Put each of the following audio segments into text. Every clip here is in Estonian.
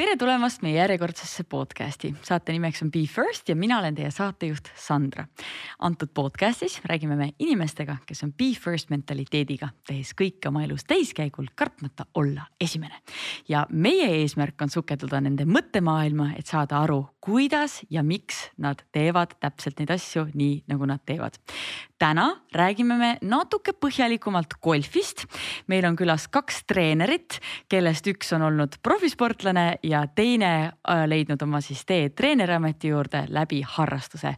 tere tulemast meie järjekordsesse podcast'i. saate nimeks on Be First ja mina olen teie saatejuht Sandra. antud podcast'is räägime me inimestega, kes on Be First mentaliteediga, tehes kõike oma elus täiskäigul, kartmata olla esimene. ja meie eesmärk on sukelduda nende mõttemaailma, et saada aru, kuidas ja miks nad teevad täpselt neid asju nii, nagu nad teevad. täna räägime me natuke põhjalikumalt golfist. meil on külas kaks treenerit, kellest üks on olnud profisportlane ja teine äh, leidnud oma siis tee treeneriameti juurde läbi harrastuse.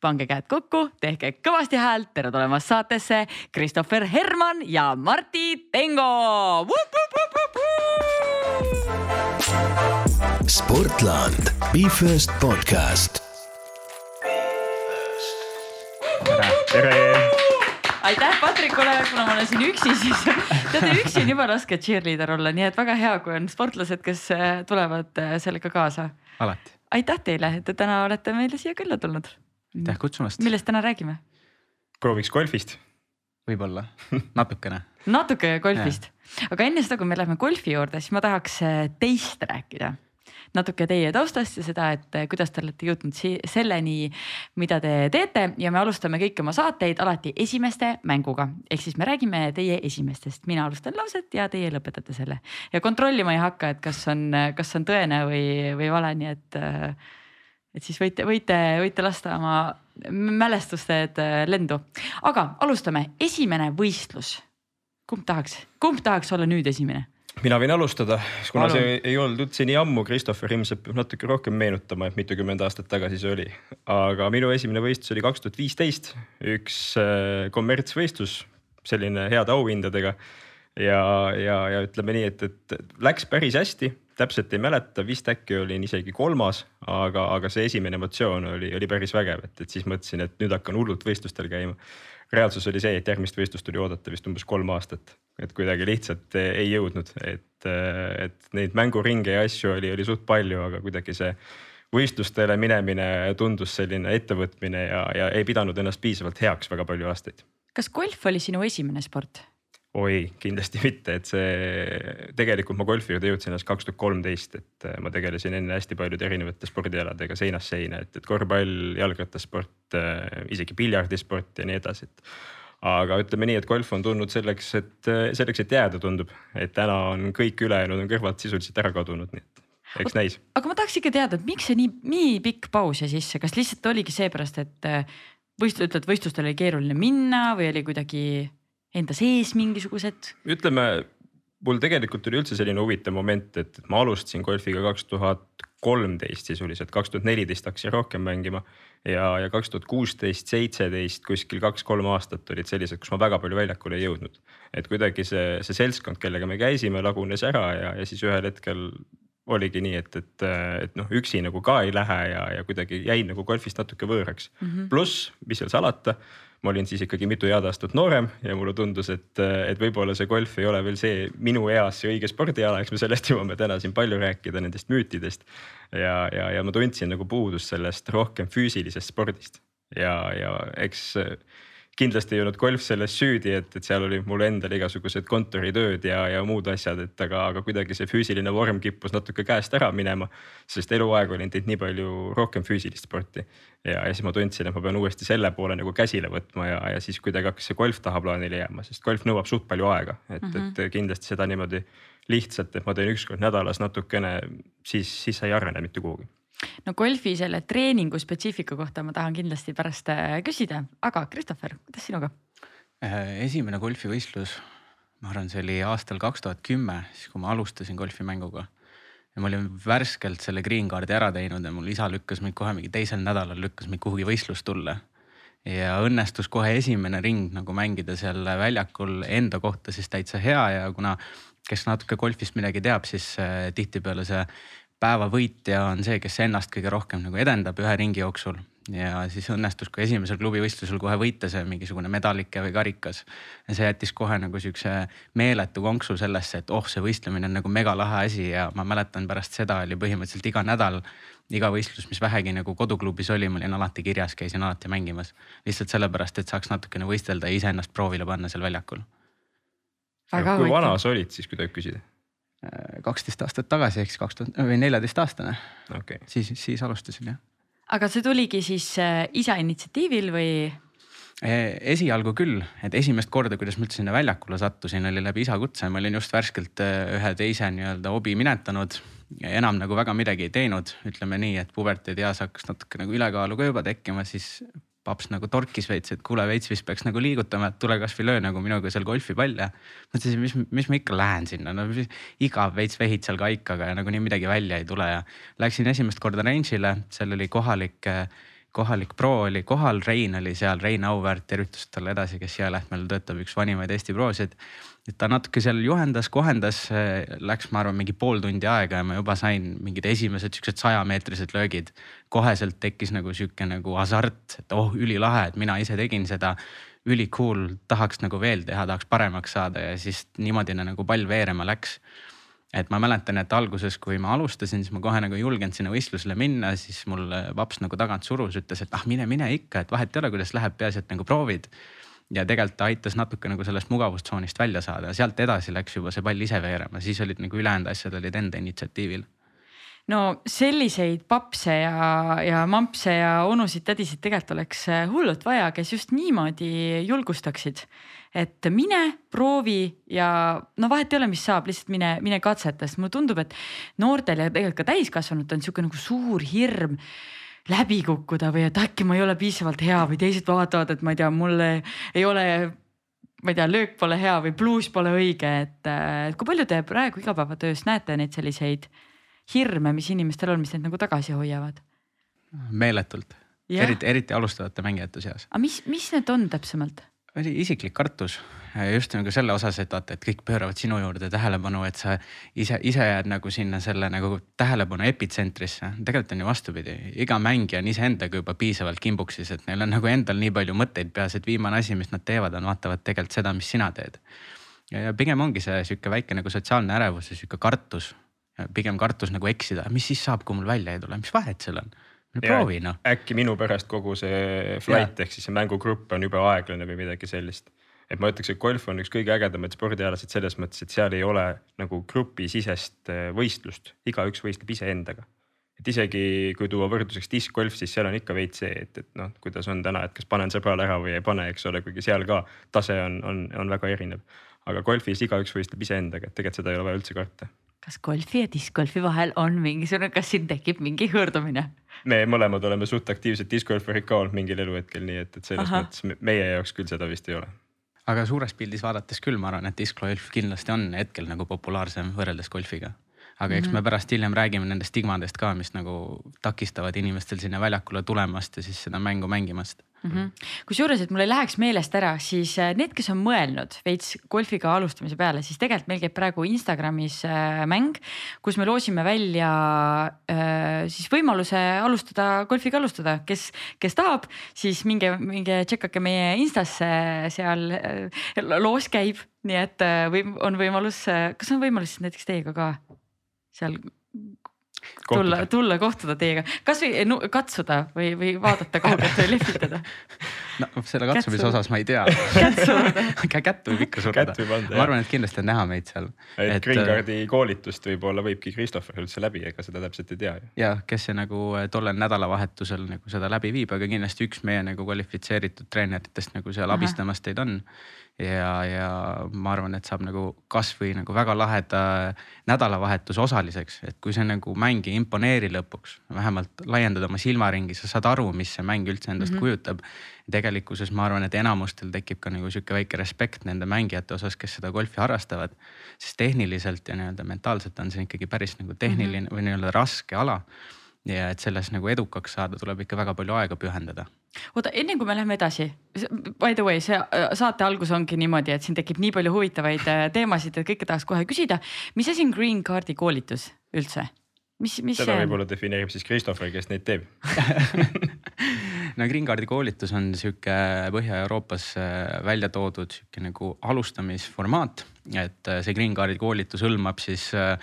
pange käed kokku, tehke kõvasti häält, tere tulemast saatesse, Christopher Herman ja Martti Tengo. Sportland, Be First podcast. tere, tere aitäh Patrikule, kuna ma olen siin üksi, siis teate üksi on jube raske cheerleader olla, nii et väga hea, kui on sportlased, kes äh, tulevad äh, sellega kaasa. alati. aitäh teile, et te täna olete meile siia külla tulnud. aitäh kutsumast. millest täna räägime? prooviks golfist. võib-olla natukene natuke golfist, aga enne seda, kui me läheme golfi juurde, siis ma tahaks äh, teist rääkida natuke teie taustast ja seda, et eh, kuidas te olete jõudnud selleni, mida te teete ja me alustame kõiki oma saateid alati esimeste mänguga. ehk siis me räägime teie esimestest, mina alustan lauset ja teie lõpetate selle ja kontrollima ei hakka, et kas on, kas on tõene või, või vale, nii et et siis võite, võite, võite lasta oma mälestused eh, lendu, aga alustame, esimene võistlus. kumb tahaks, kumb tahaks olla nüüd esimene? Mina võin alustada, kuna Palun. see ei olnud üldse nii ammu, Christopher ilmselt peab natuke rohkem meenutama, et mitukümmend aastat tagasi see oli. aga minu esimene võistlus oli kaks tuhat viisteist, üks äh, kommertsvõistlus, selline heade auhindadega. ja, ja, ja ütleme nii, et, et läks päris hästi, täpselt ei mäleta, vist äkki olin isegi kolmas, aga, aga see esimene emotsioon oli, oli päris vägev, et, et siis mõtlesin, et nüüd hakkan hullult võistlustel käima reaalsus oli see, et järgmist võistlust tuli oodata vist umbes kolm aastat, et kuidagi lihtsalt ei jõudnud, et, et neid mänguringe ja asju oli, oli suht palju, aga kuidagi see võistlustele minemine tundus selline ettevõtmine ja, ja ei pidanud ennast piisavalt heaks väga palju aastaid. kas golf oli sinu esimene sport? Oi, kindlasti mitte, et see tegelikult ma golfi juurde jõudsin alles kaks tuhat kolmteist, et äh, ma tegelesin enne hästi paljude erinevate spordialadega seinast seina, et, et korvpall, jalgrattasport, äh, isegi piljardisport ja nii edasi, et. aga ütleme nii, et golf on tulnud selleks, et selleks, et jääda, tundub, et täna on kõik ülejäänud on kõrvalt sisuliselt ära kadunud, nii et eks näis. aga ma tahaks ikka teada, et miks see nii, nii pikk paus jäi sisse, kas lihtsalt oligi seepärast, et äh, võistlus, ütled võistlustel oli keeruline minna või oli kuidagi enda sees mingisugused? ütleme, mul tegelikult oli üldse selline huvitav moment, et ma alustasin golfiga kaks tuhat kolmteist sisuliselt, kaks tuhat neliteist hakkasin rohkem mängima. ja, ja kaks tuhat kuusteist, seitseteist kuskil kaks-kolm aastat olid sellised, kus ma väga palju väljakule ei jõudnud. et kuidagi see, see seltskond, kellega me käisime, lagunes ära ja, ja siis ühel hetkel oligi nii, et, et, et noh, üksi nagu ka ei lähe ja, ja kuidagi jäin nagu golfist natuke võõraks mm -hmm.. pluss, mis seal salata ma olin siis ikkagi mitu head aastat noorem ja mulle tundus, et, et võib-olla see golf ei ole veel see minu eas see õige spordiala, eks me sellest jõuame täna siin palju rääkida, nendest müütidest. ja, ja, ja ma tundsin nagu puudust sellest rohkem füüsilisest spordist ja, ja eks kindlasti ei olnud golf selles süüdi, et, et seal oli mul endal igasugused kontoritööd ja, ja muud asjad, et aga, aga kuidagi see füüsiline vorm kippus natuke käest ära minema. sest eluaeg olin teinud nii palju rohkem füüsilist sporti ja, ja siis ma tundsin, et ma pean uuesti selle poole nagu käsile võtma ja, ja siis kuidagi hakkas see golf tahaplaanile jääma, sest golf nõuab suht palju aega, et mm, -hmm. et kindlasti seda niimoodi lihtsalt, et ma teen üks kord nädalas natukene, siis, siis sa ei arene mitte kuhugi no golfi selle treeningu spetsiifika kohta ma tahan kindlasti pärast äh, küsida, aga Christopher, kuidas sinuga? Äh, esimene golfivõistlus, ma arvan, see oli aastal kaks tuhat kümme, siis kui ma alustasin golfimänguga. ja ma olin värskelt selle green card'i ära teinud ja mul isa lükkas mind kohe mingi teisel nädalal lükkas mind kuhugi võistlust tulla. ja õnnestus kohe esimene ring nagu mängida seal väljakul enda kohta siis täitsa hea ja kuna kes natuke golfist midagi teab, siis äh, tihtipeale see päeva võitja on see, kes ennast kõige rohkem nagu edendab ühe ringi jooksul ja siis õnnestus ka esimesel klubivõistlusel kohe võita see mingisugune medalike või karikas. ja see jättis kohe nagu siukse meeletu konksu sellesse, et oh, see võistlemine on nagu megalahe asi ja ma mäletan pärast seda oli põhimõtteliselt iga nädal. iga võistlus, mis vähegi nagu koduklubis oli, ma olin alati kirjas, käisin alati mängimas. lihtsalt sellepärast, et saaks natukene võistelda ja iseennast proovile panna seal väljakul. kui vana sa olid siis, kui tohib küsida? Kaksteist aastat tagasi ehk siis kaks tuhat või neljateist aastane, okei okay. siis, siis alustasin jah. aga see tuligi siis äh, isa initsiatiivil või? E, esialgu küll, et esimest korda, kuidas ma üldse sinna väljakule sattusin, oli läbi isa kutse, ma olin just värskelt äh, ühe teise nii-öelda hobi minetanud. enam nagu väga midagi ei teinud, ütleme nii, et puberteedieas hakkas natuke nagu ülekaalu ka juba tekkima, siis paps nagu torkis veits, et kuule veits vist peaks nagu liigutama, et tule kasvõi löö nagu minuga seal golfipalle. mõtlesin, mis, mis ma ikka lähen sinna, no igav veits vehid seal kaikaga ja nagunii midagi välja ei tule ja. Läksin esimest korda range'ile, seal oli kohalik, kohalik pro oli kohal, Rein oli seal, Rein Auväärt, tervitused talle edasi, kes Jäälähtmel töötab, üks vanimaid Eesti prosid et ta natuke seal juhendas, kohendas, läks, ma arvan, mingi pool tundi aega ja ma juba sain mingid esimesed siuksed sajameetrised löögid. koheselt tekkis nagu sihuke nagu hasart, et oh ülilahe, et mina ise tegin seda. üli cool, tahaks nagu veel teha, tahaks paremaks saada ja siis niimoodi nagu pall veerema läks et ma mäletan, et alguses, kui ma alustasin, siis ma kohe nagu ei julgenud sinna võistlusele minna, siis mul paps nagu tagant surus, ütles, et ah mine, mine ikka, et vahet ei ole, kuidas läheb, peaasi, et nagu proovid ja tegelikult ta aitas natuke nagu sellest mugavustsoonist välja saada. Sealt edasi läks juba see pall ise veerema, siis olid nagu ülejäänud asjad olid enda initsiatiivil. No selliseid papse ja, ja mampse ja onusid-tädisid tegelikult oleks hullult vaja, kes just niimoodi julgustaksid. et mine, proovi ja no vahet ei ole, mis saab, lihtsalt mine, mine katseta, sest mulle tundub, et noortel ja tegelikult ka täiskasvanutel on sihuke nagu suur hirm läbi kukkuda või et äkki ma ei ole piisavalt hea või teised vaatavad, et ma ei tea, mul ei ole, ma ei tea, löök pole hea või bluus pole õige, et, kui palju te praegu igapäevatöös näete neid selliseid hirme, mis inimestel on, mis neid nagu tagasi hoiavad? meeletult, eriti, eriti alustavate mängijate seas. aga mis, mis need on täpsemalt? Oli isiklik kartus just nagu selle osas, et vaata, et kõik pööravad sinu juurde tähelepanu, et sa ise, ise jääd nagu sinna selle nagu tähelepanu epitsentrisse. tegelikult on ju vastupidi, iga mängija on iseendaga juba piisavalt kimbuksis, et neil on nagu endal nii palju mõtteid peas, et viimane asi, mis nad teevad, on vaatavad tegelikult seda, mis sina teed. ja pigem ongi see sihuke väike nagu sotsiaalne ärevus ja sihuke kartus. pigem kartus nagu eksida, mis siis saab, kui mul välja ei tule, mis vahet seal on proovi noh. äkki minu pärast kogu see flight ehk siis see mängugrupp on jube aeglane või midagi sellist et ma ütleks, et golf on üks kõige ägedamaid spordialasid selles mõttes, et seal ei ole nagu grupisisest äh, võistlust, igaüks võistleb iseendaga. et isegi kui tuua võrdluseks diskgolf, siis seal on ikka veits see, et, et noh, kuidas on täna, et kas panen sõbrale ära või ei pane, eks ole, kuigi seal ka tase on, on, on väga erinev. aga golfis igaüks võistleb iseendaga, et tegelikult seda ei ole vaja üldse karta kas golfi ja diskgolfi vahel on mingisugune, kas siin tekib mingi hõõrdumine? me mõlemad oleme suht aktiivsed diskgolfarid ka olnud mingil eluhetkel, nii et, et selles Aha. mõttes meie jaoks küll seda vist ei ole aga suures pildis vaadates küll, ma arvan, et diskgolf kindlasti on hetkel nagu populaarsem võrreldes golfiga. aga eks mm -hmm. me pärast hiljem räägime nendest stigmadest ka, mis nagu takistavad inimestel sinna väljakule tulemast ja siis seda mängu mängimast mm -hmm.. kusjuures, et mul ei läheks meelest ära, siis äh, need, kes on mõelnud veits golfiga alustamise peale, siis tegelikult meil käib praegu Instagramis äh, mäng, kus me loosime välja äh, siis võimaluse alustada golfiga alustada, kes, kes tahab, siis minge, minge tšekkake meie Instasse, seal loos käib, nii et või on võimalus, kas on võimalus näiteks teiega ka seal tulla, tulla kohtuda teiega, kasvõi katsuda või, või vaadata kaugelt või lehvitada no selle katsumise Kätsu. osas ma ei tea kätt võib ikka suruda. ma arvan, et kindlasti on näha meid seal. et Greencardi äh, koolitust võib-olla võibki Christopher üldse läbi, ega seda täpselt ei tea ju. ja kes see nagu äh, tollel nädalavahetusel nagu seda läbi viib, aga kindlasti üks meie nagu kvalifitseeritud treeneritest nagu seal Aha. abistamas teid on ja, ja ma arvan, et saab nagu kasvõi nagu väga laheda nädalavahetuse osaliseks, et kui see nagu mäng ei imponeeri lõpuks, vähemalt laiendad oma silmaringi, sa saad aru, mis see mäng üldse endast mm -hmm. kujutab. tegelikkuses ma arvan, et enamustel tekib ka nagu sihuke väike respekt nende mängijate osas, kes seda golfi harrastavad. sest tehniliselt ja nii-öelda mentaalselt on see ikkagi päris nagu tehniline mm -hmm. või nii-öelda raske ala ja et selles nagu edukaks saada, tuleb ikka väga palju aega pühendada. oota, enne kui me läheme edasi, by the way, see äh, saate algus ongi niimoodi, et siin tekib nii palju huvitavaid äh, teemasid, et kõike tahaks kohe küsida. mis asi on Green Cardi koolitus üldse? mis, mis seda võib-olla defineerib siis Christopher, kes neid teeb no Green Cardi koolitus on sihuke Põhja-Euroopas äh, välja toodud sihuke nagu alustamisformaat, et see Green Cardi koolitus hõlmab siis äh,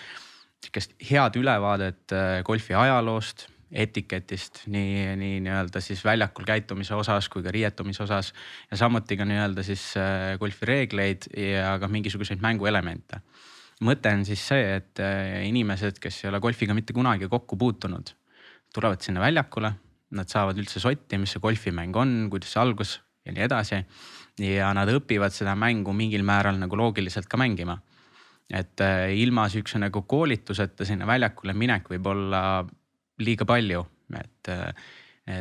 sihukest head ülevaadet äh, golfi ajaloost, etiketist nii, nii nii-öelda siis väljakul käitumise osas kui ka riietumise osas. ja samuti ka nii-öelda siis äh, golfi reegleid ja ka mingisuguseid mänguelemente. mõte on siis see, et äh, inimesed, kes ei ole golfiga mitte kunagi kokku puutunud, tulevad sinna väljakule. Nad saavad üldse sotti, mis see golfimäng on, kuidas see algus ja nii edasi. ja nad õpivad seda mängu mingil määral nagu loogiliselt ka mängima. Et äh, ilma sihukese nagu koolituseta sinna väljakule minek võib olla liiga palju, et, äh,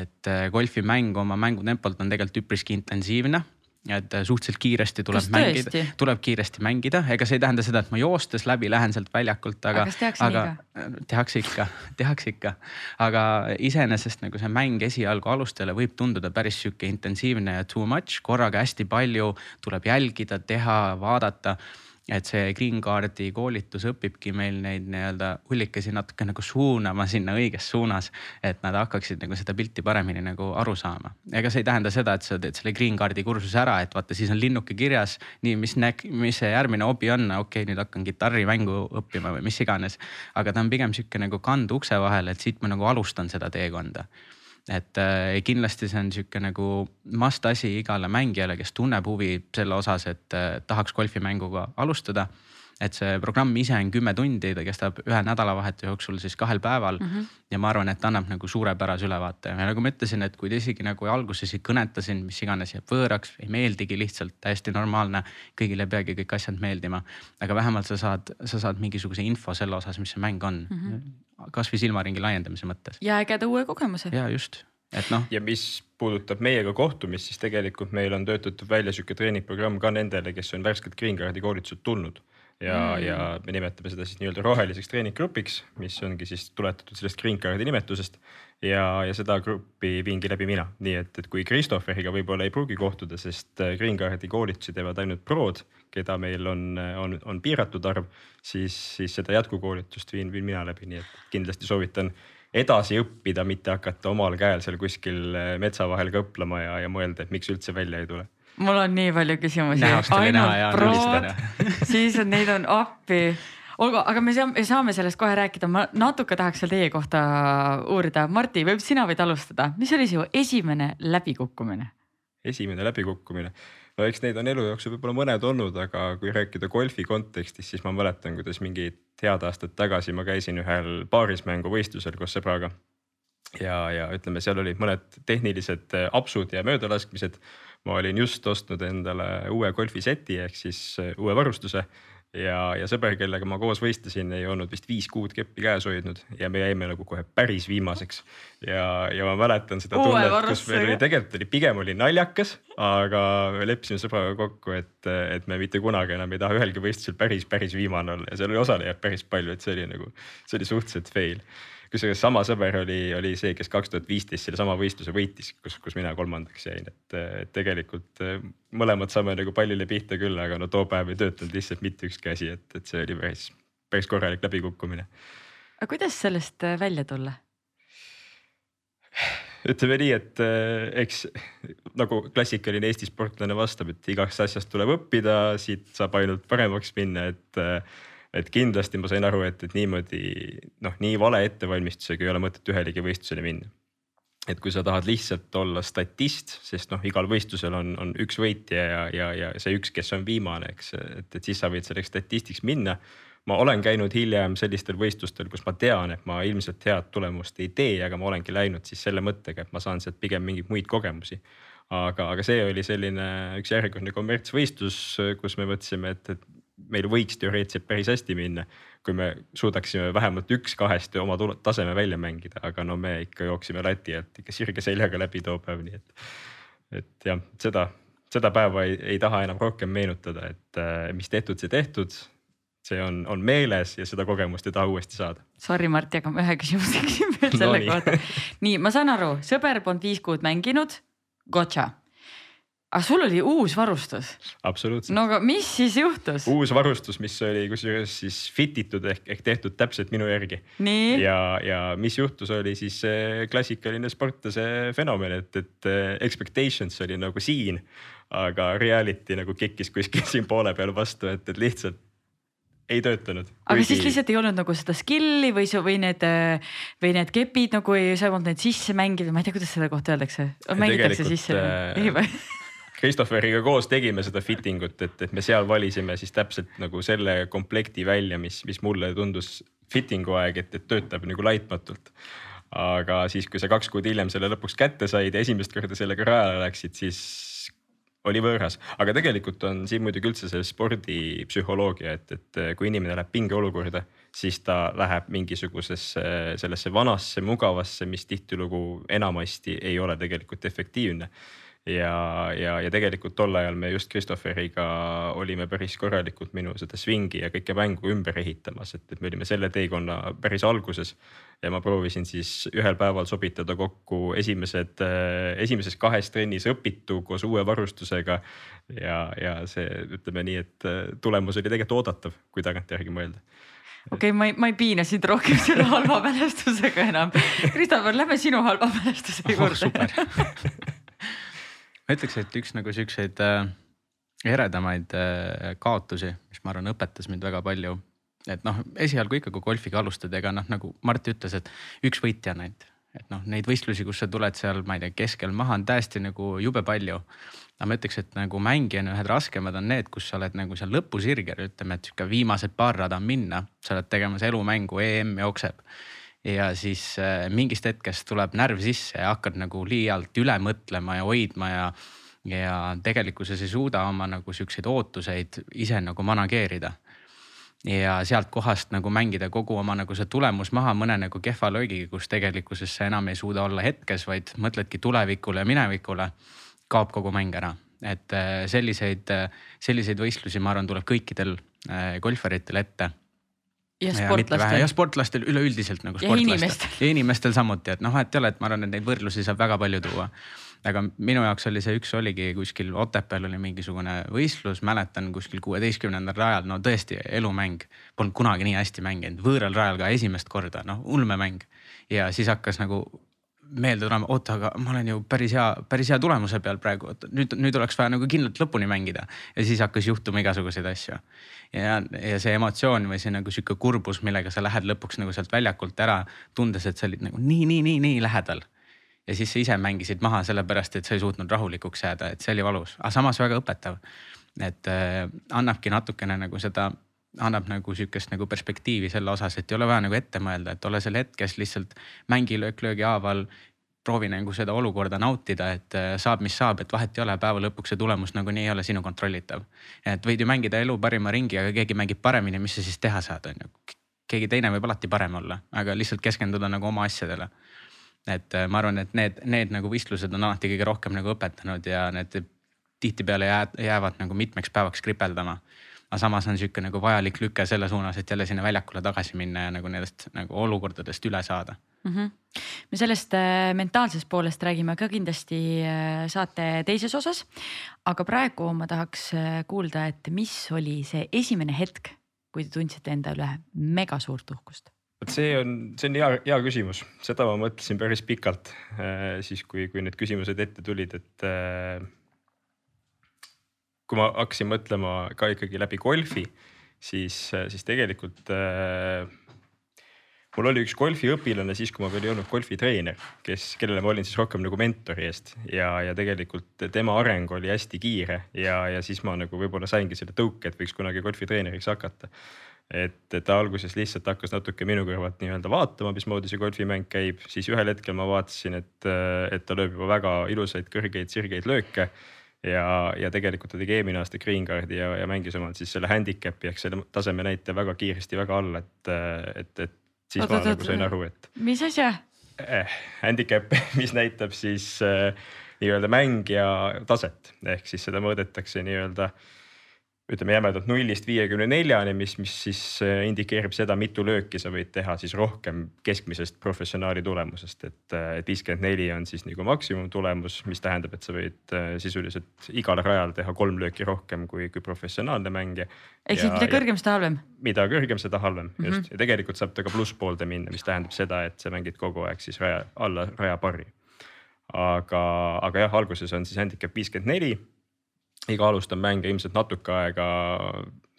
et golfimäng oma mängutempolt on tegelikult üpriski intensiivne et äh, suhteliselt kiiresti tuleb mängida tuleb kiiresti mängida, ega see ei tähenda seda, et ma joostes läbi lähen sealt väljakult, aga. Aga kas tehakse aga nii tehakse ikka, tehakse ikka, aga iseenesest nagu see mäng esialgu alustele võib tunduda päris sihuke intensiivne ja too much, korraga hästi palju tuleb jälgida, teha, vaadata et see Green Card'i koolitus õpibki meil neid nii-öelda hullikesi natuke nagu suunama sinna õiges suunas. et nad hakkaksid nagu seda pilti paremini nagu aru saama. ega see ei tähenda seda, et sa teed selle Green Card'i kursuse ära, et vaata, siis on linnuke kirjas. nii, mis näk-, mis see järgmine hobi on, okei okay,, nüüd hakkan kitarrimängu õppima või mis iganes. aga ta on pigem sihuke nagu kand ukse vahel, et siit ma nagu alustan seda teekonda et äh, kindlasti see on sihuke nagu must asi igale mängijale, kes tunneb huvi selle osas, et äh, tahaks golfimänguga alustada. Et see programm ise on kümme tundi, ta kestab ühe nädalavahetuse jooksul siis kahel päeval mm. -hmm. ja ma arvan, et annab nagu suurepärase ülevaate ja nagu ma ütlesin, et kui ta isegi nagu alguses ei kõneta sind, mis iganes jääb võõraks, ei meeldigi lihtsalt täiesti normaalne. kõigile ei peagi kõik asjad meeldima, aga vähemalt sa saad, sa saad mingisuguse info selle osas, mis see mäng on mm. -hmm. kasvõi silmaringi laiendamise mõttes. ja ägeda uue kogemuse. ja just et noh. ja mis puudutab meiega kohtumist, siis tegelikult meil on töötatud välja sihuke treeningprogramm ka nendele, kes on värskelt Green Cardi koolituselt tulnud. Ja mm., ja me nimetame seda siis nii-öelda roheliseks treeninggrupiks, mis ongi siis tuletatud sellest Green Cardi nimetusest. ja, ja seda gruppi viingi läbi mina, nii et, et kui Christopheriga võib-olla ei pruugi kohtuda, sest äh, Green Cardi koolitusi teevad ainult prod, keda meil on, on, on piiratud arv, siis, siis seda jätkukoolitust viin, viin mina läbi, nii et kindlasti soovitan edasi õppida, mitte hakata omal käel seal kuskil äh, metsa vahel kõplema ja, ja mõelda, et miks üldse välja ei tule mul on nii palju küsimusi. ja prod, siis on neid on appi. olgu, aga me saame, saame sellest kohe rääkida, ma natuke tahaks veel teie kohta uurida. Martti, võib sina võid alustada, mis oli su esimene läbikukkumine? esimene läbikukkumine, no eks neid on elu jooksul võib-olla mõned olnud, aga kui rääkida golfi kontekstis, siis ma mäletan, kuidas mingid head aastad tagasi ma käisin ühel paarismänguvõistlusel koos sõbraga ja, ja ütleme, seal olid mõned tehnilised apsud ja möödalaskmised ma olin just ostnud endale uue golfiseti ehk siis äh, uue varustuse ja, ja sõber, kellega ma koos võistlesin, ei olnud vist viis kuud keppi käes hoidnud ja me jäime nagu kohe päris viimaseks. ja, ja ma mäletan seda Uue tunnet, kus meil oli tegelikult oli pigem oli naljakas, aga me leppisime sõbraga kokku, et, et me mitte kunagi enam ei taha ühelgi võistlusel päris, päris viimane olla. Ja seal oli osalejaid päris palju, et see oli nagu, see oli suhteliselt fail kusjuures sama sõber oli, oli see, kes kaks tuhat viisteist sellesama võistluse võitis, kus, kus mina kolmandaks jäin, et, et tegelikult eh, mõlemad saame nagu pallile pihta küll, aga no too päev ei töötanud lihtsalt mitte ükski asi, et, et see oli päris, päris korralik läbikukkumine. aga kuidas sellest eh, välja tulla? ütleme nii, et eh, eks nagu klassikaline Eesti sportlane vastab, et igast asjast tuleb õppida, siit saab ainult paremaks minna, et et kindlasti ma sain aru, et, et niimoodi noh, nii vale ettevalmistusega ei ole mõtet ühelegi võistlusele minna. et kui sa tahad lihtsalt olla statist, sest noh, igal võistlusel on, on üks võitja ja, ja, ja see üks, kes on viimane, eks, et, et siis sa võid selleks statistiks minna. ma olen käinud hiljem sellistel võistlustel, kus ma tean, et ma ilmselt head tulemust ei tee, aga ma olengi läinud siis selle mõttega, et ma saan sealt pigem mingeid muid kogemusi aga, aga see oli selline üks järjekordne kommertsvõistlus, kus me mõtlesime, et, et meil võiks teoreetiliselt päris hästi minna, kui me suudaksime vähemalt üks-kahest oma taseme välja mängida, aga no me ikka jooksime lati alt ikka sirge seljaga läbi too päev, nii et. et jah, seda, seda päeva ei, ei taha enam rohkem meenutada, et äh, mis tehtud, see tehtud. see on, on meeles ja seda kogemust ei taha uuesti saada. Sorry, Martti, aga ma ühe küsimuse küsin veel selle no, kohta. nii, ma saan aru, sõber polnud viis kuud mänginud, gotša aga sul oli uus varustus. absoluutselt. no aga mis siis juhtus? uus varustus, mis oli kusjuures siis fit itud ehk, ehk tehtud täpselt minu järgi. ja, ja mis juhtus, oli siis klassikaline sportlase fenomen, et, et expectations oli nagu siin, aga reality nagu kikkis kuskil siin poole peal vastu, et, et lihtsalt ei töötanud. aga Kuigi... siis lihtsalt ei olnud nagu seda skill'i või, või need, või need kepid nagu ei, sa ei olnud neid sisse mänginud, ma ei tea, kuidas selle kohta öeldakse, mängitakse sisse äh,, ei või? Christopheriga koos tegime seda fitting ut, et, et me seal valisime siis täpselt nagu selle komplekti välja, mis, mis mulle tundus fitting'u aeg, et, et töötab nagu laitmatult. Aga siis, kui sa kaks kuud hiljem selle lõpuks kätte said ja esimest korda sellega rajale läksid, siis oli võõras, aga tegelikult on siin muidugi üldse see spordipsühholoogia, et, et kui inimene läheb pingeolukorda, siis ta läheb mingisugusesse sellesse vanasse mugavasse, mis tihtilugu enamasti ei ole tegelikult efektiivne ja, ja, ja tegelikult tol ajal me just Christopheriga olime päris korralikult minu seda swing'i ja kõike mängu ümber ehitamas, et, et me olime selle teekonna päris alguses. ja ma proovisin siis ühel päeval sobitada kokku esimesed, esimeses kahes trennis õpitu koos uue varustusega. ja, ja see, ütleme nii, et tulemus oli tegelikult oodatav, kui tagantjärgi mõelda okei okay,, ma ei, ma ei piina sind rohkem selle halva mälestusega enam. Christopher, lähme sinu halva mälestuse oh, juurde oh, ma ütleks, et üks nagu siukseid äh, eredamaid äh, kaotusi, mis ma arvan, õpetas mind väga palju. et noh, esialgu ikka, kui golfiga alustad, ega noh, nagu Mart ütles, et üks võitja on ainult. et noh, neid võistlusi, kus sa tuled seal, ma ei tea, keskel maha on täiesti nagu jube palju. aga ma ütleks, et nagu mängijana ühed raskemad on need, kus sa oled nagu seal lõpusirgel, ütleme, et sihuke viimased paar rada on minna, sa oled tegemas elumängu, EM jookseb ja siis äh, mingist hetkest tuleb närv sisse ja hakkad nagu liialt üle mõtlema ja hoidma ja ja tegelikkuses ei suuda oma nagu siukseid ootuseid ise nagu manageerida. ja sealt kohast nagu mängida kogu oma nagu see tulemus maha mõne nagu kehva löögiga, kus tegelikkuses sa enam ei suuda olla hetkes, vaid mõtledki tulevikule ja minevikule. kaob kogu mäng ära, et äh, selliseid, äh, selliseid võistlusi, ma arvan, tuleb kõikidel golfaritel ette ja sportlastel. ja sportlastel üleüldiselt nagu sportlastel. ja inimestel samuti, et noh, et ei ole, et ma arvan, et neid võrdlusi saab väga palju tuua. aga minu jaoks oli see üks oligi kuskil Otepääl oli mingisugune võistlus, mäletan kuskil kuueteistkümnendal rajal, no tõesti elumäng. Polnud kunagi nii hästi mänginud, võõral rajal ka esimest korda, noh ulmemäng. ja siis hakkas nagu meelde tulema, oota, aga ma olen ju päris hea, päris hea tulemuse peal praegu, et nüüd, nüüd oleks vaja nagu kindlalt lõpuni mängida. ja siis hakkas juhtuma igasuguseid asju. ja, ja see emotsioon või see nagu sihuke kurbus, millega sa lähed lõpuks nagu sealt väljakult ära, tundes, et sa olid nagu nii, nii, nii, nii lähedal. ja siis sa ise mängisid maha sellepärast, et sa ei suutnud rahulikuks jääda, et see oli valus, aga samas väga õpetav. et äh, annabki natukene nagu seda annab nagu sihukest nagu perspektiivi selle osas, et ei ole vaja nagu ette mõelda, et ole seal hetkes lihtsalt mängi löök löögi haaval. proovi nagu seda olukorda nautida, et äh, saab, mis saab, et vahet ei ole, päeva lõpuks see tulemus nagunii ei ole sinu kontrollitav. et võid ju mängida elu parima ringi, aga keegi mängib paremini, mis sa siis teha saad, on ju. keegi teine võib alati parem olla, aga lihtsalt keskenduda nagu oma asjadele et äh, ma arvan, et need, need nagu võistlused on alati kõige rohkem nagu õpetanud ja need tihtipeale jäävad nagu mitmeks päevaks kripeldama aga samas on sihuke nagu vajalik lüke selle suunas, et jälle sinna väljakule tagasi minna ja nagu nendest nagu olukordadest üle saada mm. -hmm. me sellest äh, mentaalsest poolest räägime ka kindlasti äh, saate teises osas. aga praegu ma tahaks äh, kuulda, et mis oli see esimene hetk, kui te tundsite enda üle mega suurt uhkust? vot see on, see on hea, hea küsimus, seda ma mõtlesin päris pikalt siis, kui, kui need küsimused ette tulid, et kui ma hakkasin mõtlema ka ikkagi läbi golfi, siis, siis tegelikult äh, mul oli üks golfiõpilane siis, kui ma veel ei olnud golfitreener, kes, kellele ma olin siis rohkem nagu mentori eest. Ja, ja tegelikult tema areng oli hästi kiire ja, ja siis ma nagu võib-olla saingi selle tõuke, et võiks kunagi golfitreeneriks hakata. et, ta alguses lihtsalt hakkas natuke minu kõrvalt nii-öelda vaatama, mismoodi see golfimäng käib, siis ühel hetkel ma vaatasin, et, et ta lööb juba väga ilusaid kõrgeid sirgeid lööke ja, ja tegelikult ta tegi eelmine aasta green card'i ja, ja mängis omalt siis selle handicap'i ehk selle taseme näite väga kiiresti väga alla, et, et, et siis oot, ma oot, nagu sain aru, et. mis asja eh,? Handicap, mis näitab siis eh, nii-öelda mängija taset ehk siis seda mõõdetakse nii-öelda eh, ütleme jämedalt nullist viiekümne neljani, mis, mis siis äh, indikeerib seda, mitu lööki sa võid teha siis rohkem keskmisest professionaali tulemusest, et, äh, et viiskümmend neli on siis nagu maksimumtulemus, mis tähendab, et sa võid äh, sisuliselt igal rajal teha kolm lööki rohkem kui, kui professionaalne mängija. ehk siis mida kõrgem, seda halvem? mida kõrgem, seda halvem mm, -hmm. just ja tegelikult saab ta ka plusspoolde minna, mis tähendab seda, et sa mängid kogu aeg siis raja alla rajaparri. aga, aga jah, alguses on siis handicap viiskümmend neli iga alustav mängija ilmselt natuke aega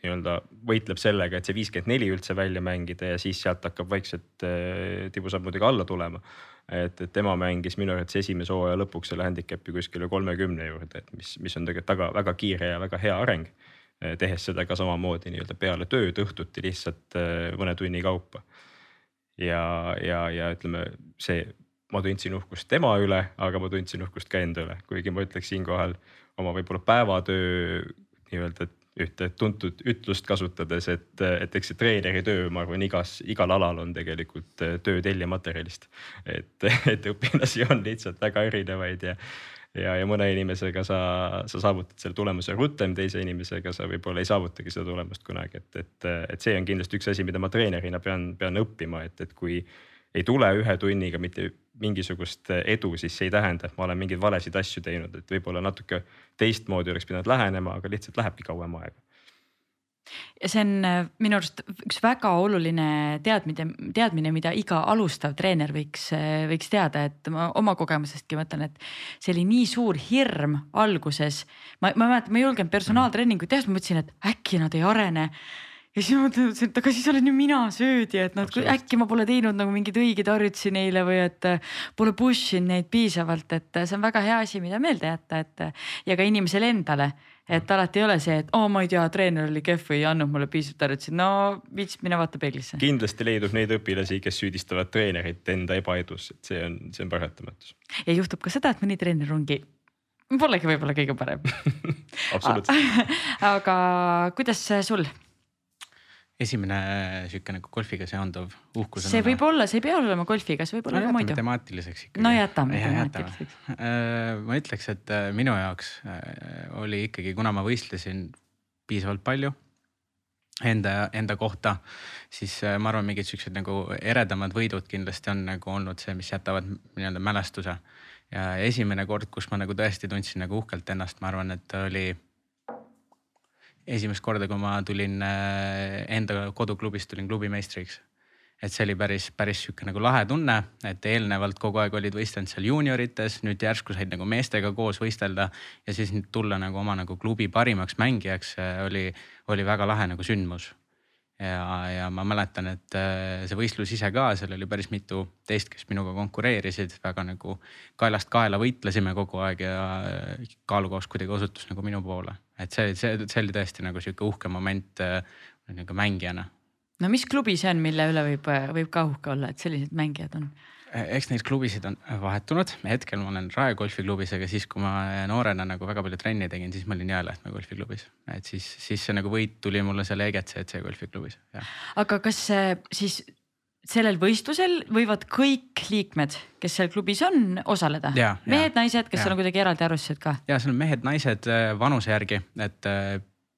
nii-öelda võitleb sellega, et see viiskümmend neli üldse välja mängida ja siis sealt hakkab vaikselt äh, tibusammudega alla tulema. et, et tema mängis minu arvates esimese hooaja lõpuks selle handicap'i kuskile kolmekümne juurde, et mis, mis on tegelikult väga, väga kiire ja väga hea areng. Äh, tehes seda ka samamoodi nii-öelda peale tööd õhtuti lihtsalt äh, mõne tunni kaupa. ja, ja, ja ütleme, see, ma tundsin uhkust tema üle, aga ma tundsin uhkust ka enda üle, kuigi ma ütleks siinkohal oma võib-olla päevatöö nii-öelda ühte tuntud ütlust kasutades, et, et eks see treeneri töö, ma arvan, igas, igal alal on tegelikult äh, töö telljematerjalist. et, et õpilasi on lihtsalt väga erinevaid ja, ja, ja mõne inimesega sa, sa saavutad selle tulemuse rutem, teise inimesega sa võib-olla ei saavutagi seda tulemust kunagi, et, et, et see on kindlasti üks asi, mida ma treenerina pean, pean õppima, et, et kui ei tule ühe tunniga mitte mingisugust edu, siis see ei tähenda, et ma olen mingeid valesid asju teinud, et võib-olla natuke teistmoodi oleks pidanud lähenema, aga lihtsalt lähebki kauem aega ja see on äh, minu arust üks väga oluline teadmine, teadmine, mida iga alustav treener võiks, äh, võiks teada, et ma oma kogemusestki mõtlen, et see oli nii suur hirm alguses. ma, ma mäletan, ma ei julgenud personaaltreeningut teha, sest ma mõtlesin, et äkki nad ei arene ja siis ma mõtlesin, et aga siis olen ju mina süüdi, et nad no, äkki ma pole teinud nagu mingeid õigeid harjutusi neile või et äh, pole push inud neid piisavalt, et äh, see on väga hea asi, mida meelde jätta, et äh, ja ka inimesele endale. et alati ei ole see, et oo oh,, ma ei tea, treener oli kehv või ei andnud mulle piisavalt harjutusi, no viits, mine vaata peeglisse. kindlasti leidub neid õpilasi, kes süüdistavad treenerit enda ebaedus, et see on, see on paratamatus. ja juhtub ka seda, et mõni treener ongi Polegi võib-olla kõige parem absoluutselt aga kuidas sul esimene sihuke nagu golfiga seonduv uhkus. see võib olla, see ei pea olema golfiga, see võib olla no, muidu. temaatiliseks ikkagi. no jätame temaatiliseks. Äh, ma ütleks, et äh, minu jaoks äh, oli ikkagi, kuna ma võistlesin piisavalt palju enda, enda kohta, siis ma arvan, mingid siuksed nagu eredamad võidud kindlasti on nagu olnud see, mis jätavad nii-öelda mälestuse. ja esimene kord, kus ma nagu tõesti tundsin nagu uhkelt ennast, ma arvan, et oli esimest korda, kui ma tulin äh, enda koduklubist, tulin klubimeistriks. et see oli päris, päris sihuke nagu lahe tunne, et eelnevalt kogu aeg olid võistelnud seal juuniorites, nüüd järsku said nagu meestega koos võistelda ja siis tulla nagu oma nagu klubi parimaks mängijaks oli, oli väga lahe nagu sündmus ja, ja ma mäletan, et äh, see võistlus ise ka, seal oli päris mitu teist, kes minuga konkureerisid, väga nagu kaelast kaela võitlesime kogu aeg ja äh, kaalukohas kuidagi osutus nagu minu poole. et see, see, see oli tõesti nagu sihuke uhke moment äh, nagu mängijana. no mis klubi see on, mille üle võib, võib ka uhke olla, et sellised mängijad on? Eks neid klubisid on vahetunud, hetkel ma olen Rae golfiklubis, aga siis, kui ma noorena nagu väga palju trenni tegin, siis ma olin Jõelähtme golfiklubis. et siis, siis see nagu võit tuli mulle seal EGCC golfiklubis. aga kas siis sellel võistlusel võivad kõik liikmed, kes seal klubis on, osaleda? mehed-naised, kas ja. seal on kuidagi eraldi arvestused ka? ja seal on mehed-naised äh, vanuse järgi, et äh,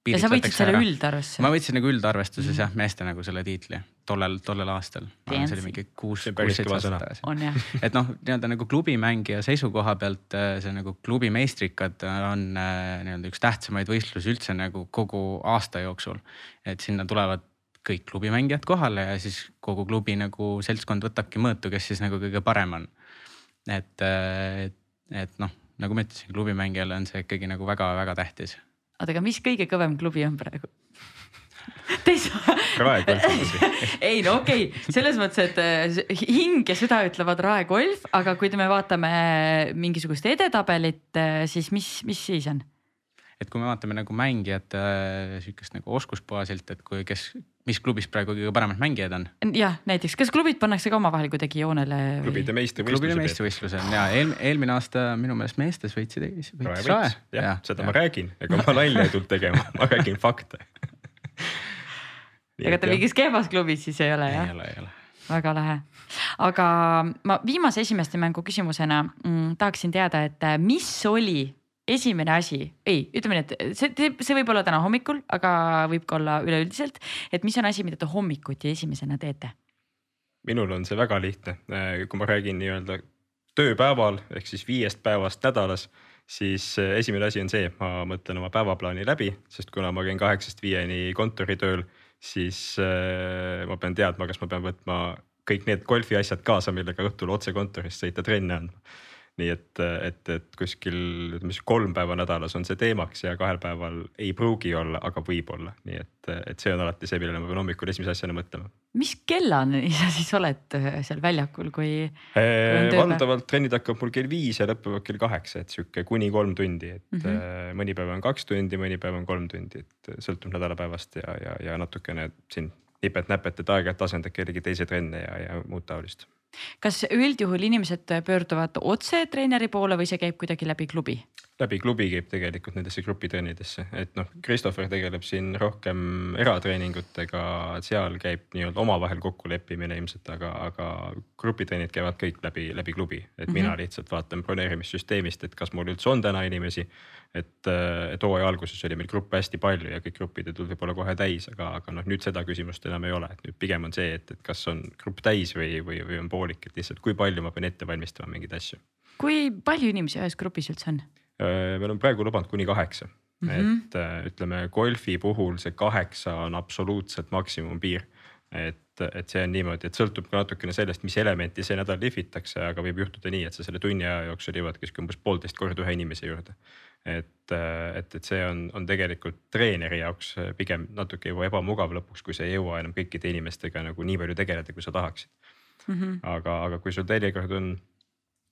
ja sa võitsid selle üldarvestuse? ma võitsin nagu üldarvestuses mm -hmm. jah, meeste nagu selle tiitli tollel, tollel aastal. see oli mingi kuus, kuus-seitse aastat tagasi. et noh, nii-öelda nagu klubimängija seisukoha pealt äh, see nagu klubi meistrikad on äh, nii-öelda üks tähtsamaid võistlusi üldse nagu kogu aasta jooksul. et sinna tulevad kõik klubimängijad kohale ja siis kogu klubi nagu seltskond võtabki mõõtu, kes siis nagu kõige parem on. et, äh, et, et noh, nagu ma ütlesin, klubimängijale on see ikkagi nagu väga-väga tähtis oota, aga mis kõige kõvem klubi on praegu? Te ei saa. Rae golf. ei no okei okay., selles mõttes, et äh, hing ja süda ütlevad Rae golf, aga kui me vaatame mingisugust edetabelit, äh, siis mis, mis siis on? et kui me vaatame nagu mängijate äh, sihukest nagu oskusbaasilt, et kui, kes, mis klubis praegu kõige paremad mängijad on? jah, näiteks, kas klubid pannakse ka omavahel kuidagi joonele? klubide meistrivõistluse. klubide meistrivõistluse on ja eel, eelmine aasta minu meelest meestes võitsid, võitis Rae. jah, seda ja. ma räägin, ega ma nalja ei tulnud tegema, ma räägin fakte aga te mingis kehvas klubis siis ei ole jah? ei ole, ei ole väga lahe, aga ma viimase esimeste mängu küsimusena mm, tahaksin teada, et mis oli esimene asi, ei, ütleme nii, et see, see võib olla täna hommikul, aga võib ka olla üleüldiselt, et mis on asi, mida te hommikuti esimesena teete? minul on see väga lihtne, äh, kui ma räägin nii-öelda tööpäeval ehk siis viiest päevast nädalas, siis äh, esimene asi on see, ma mõtlen oma päevaplaani läbi, sest kuna ma käin kaheksast viieni kontoritööl, siis äh, ma pean teadma, kas ma pean võtma kõik need golfi asjad kaasa, millega õhtul otse kontorist sõita trenni andma nii et, et, et kuskil ütleme siis kolm päeva nädalas on see teemaks ja kahel päeval ei pruugi olla, aga võib olla, nii et, et see on alati see, millele ma pean hommikul esimese asjana mõtlema. mis kellani sa siis oled äh, seal väljakul, kui, kui? valdavalt trennid hakkavad mul kell viis ja lõpevad kell kaheksa, et sihuke kuni kolm tundi, et mm -hmm. mõni päev on kaks tundi, mõni päev on kolm tundi, et sõltub nädalapäevast ja, ja, ja natukene siin nipet-näpet, et aeg-ajalt asendad kellegi teise trenne ja, ja muud taolist kas üldjuhul inimesed pöörduvad otse treeneri poole või see käib kuidagi läbi klubi? Läbi klubi käib tegelikult nendesse grupitrennidesse, et noh, Christopher tegeleb siin rohkem eratreeningutega, seal käib nii-öelda omavahel kokkuleppimine ilmselt, aga, aga grupitrennid käivad kõik läbi, läbi klubi, et mm -hmm. mina lihtsalt vaatan broneerimissüsteemist, et kas mul üldse on täna inimesi. et, et hooaja alguses oli meil gruppe hästi palju ja kõik grupid ei tulnud võib-olla kohe täis, aga, aga noh, nüüd seda küsimust enam ei ole, et nüüd pigem on see, et, et kas on grupp täis või, või, või on poolik, et lihtsalt kui palju ma pean ette valmistama mingeid asju. kui palju inimesi ühes grupis üldse on? Äh, me oleme praegu lubanud kuni kaheksa mm, -hmm. et äh, ütleme golfi puhul see kaheksa on absoluutselt maksimumpiir. et, et see on niimoodi, et sõltub ka natukene sellest, mis elementi see nädal lihvitakse, aga võib juhtuda nii, et sa selle tunni aja jooksul jõuadki umbes poolteist korda ühe inimese juurde. et, äh, et, et see on, on tegelikult treeneri jaoks pigem natuke juba ebamugav lõpuks, kui sa ei jõua enam kõikide inimestega nagu nii palju tegeleda, kui sa tahaksid mm. -hmm. aga, aga kui sul teinekord on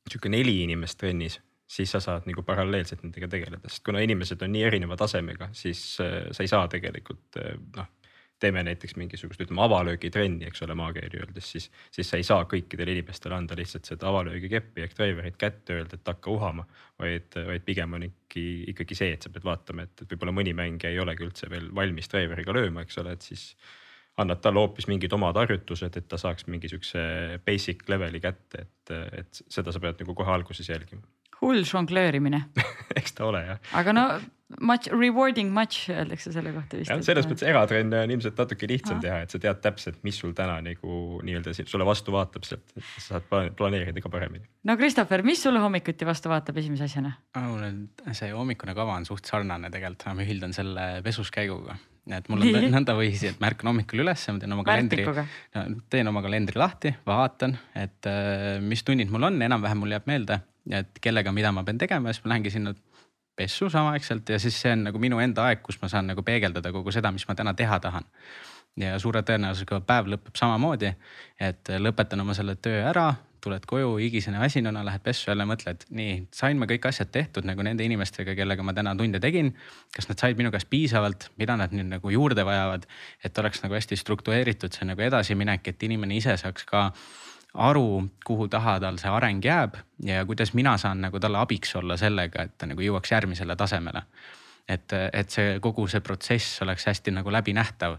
sihuke neli inimest trennis siis sa saad nagu paralleelselt nendega tegeleda, sest kuna inimesed on nii erineva tasemega, siis äh, sa ei saa tegelikult äh, noh teeme näiteks mingisugust, ütleme avalöögitrenni, eks ole, maakeeli öeldes, siis, siis sa ei saa kõikidele inimestele anda lihtsalt seda avalöögikeppi ehk driver'it kätte, öelda, et hakka uhama. vaid, vaid pigem on ikkagi, ikkagi see, et sa pead vaatama, et, võib-olla mõni mängija ei olegi üldse veel valmis driver'iga lööma, eks ole, et siis annad talle hoopis mingid omad harjutused, et ta saaks mingi siukse basic level'i kätte, et, et seda sa pead nagu kohe alguses jälgima hull žonglöörimine eks ta ole jah. aga no much rewarding much öeldakse selle kohta vist. selles mõttes eratrenne on ilmselt natuke lihtsam Aha. teha, et sa tead täpselt, mis sul täna nagu nii-öelda sulle vastu vaatab sealt, et sa saad planeerida ka paremini. no Christopher, mis sulle hommikuti vastu vaatab esimese asjana? mul on see hommikune kava on suht sarnane tegelikult, ma ühildan selle pesuskäiguga et mul on nõndaviisi, et ma ärkan hommikul üles, ma teen oma kalendri, teen oma kalendri lahti, vaatan, et äh, mis tunnid mul on, enam-vähem mul jääb meelde et kellega, mida ma pean tegema ja siis ma lähengi sinna pessu samaaegselt ja siis see on nagu minu enda aeg, kus ma saan nagu peegeldada kogu seda, mis ma täna teha tahan. ja suure tõenäosusega päev lõpeb samamoodi, et lõpetan oma selle töö ära, tuled koju higisena väsinuna, lähed pessu jälle mõtled, nii sain ma kõik asjad tehtud nagu nende inimestega, kellega ma täna tunde tegin. kas nad said minu käest piisavalt, mida nad nüüd nagu juurde vajavad, et oleks nagu hästi struktureeritud see nagu edasiminek, et inimene ise saaks ka aru, kuhu taha tal see areng jääb ja kuidas mina saan nagu talle abiks olla sellega, et ta nagu jõuaks järgmisele tasemele. et, et see kogu see protsess oleks hästi nagu läbinähtav.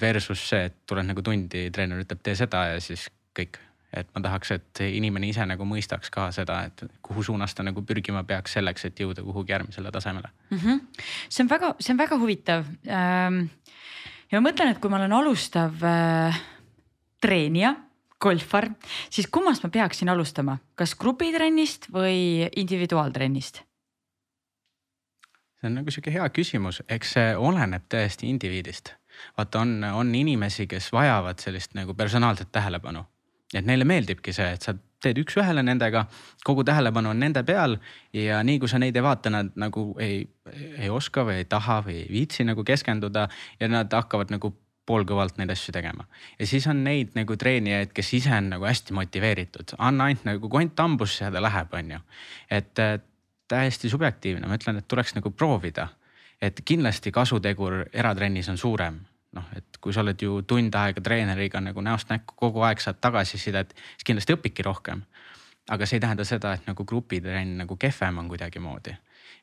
Versus see, et tuled nagu tundi, treener ütleb, tee seda ja siis kõik. et ma tahaks, et inimene ise nagu mõistaks ka seda, et kuhu suunas ta nagu pürgima peaks selleks, et jõuda kuhugi järgmisele tasemele mm. -hmm. see on väga, see on väga huvitav. Ähm, ja ma mõtlen, et kui ma olen alustav äh, treenija golfar, siis kummast ma peaksin alustama, kas grupitrennist või individuaaltrennist? see on nagu sihuke hea küsimus, eks see oleneb täiesti indiviidist. vaata, on, on inimesi, kes vajavad sellist nagu personaalset tähelepanu. et neile meeldibki see, et sa teed üks-ühele nendega, kogu tähelepanu on nende peal ja nii kui sa neid ei vaata, nad nagu ei, ei oska või ei taha või ei viitsi nagu keskenduda ja nad hakkavad nagu poolkõvalt neid asju tegema. ja siis on neid nagu treenijaid, kes ise on nagu hästi motiveeritud, anna ainult nagu kont hambusse ja ta läheb, on ju. et täiesti subjektiivne, ma ütlen, et tuleks nagu proovida. et kindlasti kasutegur eratrennis on suurem noh, et kui sa oled ju tund aega treeneriga nagu näost näkku kogu aeg saad tagasisidet, siis kindlasti õpidki rohkem. aga see ei tähenda seda, et nagu grupitrenn nagu kehvem on kuidagimoodi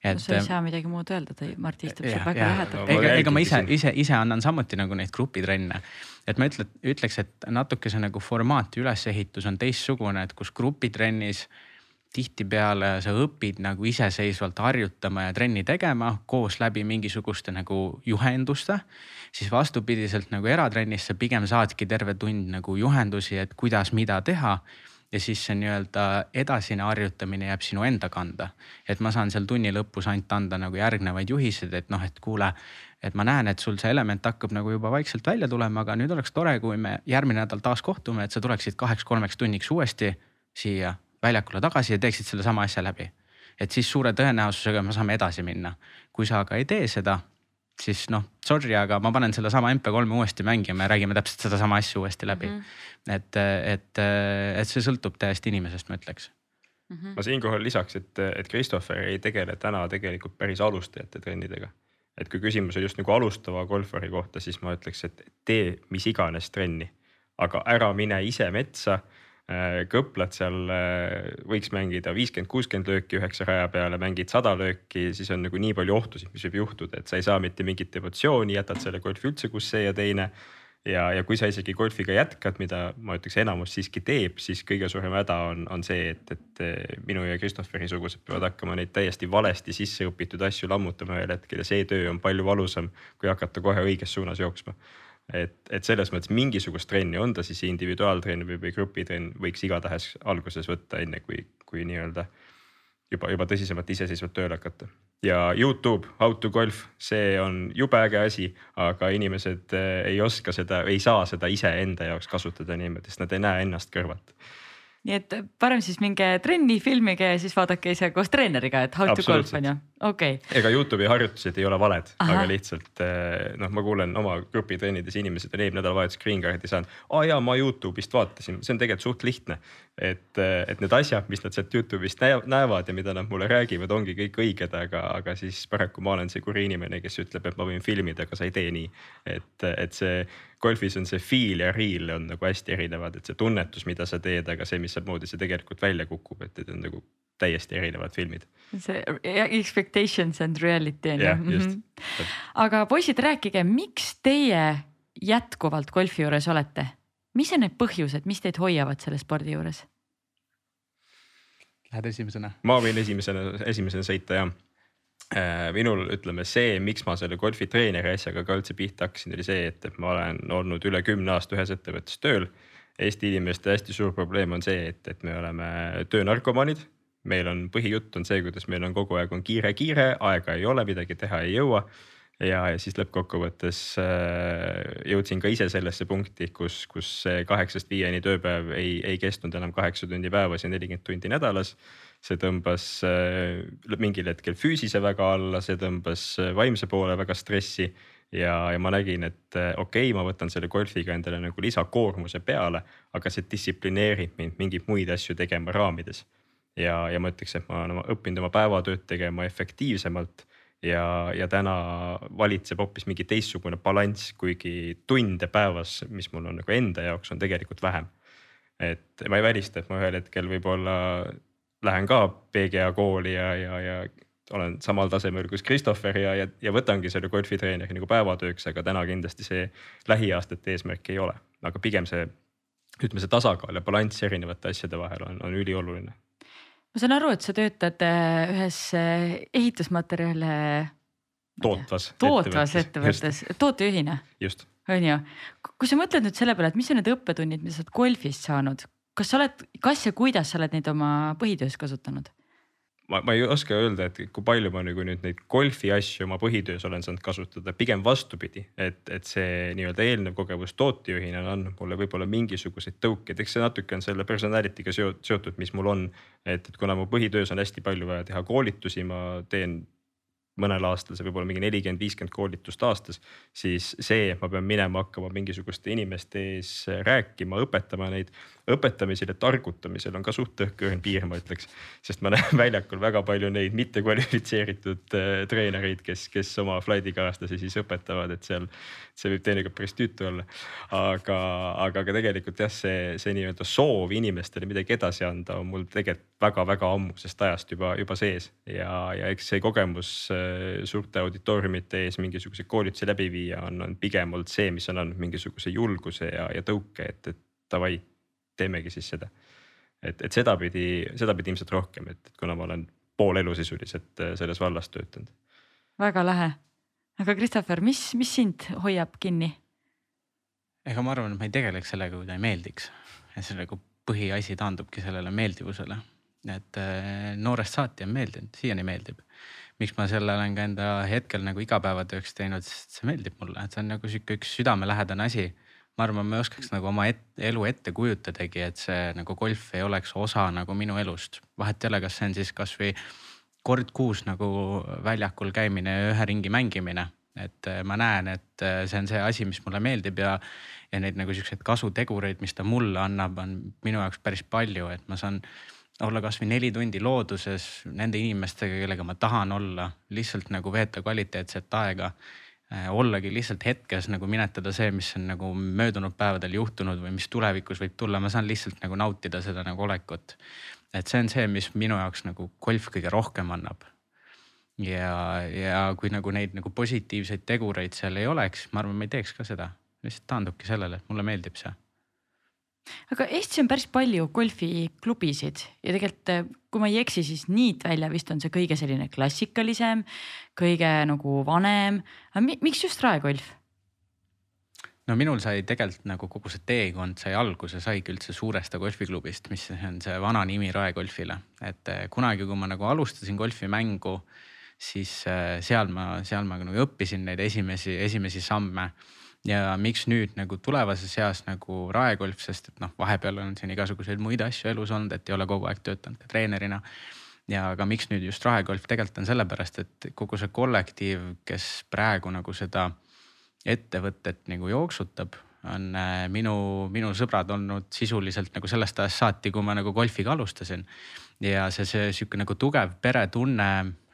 et. sa ei saa midagi muud öelda, ta Mart istub seal väga lähedalt. ega, ega ma ise, ise, ise annan samuti nagu neid grupitrenne. et ma ütle, ütleks, et natuke see nagu formaat ja ülesehitus on teistsugune, et kus grupitrennis tihtipeale sa õpid nagu iseseisvalt harjutama ja trenni tegema koos läbi mingisuguste nagu juhenduste. siis vastupidiselt nagu eratrennis sa pigem saadki terve tund nagu juhendusi, et kuidas, mida teha ja siis see nii-öelda edasine harjutamine jääb sinu enda kanda. et ma saan seal tunni lõpus ainult anda nagu järgnevaid juhiseid, et noh, et kuule, et ma näen, et sul see element hakkab nagu juba vaikselt välja tulema, aga nüüd oleks tore, kui me järgmine nädal taas kohtume, et sa tuleksid kaheks-kolmeks tunniks uuesti siia väljakule tagasi ja teeksid sellesama asja läbi. et siis suure tõenäosusega me saame edasi minna. kui sa aga ei tee seda, siis noh, sorry, aga ma panen sellesama MP3-e uuesti mängima ja räägime täpselt sedasama asja uuesti läbi mm. -hmm. et, et, et see sõltub täiesti inimesest, ma ütleks mm. -hmm. ma siinkohal lisaks, et, et Christopher ei tegele täna tegelikult päris alustajate trennidega. et kui küsimus on just nagu alustava golfari kohta, siis ma ütleks, et tee mis iganes trenni, aga ära mine ise metsa kõplad seal äh, võiks mängida viiskümmend, kuuskümmend lööki üheksa raja peale, mängid sada lööki, siis on nagu nii palju ohtusid, mis võib juhtuda, et sa ei saa mitte mingit emotsiooni, jätad selle golfi üldse, kus see ja teine. ja, ja kui sa isegi golfiga jätkad, mida ma ütleks, enamus siiski teeb, siis kõige suurem häda on, on see, et, et äh, minu ja Christopheri sugused peavad hakkama neid täiesti valesti sisse õpitud asju lammutama ühel hetkel ja see töö on palju valusam, kui hakata kohe õiges suunas jooksma et, et selles mõttes mingisugust trenni, on ta siis individuaaltrenn või, või grupitrenn, võiks igatahes alguses võtta, enne kui, kui nii-öelda juba, juba tõsisemalt iseseisvalt tööle hakata. ja Youtube, how to golf, see on jube äge asi, aga inimesed eh, ei oska seda, ei saa seda iseenda jaoks kasutada niimoodi, sest nad ei näe ennast kõrvalt. Nii et parem siis minge trenni, filmige ja siis vaadake ise koos treeneriga, et how to golf on ju, okei okay.. ega Youtube'i harjutused ei ole valed, aga lihtsalt eh, noh, ma kuulen oma grupitrennides inimesed on eelmine nädalavahetus green card'i saanud. aa jaa, ma Youtube'ist vaatasin, see on tegelikult suht lihtne. et, eh, et need asjad, mis nad sealt Youtube'ist näevad ja mida nad mulle räägivad, ongi kõik õiged, aga, aga siis paraku ma olen see kuri inimene, kes ütleb, et ma võin filmida, aga sa ei tee nii. et, et see golfis on see feel ja real on nagu hästi erinevad, et see tunnetus, mida sa teed, aga see, mismoodi see tegelikult välja kukub, et need on nagu täiesti erinevad filmid. see expectations and reality on ju. jah, just mm. -hmm. aga poisid, rääkige, miks teie jätkuvalt golfi juures olete? mis on need põhjused, mis teid hoiavad selle spordi juures? Lähed esimesena? ma võin esimesena, esimesena sõita jah Äh, minul ütleme see, miks ma selle golfitreeneri asjaga ka üldse pihta hakkasin, oli see, et, et ma olen olnud üle kümne aasta ühes ettevõttes tööl. Eesti inimeste hästi suur probleem on see, et, et me oleme töönarkomaanid. Meil on põhijutt on see, kuidas meil on kogu aeg on kiire-kiire, aega ei ole, midagi teha ei jõua. ja, ja siis lõppkokkuvõttes äh, jõudsin ka ise sellesse punkti, kus, kus see kaheksast viieni tööpäev ei, ei kestnud enam kaheksa tundi päevas ja nelikümmend tundi nädalas see tõmbas äh, mingil hetkel füüsise väga alla, see tõmbas äh, vaimse poole väga stressi. ja, ja ma nägin, et okei okay,, ma võtan selle golfiga endale nagu lisakoormuse peale, aga see distsiplineerib mind mingeid muid asju tegema raamides. Ja, ja ma ütleks, et ma olen õppinud oma päevatööd tegema efektiivsemalt ja, ja täna valitseb hoopis mingi teistsugune balanss, kuigi tunde päevas, mis mul on nagu enda jaoks on tegelikult vähem. et ma ei välista, et ma ühel hetkel võib-olla lähen ka PGA kooli ja, ja, ja olen samal tasemel kui Christopher ja, ja, ja võtangi selle golfitreeneri nagu päevatööks, aga täna kindlasti see lähiaastate eesmärk ei ole, aga pigem see ütleme, see tasakaal ja balanss erinevate asjade vahel on, on ülioluline. Ma saan aru, et sa töötad äh, ühes äh, ehitusmaterjale. tootvas. tootvas ettevõttes, tootejuhina. just. on ju, kui sa mõtled nüüd selle peale, et mis on need õppetunnid, mida sa oled golfist saanud, kas sa oled, kas ja kuidas sa oled neid oma põhitöös kasutanud? Ma, ma ei oska öelda, et kui palju ma nagu nüüd neid golfi asju oma põhitöös olen saanud kasutada, pigem vastupidi, et, et see nii-öelda eelnev kogemus tootejuhina on andnud mulle võib-olla mingisuguseid tõukeid, eks see natuke on selle personality'ga seotud, mis mul on. et, et kuna mu põhitöös on hästi palju vaja teha koolitusi, ma teen mõnel aastal see võib olla mingi nelikümmend, viiskümmend koolitust aastas, siis see, et ma pean minema hakkama mingisuguste inimeste ees rääkima, õpetama neid õpetamisel ja targutamisel on ka suht õhkõrn piir, ma ütleks. sest ma näen väljakul väga palju neid mittekvalifitseeritud äh, treenereid, kes, kes oma flightikaaslasi siis õpetavad, et seal see võib teinekord päris tüütu olla. aga, aga ka tegelikult jah, see, see nii-öelda soov inimestele midagi edasi anda on mul tegelikult väga-väga ammusest ajast juba, juba sees ja, ja eks see kogemus äh, suurte auditooriumite ees mingisuguseid koolitusi läbi viia on, on pigem olnud see, mis on andnud mingisuguse julguse ja, ja tõuke, et, et davai teemegi siis seda. et, et sedapidi, sedapidi ilmselt rohkem, et kuna ma olen pool elu sisuliselt äh, selles vallas töötanud. väga lahe, aga Christopher, mis, mis sind hoiab kinni? ega ma arvan, et ma ei tegeleks sellega, kui ta ei meeldiks. et see nagu põhiasi taandubki sellele meeldivusele, et äh, noorest saati on meeldinud, siiani meeldib. miks ma selle olen ka enda hetkel nagu igapäevatööks teinud, sest see meeldib mulle, et see on nagu sihuke üks südamelähedane asi ma arvan, ma ei oskaks nagu oma et, elu ette kujutadagi, et see nagu golf ei oleks osa nagu minu elust. vahet ei ole, kas see on siis kasvõi kord kuus nagu väljakul käimine ja ühe ringi mängimine. et äh, ma näen, et äh, see on see asi, mis mulle meeldib ja, ja neid nagu siukseid kasutegureid, mis ta mulle annab, on minu jaoks päris palju, et ma saan olla kasvõi neli tundi looduses nende inimestega, kellega ma tahan olla, lihtsalt nagu veeta kvaliteetset aega ollagi lihtsalt hetkes nagu minetada see, mis on nagu möödunud päevadel juhtunud või mis tulevikus võib tulla, ma saan lihtsalt nagu nautida seda nagu olekut. et see on see, mis minu jaoks nagu golf kõige rohkem annab. ja, ja kui nagu neid nagu positiivseid tegureid seal ei oleks, ma arvan, ma ei teeks ka seda, lihtsalt taandubki sellele, et mulle meeldib see aga Eestis on päris palju golfiklubisid ja tegelikult, eh, kui ma ei eksi, siis Niitvälja vist on see kõige selline klassikalisem, kõige nagu vanem. miks just raekolf? no minul sai tegelikult nagu kogu see teekond sai alguse, saigi üldse Suuresta golfiklubist, mis on see vana nimi raekolfile. et eh, kunagi, kui ma nagu alustasin golfimängu, siis eh, seal ma, seal ma nagu õppisin neid esimesi, esimesi samme ja miks nüüd nagu tulevases eas nagu raekolf, sest et noh, vahepeal on siin igasuguseid muid asju elus olnud, et ei ole kogu aeg töötanud ka treenerina. ja aga miks nüüd just raekolf, tegelikult on sellepärast, et kogu see kollektiiv, kes praegu nagu seda ettevõtet nagu jooksutab, on äh, minu, minu sõbrad olnud sisuliselt nagu sellest ajast saati, kui ma nagu golfiga alustasin. ja see, see sihuke nagu tugev peretunne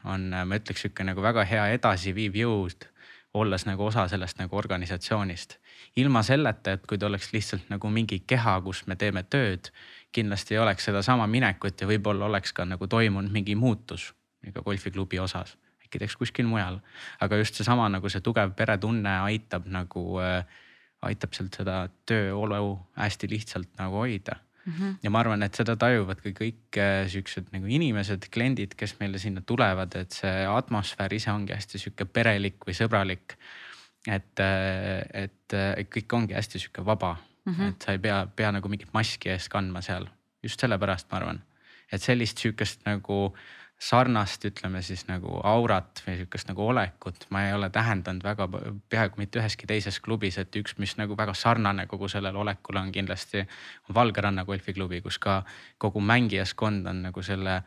on, ma ütleks sihuke nagu väga hea edasiviiv jõud olles nagu osa sellest nagu organisatsioonist. ilma selleta, et kui ta oleks lihtsalt nagu mingi keha, kus me teeme tööd, kindlasti ei oleks sedasama minekut ja võib-olla oleks ka nagu toimunud mingi muutus ka golfiklubi osas, äkki teeks kuskil mujal. aga just seesama nagu see tugev peretunne aitab nagu äh,, aitab sealt seda tööolu hästi lihtsalt nagu hoida Mm -hmm. ja ma arvan, et seda tajuvad ka kõik äh, siuksed nagu inimesed, kliendid, kes meile sinna tulevad, et see atmosfäär ise ongi hästi sihuke perelik või sõbralik. et, äh, et, et kõik ongi hästi sihuke vaba mm, -hmm. et sa ei pea, pea nagu mingit maski ees kandma seal, just sellepärast ma arvan, et sellist sihukest nagu sarnast, ütleme siis nagu aurat või sihukest nagu olekut ma ei ole tähendanud väga peaaegu mitte üheski teises klubis, et üks, mis nagu väga sarnane kogu sellele olekule on kindlasti Valgeranna golfiklubi, kus ka kogu mängijaskond on nagu selle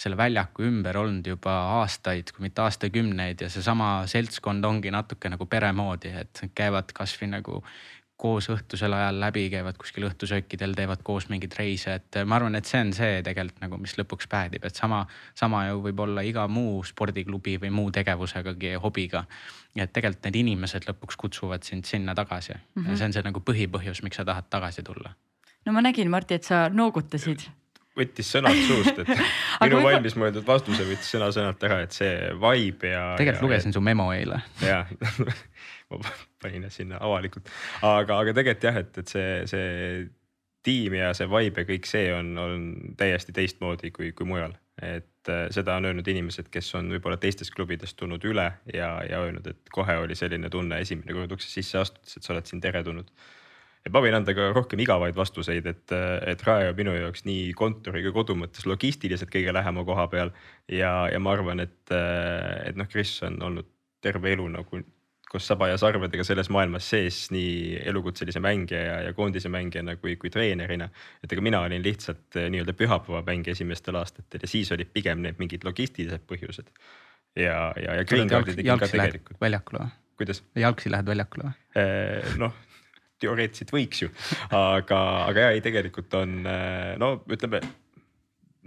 selle väljaku ümber olnud juba aastaid, kui mitte aastakümneid ja seesama seltskond ongi natuke nagu pere moodi, et käivad kasvõi nagu koos õhtusel ajal läbi, käivad kuskil õhtusöökidel, teevad koos mingeid reise, et ma arvan, et see on see tegelikult nagu, mis lõpuks päädib, et sama, sama ju võib olla iga muu spordiklubi või muu tegevusegagi, hobiga. et tegelikult need inimesed lõpuks kutsuvad sind sinna tagasi mm -hmm. ja see on see nagu põhipõhjus, miks sa tahad tagasi tulla. no ma nägin, Martti, et sa noogutasid võttis sõnad suust, et minu valmis mõeldud vastuse võttis sõna-sõnalt ära, et see vibe ja. tegelikult lugesin ja, su memo eile. jah ma panin sinna avalikult, aga, aga tegelikult jah, et, et see, see tiim ja see vibe ja kõik see on, on täiesti teistmoodi kui, kui mujal. et äh, seda on öelnud inimesed, kes on võib-olla teistest klubidest tulnud üle ja, ja öelnud, et kohe oli selline tunne esimene kord uksest sisse astudes, et sa oled siin teretulnud. et ma võin anda ka rohkem igavaid vastuseid, et, et Rae on minu jaoks nii kontori kui kodu mõttes logistiliselt kõige lähema koha peal. ja, ja ma arvan, et, et noh, Kris on olnud terve elu nagu koos saba ja sarvedega selles maailmas sees nii elukutselise mängija ja, ja koondise mängijana kui, kui treenerina. et ega mina olin lihtsalt eh, nii-öelda pühapäevamängija esimestel aastatel ja siis olid pigem need mingid logistilised põhjused. ja, ja, ja green card'i tegin ka tegelikult. väljakule või? kuidas? jalgsi lähed väljakule või? Eh, noh, teoreetiliselt võiks ju, aga, aga ja ei, tegelikult on eh, no ütleme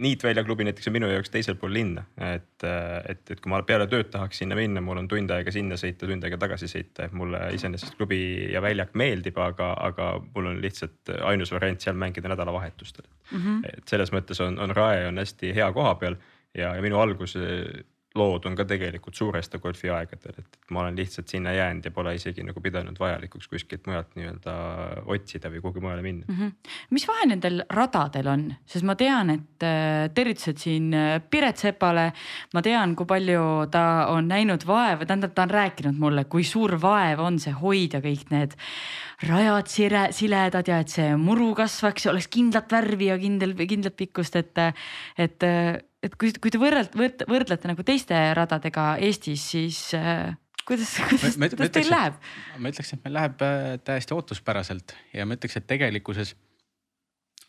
Niitvälja klubi näiteks on minu jaoks teisel pool linna, et, et, et kui ma peale tööd tahaks sinna minna, mul on tund aega sinna sõita, tund aega tagasi sõita, et mulle iseenesest klubi ja väljak meeldib, aga, aga mul on lihtsalt ainus variant seal mängida nädalavahetustel mm. -hmm. et selles mõttes on, on Rae on hästi hea koha peal ja, ja minu algus lood on ka tegelikult Suuresta golfi aegadel, et ma olen lihtsalt sinna jäänud ja pole isegi nagu pidanud vajalikuks kuskilt mujalt nii-öelda otsida või kuhugi mujale minna mm. -hmm. mis vahe nendel radadel on, sest ma tean, et äh, tervitused siin äh, Piret Sepale. ma tean, kui palju ta on näinud vaeva, tähendab, ta on rääkinud mulle, kui suur vaev on see hoida kõik need rajad sire, siledad ja et see muru kasvaks ja oleks kindlat värvi ja kindel, kindlat pikkust, et, et et kui, kui te võrdlete, võrdlete nagu teiste radadega Eestis, siis äh, kuidas, kuidas, kuidas teil läheb? ma ütleks, et meil läheb äh, täiesti ootuspäraselt ja ma ütleks, et tegelikkuses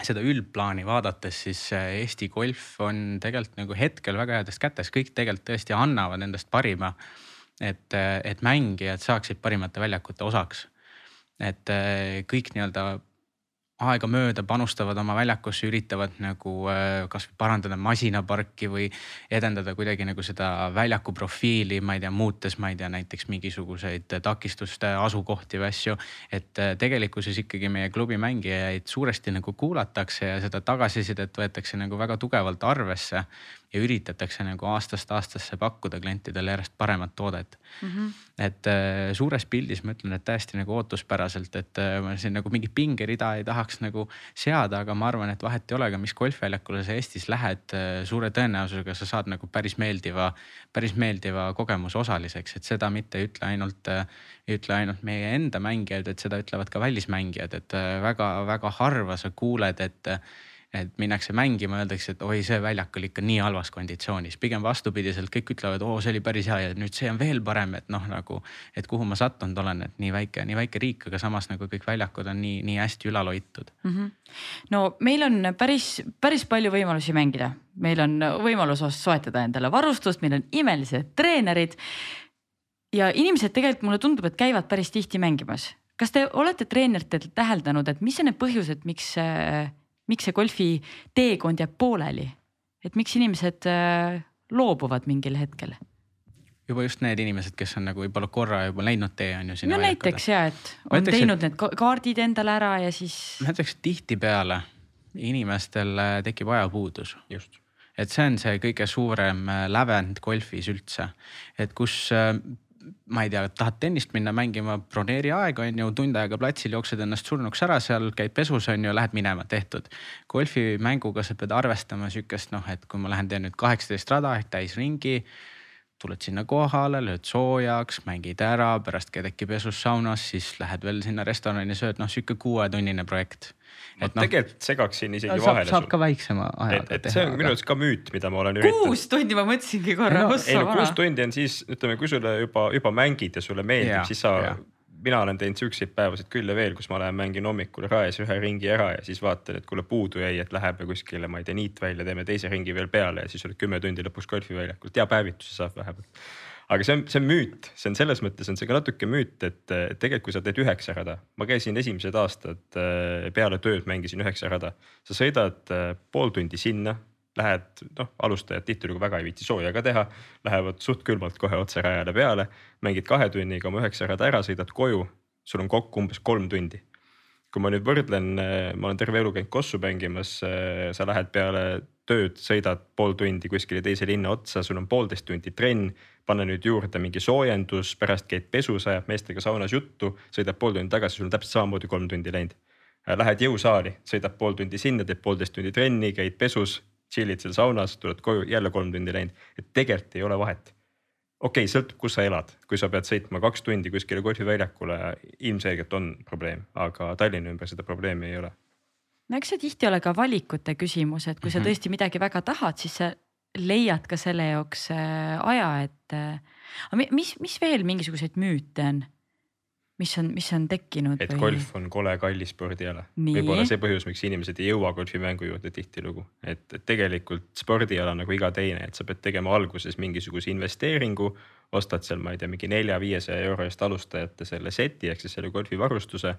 seda üldplaani vaadates, siis äh, Eesti golf on tegelikult nagu hetkel väga heades kätes, kõik tegelikult tõesti annavad endast parima. et, et mängijad saaksid parimate väljakute osaks. et äh, kõik nii-öelda aegamööda panustavad oma väljakusse, üritavad nagu äh, kasvõi parandada masinaparki või edendada kuidagi nagu seda väljaku profiili, ma ei tea, muutes, ma ei tea, näiteks mingisuguseid takistuste asukohti või asju. et äh, tegelikkuses ikkagi meie klubi mängijaid suuresti nagu kuulatakse ja seda tagasisidet võetakse nagu väga tugevalt arvesse ja üritatakse nagu aastast aastasse pakkuda klientidele järjest paremat toodet mm. -hmm. et äh, suures pildis ma ütlen, et täiesti nagu ootuspäraselt, et äh, ma siin nagu mingit pingerida ei tahaks nagu seada, aga ma arvan, et vahet ei ole ka, mis golfväljakule sa Eestis lähed, suure tõenäosusega sa saad nagu päris meeldiva, päris meeldiva kogemuse osaliseks, et seda mitte ei ütle ainult, ei ütle ainult meie enda mängijad, et seda ütlevad ka välismängijad, et väga-väga harva sa kuuled, et et minnakse mängima, öeldakse, et oi, see väljak oli ikka nii halvas konditsioonis, pigem vastupidiselt kõik ütlevad, oo, see oli päris hea ja nüüd see on veel parem, et noh, nagu. et kuhu ma sattunud olen, et nii väike, nii väike riik, aga samas nagu kõik väljakud on nii, nii hästi ülal hoitud mm. -hmm. no meil on päris, päris palju võimalusi mängida, meil on võimalus soetada endale varustust, meil on imelised treenerid. ja inimesed tegelikult mulle tundub, et käivad päris tihti mängimas. kas te olete treeneritelt täheldanud, et mis on need põhjused, miks miks see golfi teekond jääb pooleli, et miks inimesed äh, loobuvad mingil hetkel? juba just need inimesed, kes on nagu võib-olla korra juba läinud tee on ju. no näiteks ja, et on ütleks, teinud et... need kaardid endale ära ja siis. ma ütleks tihtipeale inimestel äh, tekib ajapuudus. just et see on see kõige suurem äh, lävend golfis üldse, et kus ma ei tea, tahad tennist minna mängima, broneeri aeg on ju, tund aega platsil jooksed ennast surnuks ära, seal käid pesus on ju, lähed minema, tehtud. golfimänguga sa pead arvestama sihukest noh, et kui ma lähen teen nüüd kaheksateist rada ehk täisringi. tuled sinna kohale, lööd soojaks, mängid ära, pärast käid äkki pesus saunas, siis lähed veel sinna restorani, sööd, noh sihuke kuuetunnine projekt ma no, tegelikult segaksin isegi no, vahele. saab ka väiksema ajaga teha. see on aga... minu arust ka müüt, mida ma olen üritanud. kuus tundi ma mõtlesingi korra no,. ei no kuus tundi on siis ütleme, kui sulle juba, juba mängid ja sulle meeldib, siis sa, mina olen teinud siukseid päevasid küll ja veel, kus ma lähen mängin hommikul raes ühe ringi ära ja siis vaatan, et kuule puudu jäi, et läheb kuskile, ma ei tea, niit välja, teeme teise ringi veel peale ja siis oled kümme tundi lõpuks golfiväljakul, hea päevituse saab vähemalt aga see on, see on müüt, see on selles mõttes on see ka natuke müüt, et tegelikult kui sa teed üheksa rada, ma käisin esimesed aastad äh, peale tööd mängisin üheksa rada. sa sõidad äh, pool tundi sinna, lähed noh, alustajad tihtilugu väga ei viitsi sooja ka teha, lähevad suht külmalt kohe otse rajale peale, mängid kahe tunniga oma üheksa rada ära, sõidad koju, sul on kokku umbes kolm tundi kui ma nüüd võrdlen, äh, ma olen terve elu käinud kossu mängimas, sa lähed peale tööd, sõidad pool tundi kuskile teise linna otsa, sul on poolteist tundi trenn panna nüüd juurde mingi soojendus, pärast käid pesus, ajad meestega saunas juttu, sõidad pool tundi tagasi, sul on täpselt samamoodi kolm tundi läinud. Lähed jõusaali, sõidad pool tundi sinna, teed poolteist tundi trenni, käid pesus, chill'id seal saunas, tuled koju, jälle kolm tundi läinud, et tegelikult ei ole vahet. Okei okay,, sõltub, kus sa elad, kui sa pead sõitma kaks tundi kuskile golfiväljakule, ilmselgelt on probleem, aga Tallinna ümber seda probleemi ei ole no eks see tihti ole ka valikute küsimus, et kui sa mhm. tõesti midagi väga tahad, siis sa leiad ka selle jaoks äh, aja, et äh, mis, mis veel mingisuguseid müüte on? Mis on, mis on tekkinud? et või? golf on kole kallis spordiala. võib-olla see põhjus, miks inimesed ei jõua golfimängu juurde tihtilugu, et, et tegelikult spordiala nagu iga teine, et sa pead tegema alguses mingisuguse investeeringu. ostad seal, ma ei tea, mingi nelja-viiesaja euro eest alustajate selle seti ehk siis selle golfivarustuse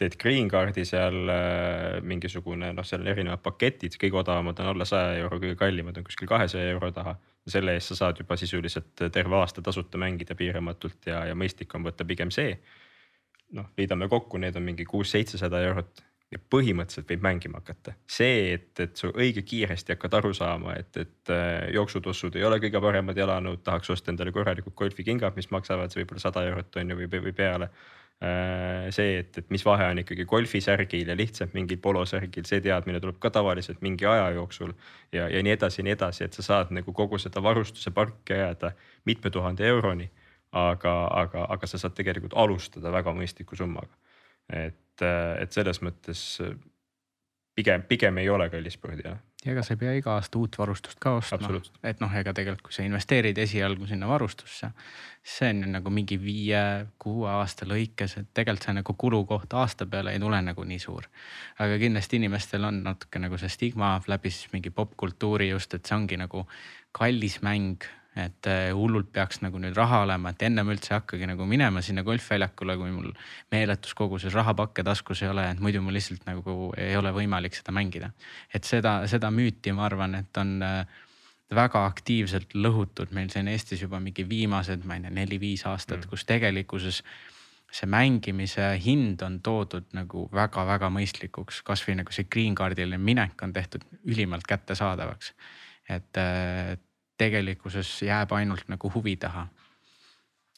teed green card'i seal äh, mingisugune noh, seal on erinevad paketid, kõige odavamad on alla saja euro, kõige kallimad on kuskil kahesaja euro taha. selle eest sa saad juba sisuliselt terve aasta tasuta mängida piiramatult ja, ja mõistlik on võtta pigem see. Noh, liidame kokku, need on mingi kuus-seitsesada eurot ja põhimõtteliselt võib mängima hakata. see, et, et sa õige kiiresti hakkad aru saama, et, et äh, jooksutossud ei ole kõige paremad jalanõud, tahaks osta endale korralikud golfikingad, mis maksavad võib-olla sada eurot on ju või, või peale Äh, see, et, et mis vahe on ikkagi golfisärgil ja lihtsalt mingil polosärgil, see teadmine tuleb ka tavaliselt mingi aja jooksul. ja, ja nii edasi ja nii edasi, et sa saad nagu kogu seda varustuse parki ajada mitme tuhande euroni. Aga, aga, aga sa saad tegelikult alustada väga mõistliku summaga. et, et selles mõttes pigem, pigem ei ole kallis spordiala. ja ega sa ei pea iga aasta uut varustust ka ostma, et noh, ega tegelikult, kui sa investeerid esialgu sinna varustusse, see on ju nagu mingi viie-kuue aasta lõikes, et tegelikult see nagu kulukoht aasta peale ei tule nagu nii suur. aga kindlasti inimestel on natuke nagu see stigma läbi siis mingi popkultuuri just, et see ongi nagu kallis mäng et äh, hullult peaks nagu nüüd raha olema, et ennem üldse hakkagi nagu minema sinna golfväljakule, kui mul meeletus koguses rahapakke taskus ei ole, et muidu mul lihtsalt nagu ei ole võimalik seda mängida. et seda, seda müüti, ma arvan, et on äh, väga aktiivselt lõhutud meil siin Eestis juba mingi viimased, ma ei tea, neli-viis aastat mm., kus tegelikkuses see mängimise hind on toodud nagu väga-väga mõistlikuks, kasvõi nagu see green card'ile minek on tehtud ülimalt kättesaadavaks. et, äh, et tegelikkuses jääb ainult nagu huvi taha.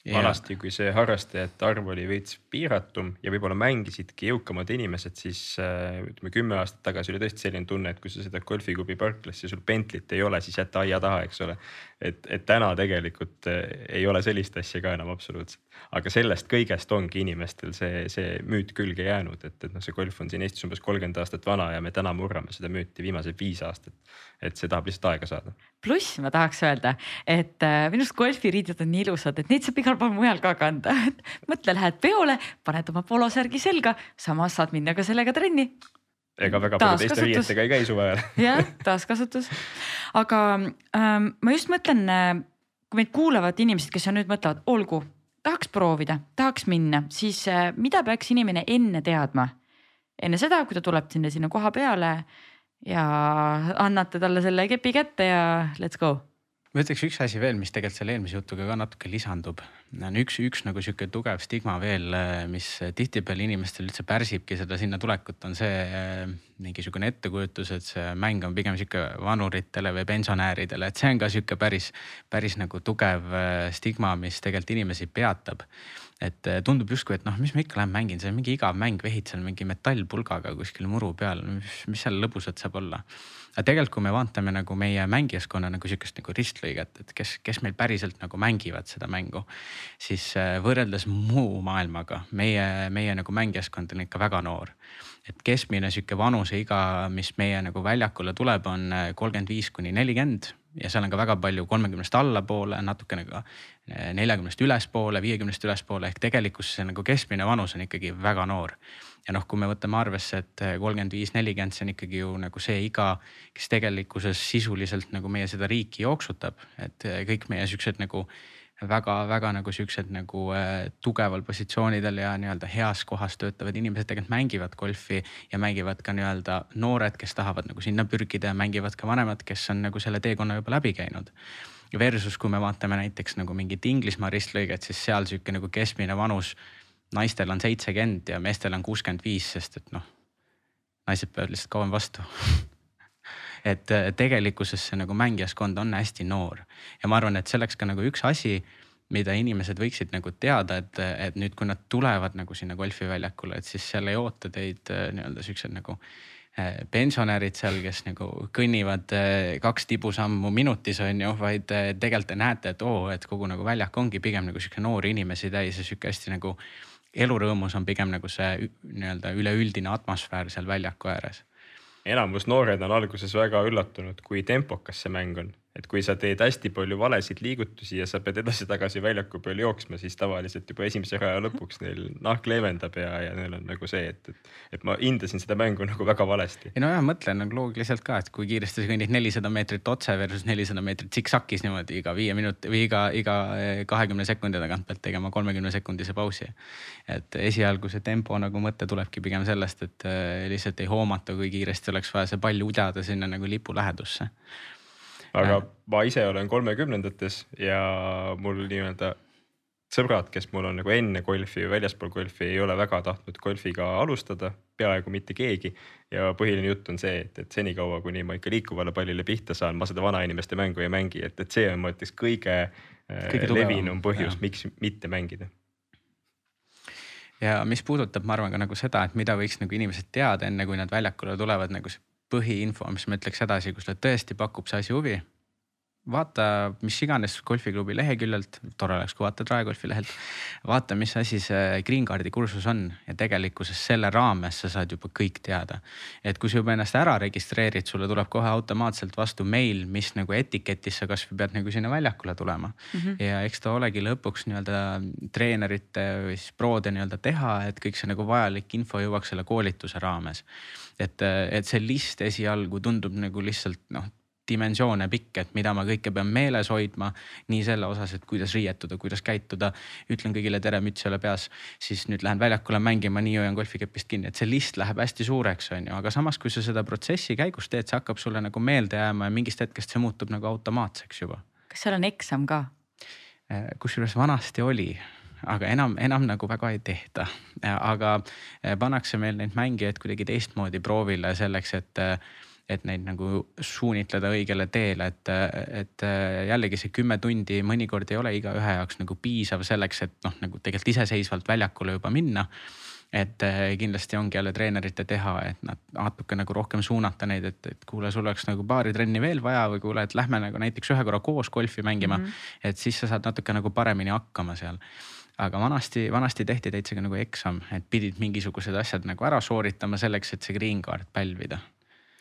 Vanasti, kui see harrastajate arv oli veits piiratum ja võib-olla mängisidki jõukamad inimesed, siis äh, ütleme kümme aastat tagasi oli tõesti selline tunne, et kui sa sõidad golfiklubi parklasse ja sul Bentley't ei ole, siis jäta aia taha, eks ole. et, et täna tegelikult äh, ei ole sellist asja ka enam absoluutselt, aga sellest kõigest ongi inimestel see, see müüt külge jäänud, et, et noh, see golf on siin Eestis umbes kolmkümmend aastat vana ja me täna murrame seda müüti viimased viis aastat. et see tahab lihtsalt aega saada pluss ma tahaks öelda, et äh, minu arust golfiriided on nii ilusad, et neid saab igal pool mujal ka kanda, et mõtle, lähed peole, paned oma polosärgi selga, samas saad minna ka sellega trenni. ega väga palju teiste riietega ei käi suve ajal. jah, taaskasutus, aga ähm, ma just mõtlen, äh, kui meid kuulavad inimesed, kes on nüüd mõtlevad, olgu, tahaks proovida, tahaks minna, siis äh, mida peaks inimene enne teadma? enne seda, kui ta tuleb sinna, sinna koha peale ja annate talle selle kepi kätte ja let's go ma ütleks üks asi veel, mis tegelikult selle eelmise jutuga ka natuke lisandub. on üks, üks nagu sihuke tugev stigma veel, mis tihtipeale inimestel üldse pärsibki seda sinna tulekut, on see eh, mingisugune ettekujutus, et see mäng on pigem sihuke vanuritele või pensionäridele, et see on ka sihuke päris, päris nagu tugev eh, stigma, mis tegelikult inimesi peatab et tundub justkui, et noh, mis ma ikka lähen mängin, see on mingi igav mäng, vehid seal mingi metallpulgaga kuskil muru peal, mis seal lõbusat saab olla. Aga tegelikult, kui me vaatame nagu meie mängijaskonna nagu sihukest nagu ristlõiget, et kes, kes meil päriselt nagu mängivad seda mängu, siis eh, võrreldes muu maailmaga meie, meie nagu mängijaskond on ikka väga noor et keskmine sihuke vanuseiga, mis meie nagu väljakule tuleb, on eh, kolmkümmend viis kuni nelikümmend ja seal on ka väga palju kolmekümnest allapoole, natukene ka eh, neljakümnest ülespoole, viiekümnest ülespoole ehk tegelikkuses see nagu keskmine vanus on ikkagi väga noor. Ja noh, kui me võtame arvesse, et kolmkümmend viis, nelikümmend, see on ikkagi ju nagu see iga, kes tegelikkuses sisuliselt nagu meie seda riiki jooksutab, et eh, kõik meie siuksed nagu väga-väga nagu siuksed nagu äh, tugeval positsioonidel ja nii-öelda heas kohas töötavad inimesed tegelikult mängivad golfi ja mängivad ka nii-öelda noored, kes tahavad nagu sinna pürgida ja mängivad ka vanemad, kes on nagu selle teekonna juba läbi käinud. Versus kui me vaatame näiteks nagu mingit Inglismaa ristlõiget, siis seal sihuke nagu keskmine vanus naistel on seitsekümmend ja meestel on kuuskümmend viis, sest et noh, naised peavad lihtsalt kauem vastu et äh, tegelikkuses see nagu mängijaskond on hästi noor. Ja ma arvan, et selleks ka nagu üks asi mida inimesed võiksid nagu teada, et, et nüüd, kui nad tulevad nagu sinna golfiväljakule, et siis seal ei oota teid äh, nii-öelda siuksed nagu äh, pensionärid seal, kes nagu kõnnivad kaks tibusammu minutis on ju, vaid tegelikult te näete, et oo, et kogu nagu väljak ongi pigem nagu sihuke noori inimesi täis ja sihuke hästi nagu elurõõmus on pigem nagu see nii-öelda üleüldine atmosfäär seal väljaku ääres. Enamus noored on alguses väga üllatunud, kui tempokas see mäng on et kui sa teed hästi palju valesid liigutusi ja sa pead edasi-tagasi väljaku peal jooksma, siis tavaliselt juba esimese raja lõpuks neil nahk leevendab ja, ja neil on nagu see, et, et, et ma hindasin seda mängu nagu väga valesti. ei no jah, mõtlen nagu loogiliselt ka, et kui kiiresti sa kõnnid nelisada meetrit otse versus nelisada meetrit siksakis niimoodi iga viie minuti või iga, iga eh, kahekümne sekundi tagant pead tegema kolmekümne sekundise pausi. et esialgu see tempo nagu mõte tulebki pigem sellest, et eh, lihtsalt ei hoomata, kui kiiresti oleks vaja see pall udada sinna nagu lipu lähedusse aga ja. ma ise olen kolmekümnendates ja mul nii-öelda sõbrad, kes mul on nagu enne golfi või väljaspool golfi, ei ole väga tahtnud golfiga alustada, peaaegu mitte keegi. ja põhiline jutt on see, et, et senikaua, kuni ma ikka liikuvale pallile pihta saan, ma seda vanainimeste mängu ei mängi, et, et see on, ma ütleks, kõige, kõige äh, levinum põhjus, miks mitte mängida ja mis puudutab, ma arvan ka nagu seda, et mida võiks nagu inimesed teada, enne kui nad väljakule tulevad, nagu see põhiinfo, mis ma ütleks edasi, kui sulle tõesti pakub see asi huvi. Vaata mis iganes golfiklubi leheküljelt, tore oleks, kui vaatad Rae golfi lehelt. vaata, mis asi see green card'i kursus on ja tegelikkuses selle raames sa saad juba kõik teada. et kui sa juba ennast ära registreerid, sulle tuleb kohe automaatselt vastu meil, mis nagu etiketis sa kasvõi pead nagu sinna väljakule tulema mm. -hmm. ja eks ta olegi lõpuks nii-öelda treenerite või siis prode nii-öelda teha, et kõik see nagu vajalik info jõuaks selle koolituse raames. et, et see list esialgu tundub nagu lihtsalt noh dimensioone pikk, et mida ma kõike pean meeles hoidma. nii selle osas, et kuidas riietuda, kuidas käituda. ütlen kõigile tere, müts ei ole peas, siis nüüd lähen väljakule mängima, nii hoian golfikepist kinni, et see list läheb hästi suureks, on ju, aga samas, kui sa seda protsessi käigus teed, see hakkab sulle nagu meelde jääma ja mingist hetkest see muutub nagu automaatseks juba. kas seal on eksam ka? Äh, kusjuures vanasti oli aga enam, enam nagu väga ei tehta. aga äh, pannakse meil neid mängijaid kuidagi teistmoodi proovile selleks, et et neid nagu suunitleda õigele teele, et, et jällegi see kümme tundi mõnikord ei ole igaühe jaoks nagu piisav selleks, et noh, nagu tegelikult iseseisvalt väljakule juba minna et kindlasti ongi jälle treenerite teha, et nad natuke nagu rohkem suunata neid, et, et kuule, sul oleks nagu paari trenni veel vaja või kuule, et lähme nagu näiteks ühe korra koos golfi mängima mm. -hmm. et siis sa saad natuke nagu paremini hakkama seal. aga vanasti, vanasti tehti täitsa nagu eksam, et pidid mingisugused asjad nagu ära sooritama selleks, et see green card pälvida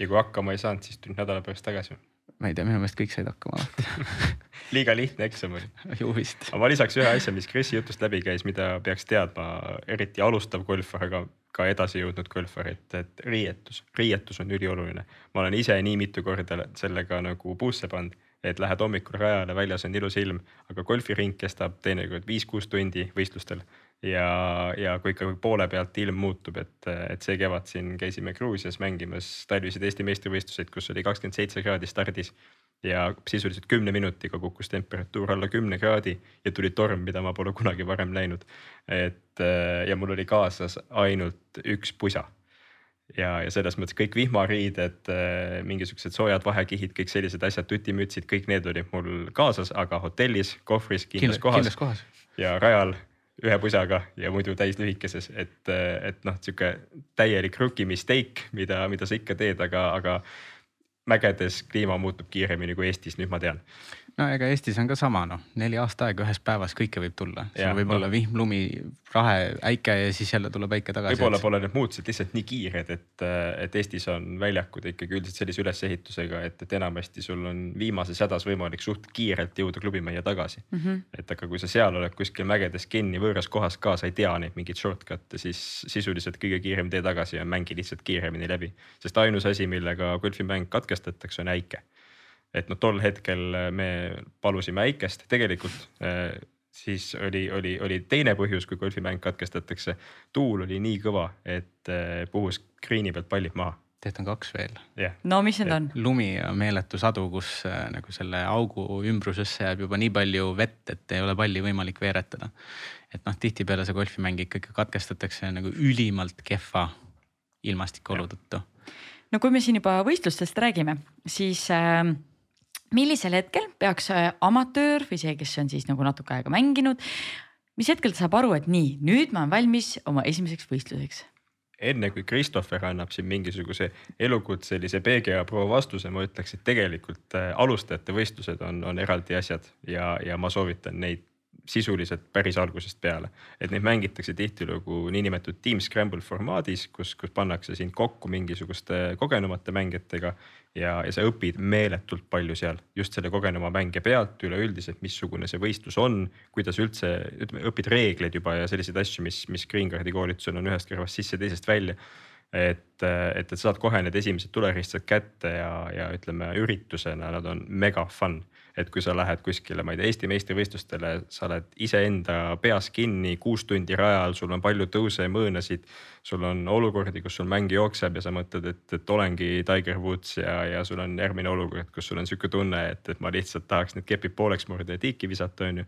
ja kui hakkama ei saanud, siis tulid nädala pärast tagasi. ma ei tea, minu meelest kõik said hakkama alati liiga lihtne eksam oli. ju vist. aga ma lisaks ühe asja, mis Krisi jutust läbi käis, mida peaks teadma, eriti alustav golfar, aga ka edasi jõudnud golfar, et, et riietus, riietus on ülioluline. ma olen ise nii mitu korda sellega nagu puusse pannud et lähed hommikul rajale, väljas on ilus ilm, aga golfiring kestab teinekord viis-kuus tundi võistlustel ja, ja kui ikka poole pealt ilm muutub, et, et see kevad siin käisime Gruusias mängimas talvised Eesti meistrivõistluseid, kus oli kakskümmend seitse kraadi stardis. ja sisuliselt kümne minutiga kukkus temperatuur alla kümne kraadi ja tuli torm, mida ma pole kunagi varem näinud. et ja mul oli kaasas ainult üks pusa ja, ja selles mõttes kõik vihmariided, mingisugused soojad vahekihid, kõik sellised asjad, tutimütsid, kõik need olid mul kaasas, aga hotellis, kohvris, kindlas kohas. ja rajal ühe pusaga ja muidu täis lühikeses, et, et noh, sihuke täielik rookie mistake, mida, mida sa ikka teed, aga, aga mägedes kliima muutub kiiremini kui Eestis, nüüd ma tean no ega Eestis on ka sama noh, neli aasta aega ühes päevas kõike võib tulla, seal võib no. olla vihm, lumi, rahe, äike ja siis jälle tuleb äike tagasi. võib-olla pole need muutused lihtsalt nii kiired, et, et Eestis on väljakud ikkagi üldiselt sellise ülesehitusega, et, et enamasti sul on viimases hädas võimalik suht kiirelt jõuda klubimajja tagasi mm. -hmm. et aga kui sa seal oled kuskil mägedes kinni võõras kohas ka, sa ei tea neid mingeid shortcut'e, siis sisuliselt kõige kiirem tee tagasi on mängi lihtsalt kiiremini läbi. sest ainus asi, millega golfimäng katkestatakse, on äike et noh, tol hetkel äh, me palusime äikest, tegelikult äh, siis oli, oli, oli teine põhjus, kui golfimäng katkestatakse. tuul oli nii kõva, et äh, puhus green'i pealt pallid maha tegelikult on kaks veel yeah.. no mis need on? lumi ja meeletu sadu, kus äh, nagu selle augu ümbrusesse jääb juba nii palju vett, et ei ole palli võimalik veeretada. et noh, tihtipeale see golfimäng ikkagi katkestatakse nagu ülimalt kehva ilmastikuolu tõttu. no kui me siin juba võistlustest räägime, siis äh, millisel hetkel peaks äh, amatöör või see, kes on siis nagu natuke aega mänginud, mis hetkel ta saab aru, et nii, nüüd ma olen valmis oma esimeseks võistluseks? enne kui Christopher annab siin mingisuguse elukutselise PGA pro vastuse, ma ütleks, et tegelikult äh, alustajate võistlused on, on eraldi asjad ja, ja ma soovitan neid sisuliselt päris algusest peale. et neid mängitakse tihtilugu niinimetatud team scramble formaadis, kus, kus pannakse sind kokku mingisuguste kogenumate mängijatega ja, ja sa õpid meeletult palju seal just selle kogenuma mängija pealt üleüldiselt, missugune see võistlus on, kuidas üldse ütleme, õpid reegleid juba ja selliseid asju, mis, mis Green Cardi koolitusel on ühest kõrvast sisse, teisest välja. et, et, et sa saad kohe need esimesed tuleriistad kätte ja, ja ütleme üritusena nad on mega fun et kui sa lähed kuskile, ma ei tea, Eesti meistrivõistlustele, sa oled iseenda peas kinni kuus tundi rajal, sul on palju tõuse ja mõõnasid. sul on olukordi, kus sul mäng jookseb ja sa mõtled, et, et olengi Tiger Woods ja, ja sul on järgmine olukord, kus sul on sihuke tunne, et, et ma lihtsalt tahaks need kepid pooleks murda ja tiiki visata, on ju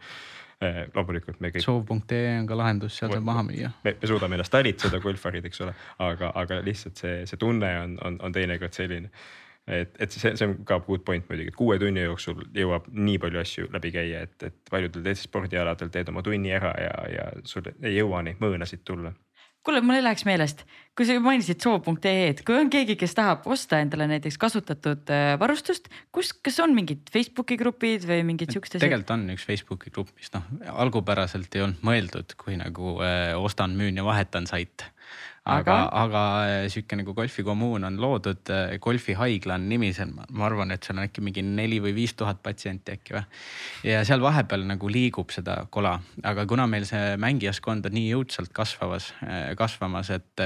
eh, loomulikult me kõik. soov.ee on ka lahendus, seal saab maha müüa. me, me suudame ennast talitseda golfarid, eks ole, aga, aga lihtsalt see, see tunne on, on, on teinekord selline et, et see, see on ka good point muidugi, et kuue tunni jooksul jõuab nii palju asju läbi käia, et, et paljudel teistel spordialadel teed oma tunni ära ja, ja sul ei jõua neid mõõnasid tulla. kuule, mul ei läheks meelest, kui sa mainisid soo.ee-d, kui on keegi, kes tahab osta endale näiteks kasutatud äh, varustust, kus, kas on mingid Facebooki grupid või mingid siuksed asjad? tegelikult on üks Facebooki grupp, mis noh, algupäraselt ei olnud mõeldud kui nagu äh, ostan, müün ja vahetan sait aga, aga? äh, sihuke nagu golfikommuun on loodud, äh, golfihaigla on nimi seal, ma arvan, et seal on äkki mingi neli või viis tuhat patsienti äkki või. ja seal vahepeal nagu liigub seda kola, aga kuna meil see mängijaskond on nii jõudsalt kasvavas, äh, kasvamas, et,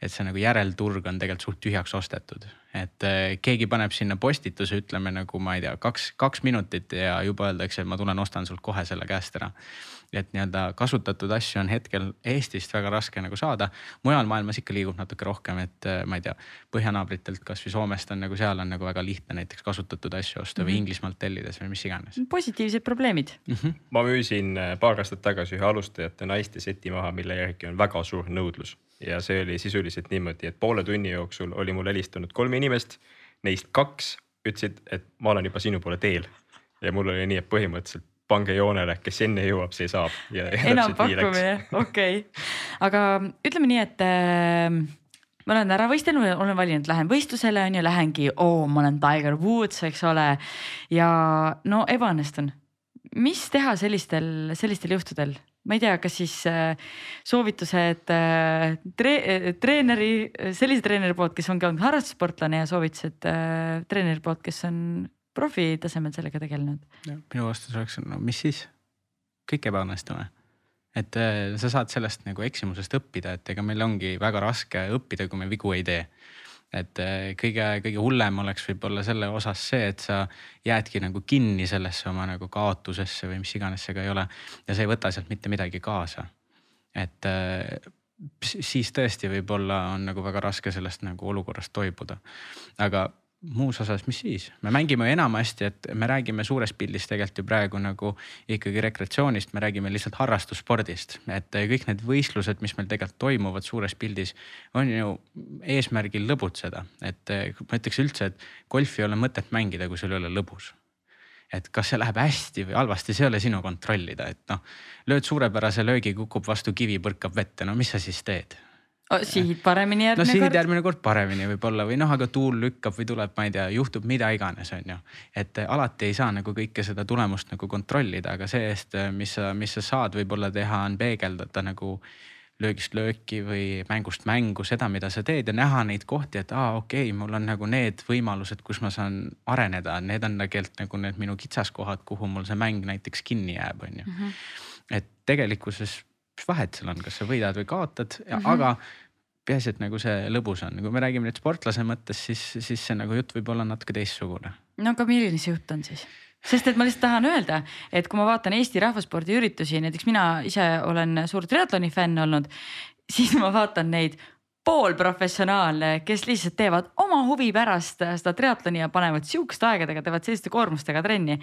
et see nagu järelturg on tegelikult suht tühjaks ostetud. Et keegi paneb sinna postituse, ütleme nagu ma ei tea, kaks, kaks minutit ja juba öeldakse, et ma tulen, ostan sult kohe selle käest ära et nii-öelda kasutatud asju on hetkel Eestist väga raske nagu saada. mujal maailmas ikka liigub natuke rohkem, et äh, ma ei tea, põhjanaabritelt kasvõi Soomest on nagu seal on nagu väga lihtne näiteks kasutatud asju osta mm -hmm. või mhm. Inglismaalt tellides või mis iganes. positiivsed probleemid mm. -hmm. ma müüsin äh, paar aastat tagasi ühe alustajate naiste seti maha, mille järgi on väga suur nõudlus ja see oli sisuliselt niimoodi, et poole tunni jooksul oli mul helistanud kolm inimest, neist kaks ütlesid, et ma olen juba sinu poole teel ja mul oli nii, et põhimõtteliselt pange joonele, kes enne jõuab, see saab. enampakkumine, okei okay., aga ütleme nii, et äh, ma olen ära võistelnud, olen valinud, lähen võistlusele on ju, lähengi, oo, ma olen Tiger Woods, eks ole. ja no ebaõnnestun. mis teha sellistel, sellistel juhtudel? ma ei tea, kas siis äh, soovitused äh, tre, äh, treeneri, sellise treeneri poolt, kes ongi olnud harrastussportlane ja soovitused äh, treeneri poolt, kes on profitasemel sellega tegelenud? minu vastus oleks, no mis siis, kõik ebaõnnestume. et äh, sa saad sellest nagu eksimusest õppida, et ega meil ongi väga raske õppida, kui me vigu ei tee et äh, kõige, kõige hullem oleks võib-olla selle osas see, et sa jäädki nagu kinni sellesse oma nagu kaotusesse või mis iganes see ka ei ole. ja sa ei võta sealt mitte midagi kaasa. et äh, siis tõesti võib-olla on nagu väga raske sellest nagu olukorrast toibuda. aga muus osas, mis siis, me mängime enamasti, et me räägime suures pildis tegelikult ju praegu nagu ikkagi rekreatsioonist, me räägime lihtsalt harrastusspordist, et kõik need võistlused, mis meil tegelikult toimuvad suures pildis, on ju eesmärgil lõbutseda, et ma ütleks üldse, et golfi ei ole mõtet mängida, kui sul ei ole lõbus. Et kas see läheb hästi või halvasti, see ei ole sinu kontrollida, et noh, lööd suurepärase löögi, kukub vastu kivi, põrkab vette, no mis sa siis teed? Sihid paremini järgmine kord. no sihid järgmine kord paremini võib-olla või noh, aga tuul lükkab või tuleb, ma ei tea, juhtub mida iganes, on ju. et eh, alati ei saa nagu kõike seda tulemust nagu kontrollida, aga see-eest, eh, mis sa, mis sa saad võib-olla teha, on peegeldada nagu löögist lööki või mängust mängu seda, mida sa teed ja näha neid kohti, et aa, okei okay,, mul on nagu need võimalused, kus ma saan areneda, need on tegelikult nagu need minu kitsaskohad, kuhu mul see mäng näiteks kinni jääb, on ju. Mhm. et tegelikkuses mis vahet seal on, kas sa võidad või kaotad mm, -hmm. aga peaasi, et nagu see lõbus on, kui me räägime nüüd sportlase mõttes, siis, siis see nagu jutt võib olla natuke teistsugune. no aga milline see jutt on siis? sest et ma lihtsalt tahan öelda, et kui ma vaatan Eesti rahvaspordiüritusi, näiteks mina ise olen suur triatloni fänn olnud, siis ma vaatan neid poolprofessionaale, kes lihtsalt teevad oma huvi pärast seda triatloni ja panevad sihukeste aegadega, teevad selliste koormustega trenni.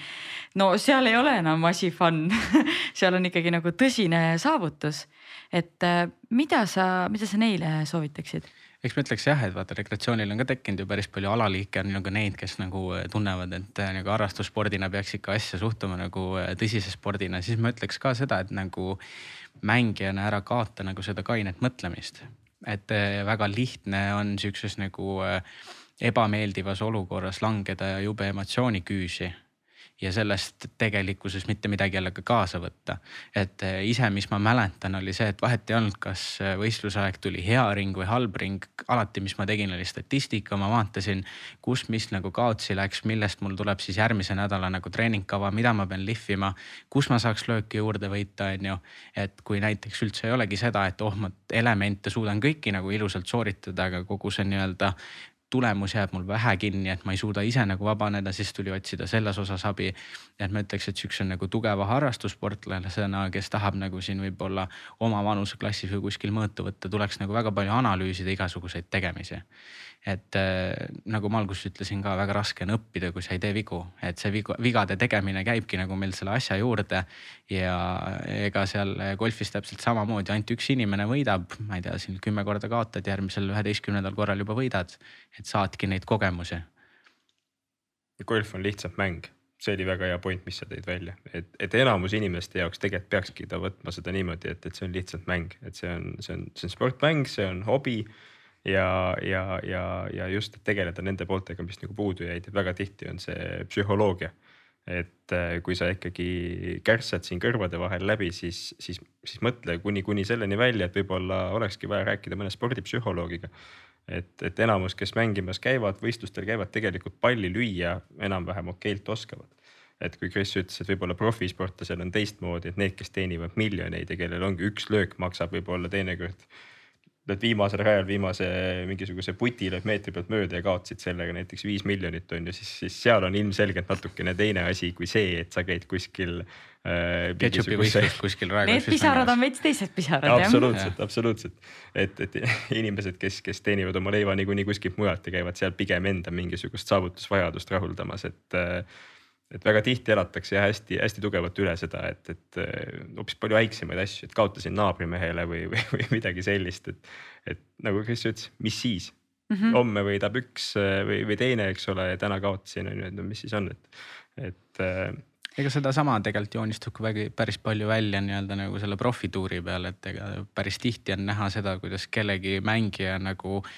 no seal ei ole enam asi fun seal on ikkagi nagu tõsine saavutus. et äh, mida sa, mida sa neile soovitaksid? eks ma ütleks jah, et vaata rekreatsioonil on ka tekkinud ju päris palju alaliike, on ju ka neid, kes nagu äh, tunnevad, et äh, nagu harrastusspordina peaks ikka asja suhtuma nagu tõsise spordina, siis ma ütleks ka seda, et nagu mängijana ära kaota nagu seda kainet mõtlemist et eh, väga lihtne on sihukeses nagu eh, ebameeldivas olukorras langeda jube emotsiooniküüsi ja sellest tegelikkuses mitte midagi jälle ka kaasa võtta. et eh, ise, mis ma mäletan, oli see, et vahet ei olnud, kas eh, võistluse aeg tuli hea ring või halb ring. alati, mis ma tegin, oli statistika, ma vaatasin, kus, mis nagu kaotsi läks, millest mul tuleb siis järgmise nädala nagu treeningkava, mida ma pean lihvima, kus ma saaks lööki juurde võita, on ju. et kui näiteks üldse ei olegi seda, et oh, ma elemente suudan kõiki nagu ilusalt sooritada, aga kogu see nii-öelda tulemus jääb mul vähe kinni, et ma ei suuda ise nagu vabaneda, siis tuli otsida selles osas abi. Et ma ütleks, et sihukese nagu tugeva harrastussportlasena, kes tahab nagu siin võib-olla oma vanuseklassis või kuskil mõõtu võtta, tuleks nagu väga palju analüüsida igasuguseid tegemisi et äh, nagu ma alguses ütlesin ka, väga raske on õppida, kui sa ei tee vigu, et see vigu, vigade tegemine käibki nagu meil selle asja juurde. ja ega seal golfis täpselt samamoodi, ainult üks inimene võidab, ma ei tea, siin kümme korda kaotad, järgmisel üheteistkümnendal korral juba võidad. et saadki neid kogemusi. golf on lihtsalt mäng, see oli väga hea point, mis sa tõid välja, et, et enamus inimeste jaoks tegelikult peakski ta võtma seda niimoodi, et, et see on lihtsalt mäng, et see on, see on, see on sportmäng, see on hobi. ja, ja, ja, ja just tegeleda nende pooltega, mis nagu puudu jäid, väga tihti on see psühholoogia. et äh, kui sa ikkagi kärssad siin kõrvade vahel läbi, siis, siis, siis mõtle kuni, kuni selleni välja, et võib-olla olekski vaja rääkida mõne spordipsühholoogiga et, et enamus, kes mängimas käivad, võistlustel käivad, tegelikult palli lüüa enam-vähem okeilt oskavad. et kui Kris ütles, et võib-olla profisportlasel on teistmoodi, et need, kes teenivad miljoneid ja kellel ongi üks löök, maksab võib-olla teinekord lööd viimasel rajal viimase mingisuguse puti lööd meetri pealt mööda ja kaotasid sellega näiteks viis miljonit on ju, siis, siis seal on ilmselgelt natukene teine asi kui see, et sa käid kuskil. Ketšupi võistlust kuskil raekojas. Need pisarad on veits teised pisarad jah. absoluutselt, absoluutselt, et, et inimesed, kes, kes teenivad oma leiva niikuinii kuskilt mujalt ja käivad seal pigem enda mingisugust saavutusvajadust rahuldamas, et äh, et väga tihti elatakse jah hästi-hästi tugevalt üle seda, et, et äh, hoopis palju väiksemaid asju, et kaotasin naabrimehele või, või, või midagi sellist, et. et nagu Kris ütles, mis siis mm, -hmm. homme võidab üks äh, või, või teine, eks ole, ja täna kaotasin on ju, et no mis siis on, et, et äh, ega sedasama tegelikult joonistub ka väga päris palju välja nii-öelda nagu selle profituuri peal, et ega päris tihti on näha seda, kuidas kellegi mängija nagu äh,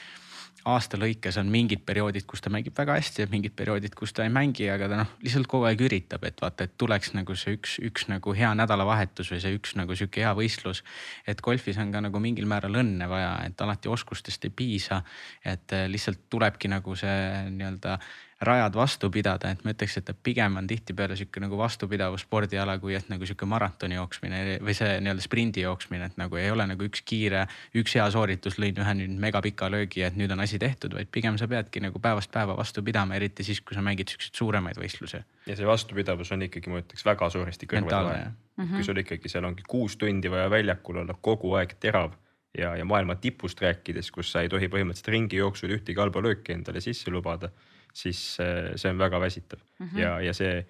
aasta lõikes on mingid perioodid, kus ta mängib väga hästi ja mingid perioodid, kus ta ei mängi, aga ta noh, lihtsalt kogu aeg üritab, et vaata, et tuleks nagu see üks, üks nagu hea nädalavahetus või see üks nagu sihuke hea võistlus. et golfis on ka nagu mingil määral õnne vaja, et alati oskustest ei piisa. et lihtsalt tulebki nagu see nii-öelda rajad vastu pidada, et ma ütleks, et ta pigem on tihtipeale sihuke nagu vastupidavus spordiala, kui et nagu sihuke maratoni jooksmine või see nii-öelda sprindi jooksmine, et nagu ei ole nagu üks kiire, üks hea sooritus, lõin ühe nüüd megapika löögi, et nüüd on asi tehtud, vaid pigem sa peadki nagu päevast päeva vastu pidama, eriti siis, kui sa mängid siukseid suuremaid võistlusi. ja see vastupidavus on ikkagi, ma ütleks väga suuresti kõrval vaja. Mm -hmm. kui sul ikkagi seal ongi kuus tundi vaja väljakul olla kogu aeg terav ja, ja maailma tipust rääkides, kus sa ei tohi põhimõtteliselt ringi jooksul ühtegi halba lööki endale sisse lubada siis see on väga väsitav mm -hmm. ja, ja see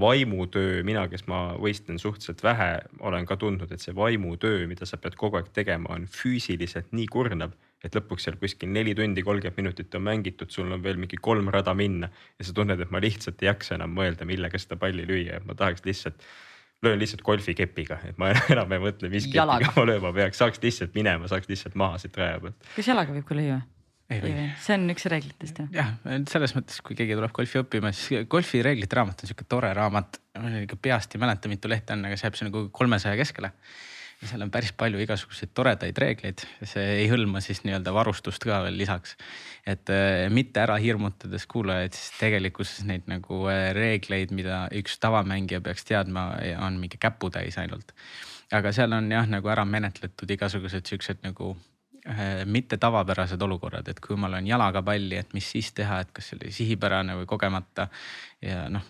vaimutöö, mina, kes ma võistlen suhteliselt vähe, olen ka tundnud, et see vaimutöö, mida sa pead kogu aeg tegema, on füüsiliselt nii kurnav, et lõpuks seal kuskil neli tundi, kolmkümmend minutit on mängitud, sul on veel mingi kolm rada minna ja sa tunned, et ma lihtsalt ei jaksa enam mõelda, millega seda palli lüüa, et ma tahaks lihtsalt löön lihtsalt golfikepiga, et ma enam ei mõtle, mis kepiga ma lööma peaks, saaks lihtsalt minema, saaks lihtsalt maha siit raja pealt. kas jalaga võib ka lüüa? Ei või? see on üks reeglitest jah? jah, selles mõttes, kui keegi tuleb golfi õppima, siis golfi reeglite raamat on sihuke tore raamat. ma ikka peast ei mäleta, mitu lehte on, aga see jääb sinna kuhugi kolmesaja keskele. ja seal on päris palju igasuguseid toredaid reegleid, see ei hõlma siis nii-öelda varustust ka veel lisaks. et äh, mitte ära hirmutades kuulajaid, siis tegelikkuses neid nagu äh, reegleid, mida üks tavamängija peaks teadma, on mingi käputäis ainult. aga seal on jah, nagu ära menetletud igasugused siuksed nagu mitte tavapärased olukorrad, et kui ma löön jalaga palli, et mis siis teha, et kas see oli sihipärane või kogemata. ja noh,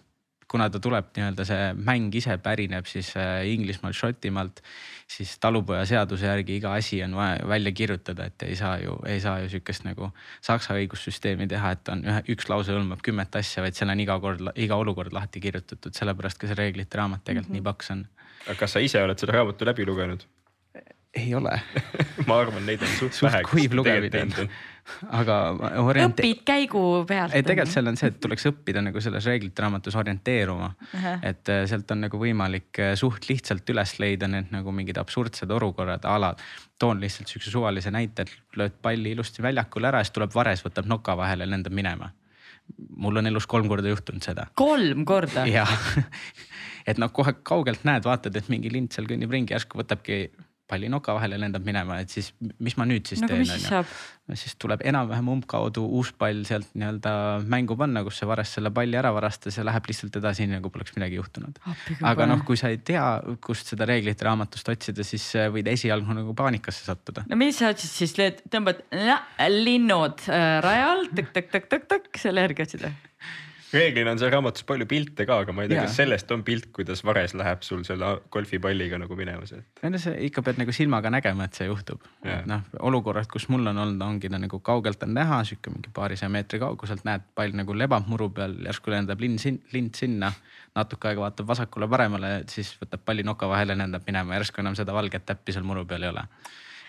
kuna ta tuleb nii-öelda see mäng ise pärineb siis äh, Inglismaalt, Šotimaalt, siis talupojaseaduse järgi iga asi on vaja välja kirjutada, et ei saa ju, ei saa ju sihukest nagu saksa õigussüsteemi teha, et on ühe, üks lause hõlmab kümmet asja, vaid seal on iga kord, iga olukord lahti kirjutatud, sellepärast ka see reeglite raamat tegelikult mm -hmm. nii paks on. aga kas sa ise oled seda raamatu läbi lugenud? Ei ole ma arvan, neid on suht vähe. kuiv lugemine, aga oriente.... õpid käigu pealt. ei, tegelikult seal on see, et tuleks õppida nagu selles reeglite raamatus orienteeruma uh. -huh. et äh, sealt on nagu võimalik äh, suht lihtsalt üles leida need nagu mingid absurdsed olukorrad a la. toon lihtsalt siukse suvalise näite, et lööd palli ilusti väljakule ära, siis tuleb vares, võtab noka vahele lendab minema mul on elus kolm korda juhtunud seda. kolm korda? jah, et noh, kohe kaugelt näed, vaatad, et mingi lind seal kõnnib ringi, järsku võtabki palli noka vahele lendab minema, et siis mis ma nüüd siis no, teen, on ju. no siis tuleb enam-vähem umbkaudu uus pall sealt nii-öelda mängu panna, kus see vares selle palli ära varastas ja läheb lihtsalt edasi, nagu poleks midagi juhtunud. aga noh, kui sa ei tea, kust seda reeglite raamatust otsida, siis äh, võid esialgu nagu paanikasse sattuda. no mis sa otsid siis, tõmbad linnud äh, rajal tõk-tõk-tõk-tõk-tõk selle järgi otsida reeglina on seal raamatus palju pilte ka, aga ma ei tea, kas sellest on pilt, kuidas vares läheb sul selle golfipalliga nagu minema sealt? ei no sa ikka pead nagu silmaga nägema, et see juhtub. et noh, olukorrad, kus mul on olnud, ongi ta nagu kaugelt on näha, sihuke mingi paarisaja meetri kauguselt näed, pall nagu lebab muru peal, järsku lendab lind sin-, lind sinna. natuke aega vaatab vasakule-paremale, siis võtab palli noka vahele, lendab minema, järsku enam seda valget täppi seal muru peal ei ole.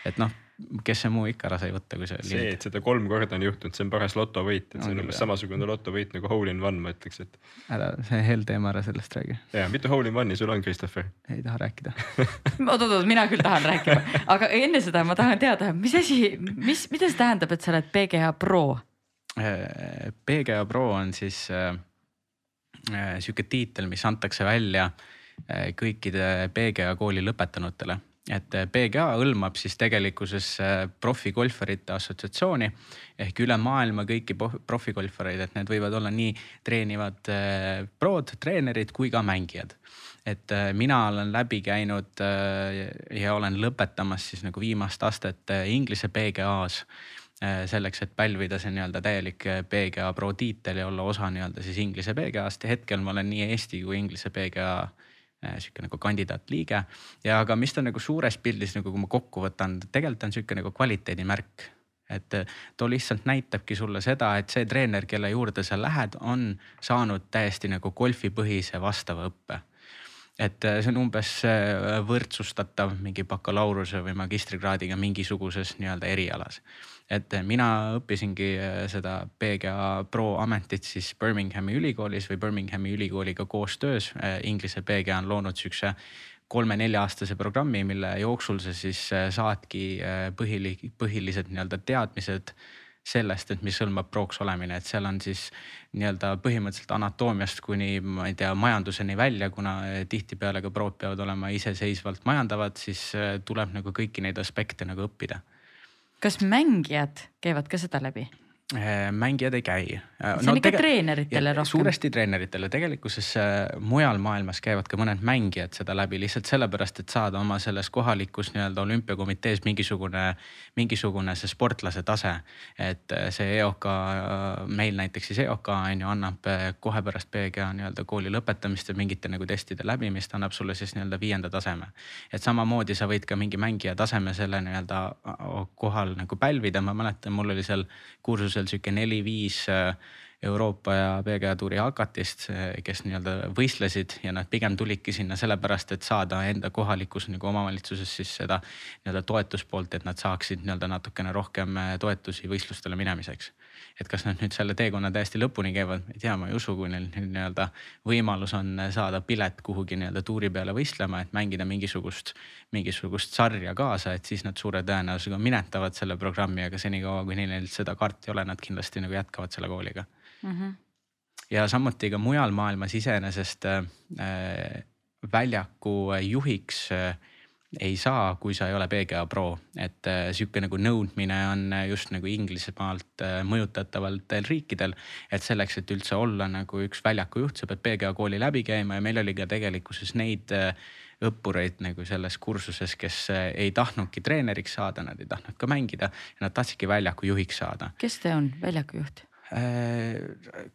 et noh kes see muu ikka ära sai võtta, kui see. see, et seda kolm korda on juhtunud, see on paras lotovõit, et see on umbes samasugune lotovõit nagu hole in one, ma ütleks, et. ära, see hell teema, ära sellest räägi. ja mitu hole in one'i sul on, Christopher? ei taha rääkida oot-oot, mina küll tahan rääkida, aga enne seda ma tahan teada, mis asi, mis, mida see tähendab, et sa oled PGA pro? Äh, PGA pro on siis äh, äh, sihuke tiitel, mis antakse välja äh, kõikide PGA kooli lõpetanutele et PGA äh, hõlmab siis tegelikkuses äh, profigolfarite assotsiatsiooni ehk üle maailma kõiki profigolfareid, et need võivad olla nii treenivad äh, prod, treenerid kui ka mängijad. et mina olen läbi käinud ja olen lõpetamas siis nagu viimast astet Inglise PGA-s selleks, et pälvida see nii-öelda täielik PGA pro tiitel ja olla osa nii-öelda siis Inglise PGA-st ja hetkel ma olen nii Eesti kui Inglise PGA sihuke nagu kandidaatliige ja aga mis ta nagu suures pildis nagu, kui ma kokku võtan, tegelikult on sihuke nagu kvaliteedimärk. Et äh, too lihtsalt näitabki sulle seda, et see treener, kelle juurde sa lähed, on saanud täiesti nagu golfipõhise vastava õppe. et äh, see on umbes võrdsustatav mingi bakalaureuse või magistrikraadiga mingisuguses nii-öelda erialas et mina õppisingi äh, seda PGA Pro ametit siis Birminghami ülikoolis või Birminghami ülikooliga koostöös. Äh, Inglise PGA on loonud siukse kolme-nelja-aastase programmi, mille jooksul sa siis äh, saadki põhili-, põhilised nii-öelda teadmised sellest, et mis hõlmab proks olemine, et seal on siis nii-öelda põhimõtteliselt anatoomiast kuni ma ei tea, majanduseni välja, kuna tihtipeale ka prod peavad olema iseseisvalt majandavad, siis tuleb nagu kõiki neid aspekte nagu õppida kas mängijad käivad ka seda läbi? Äh, mängijad ei käi. Äh, see on no, ikka treeneritele rohkem. suuresti treeneritele, tegelikkuses äh, mujal maailmas käivad ka mõned mängijad seda läbi lihtsalt sellepärast, et saada oma selles kohalikus nii-öelda olümpiakomitees mingisugune, mingisugune see sportlase tase. et see EOK, meil näiteks siis EOK on ju annab kohe pärast PGA nii-öelda kooli lõpetamist ja mingite nagu testide läbimist annab sulle siis nii-öelda viienda taseme. et samamoodi sa võid ka mingi mängija taseme selle nii-öelda kohal nagu pälvida, ma mäletan, mul oli seal kursusel seal sihuke neli-viis äh, Euroopa ja PGA tuuri hakatist, äh, kes nii-öelda võistlesid ja nad pigem tulidki sinna sellepärast, et saada enda kohalikus nagu omavalitsuses siis seda nii-öelda toetuspoolt, et nad saaksid nii-öelda natukene rohkem äh, toetusi võistlustele minemiseks et kas nad nüüd selle teekonna täiesti lõpuni käivad, ei tea, ma ei usu, kui neil nii-öelda võimalus on saada pilet kuhugi nii-öelda tuuri peale võistlema, et mängida mingisugust, mingisugust sarja kaasa, et siis nad suure tõenäosusega minetavad selle programmi, aga senikaua, kui neil seda kaarti ei ole, nad kindlasti nagu jätkavad selle kooliga mm. -hmm. ja samuti ka mujal maailmas iseenesest äh, väljaku juhiks äh, ei saa, kui sa ei ole PGA pro, et äh, sihuke nagu nõudmine on äh, just nagu Inglismaalt äh, mõjutatavatel riikidel. et selleks, et üldse olla nagu üks väljaku juht, sa pead PGA kooli läbi käima ja meil oli ka tegelikkuses neid õppureid nagu selles kursuses, kes ei tahtnudki treeneriks saada, nad ei tahtnud ka mängida nad tahtsidki väljaku juhiks saada. kes see on, väljaku juht? Äh,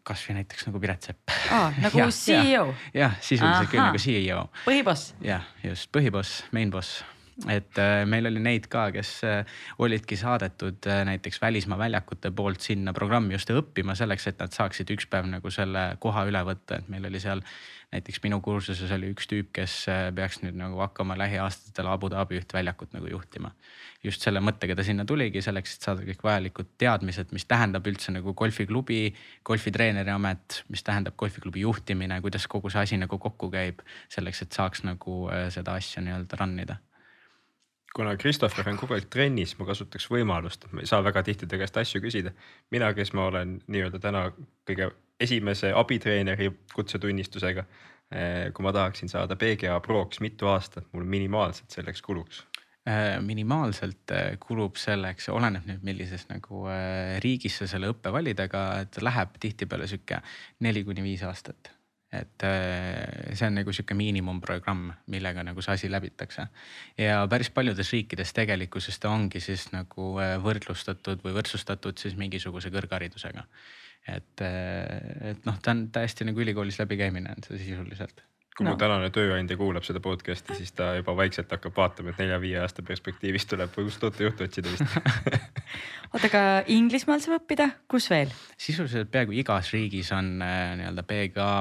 kasvõi näiteks nagu Piret Sepp. aa, nagu ja, CEO. jah, sisuliselt küll nagu CEO. põhiboss. jah, just põhiboss, main boss et äh, meil oli neid ka, kes äh, olidki saadetud äh, näiteks välismaa väljakute poolt sinna programmi just õppima selleks, et nad saaksid üks päev nagu selle koha üle võtta, et meil oli seal näiteks minu kursuses oli üks tüüp, kes peaks nüüd nagu hakkama lähiaastatel Abu Dhabi üht väljakut nagu juhtima. just selle mõttega ta sinna tuligi selleks, et saada kõik vajalikud teadmised, mis tähendab üldse nagu golfiklubi, golfitreeneri amet, mis tähendab golfiklubi juhtimine, kuidas kogu see asi nagu kokku käib. selleks, et saaks nagu seda asja nii-öelda run ida kuna Christopher on kogu aeg trennis, ma kasutaks võimalust, et ma ei saa väga tihti ta käest asju küsida. mina, kes ma olen nii-öelda täna kõige esimese abitreeneri kutsetunnistusega. Eh, kui ma tahaksin saada PGA Proks, mitu aastat mul minimaalselt selleks kuluks? Eh, minimaalselt eh, kulub selleks, oleneb nüüd, millises nagu riigis sa selle õppe valid, aga et läheb tihtipeale sihuke neli kuni viis aastat et see on nagu sihuke miinimumprogramm, millega nagu see asi läbitakse. ja päris paljudes riikides tegelikkuses ta ongi siis nagu võrdlustatud või võrdsustatud siis mingisuguse kõrgharidusega et, et noh, ta on täiesti nagu ülikoolis läbikäimine on see sisuliselt kui no. mu tänane tööandja kuulab seda podcast'i, siis ta juba vaikselt hakkab vaatama, et nelja-viie aasta perspektiivis tuleb uut tootejuhtu otsida vist oota, aga Inglismaal saab õppida, kus veel? sisuliselt peaaegu igas riigis on äh, nii-öelda PGA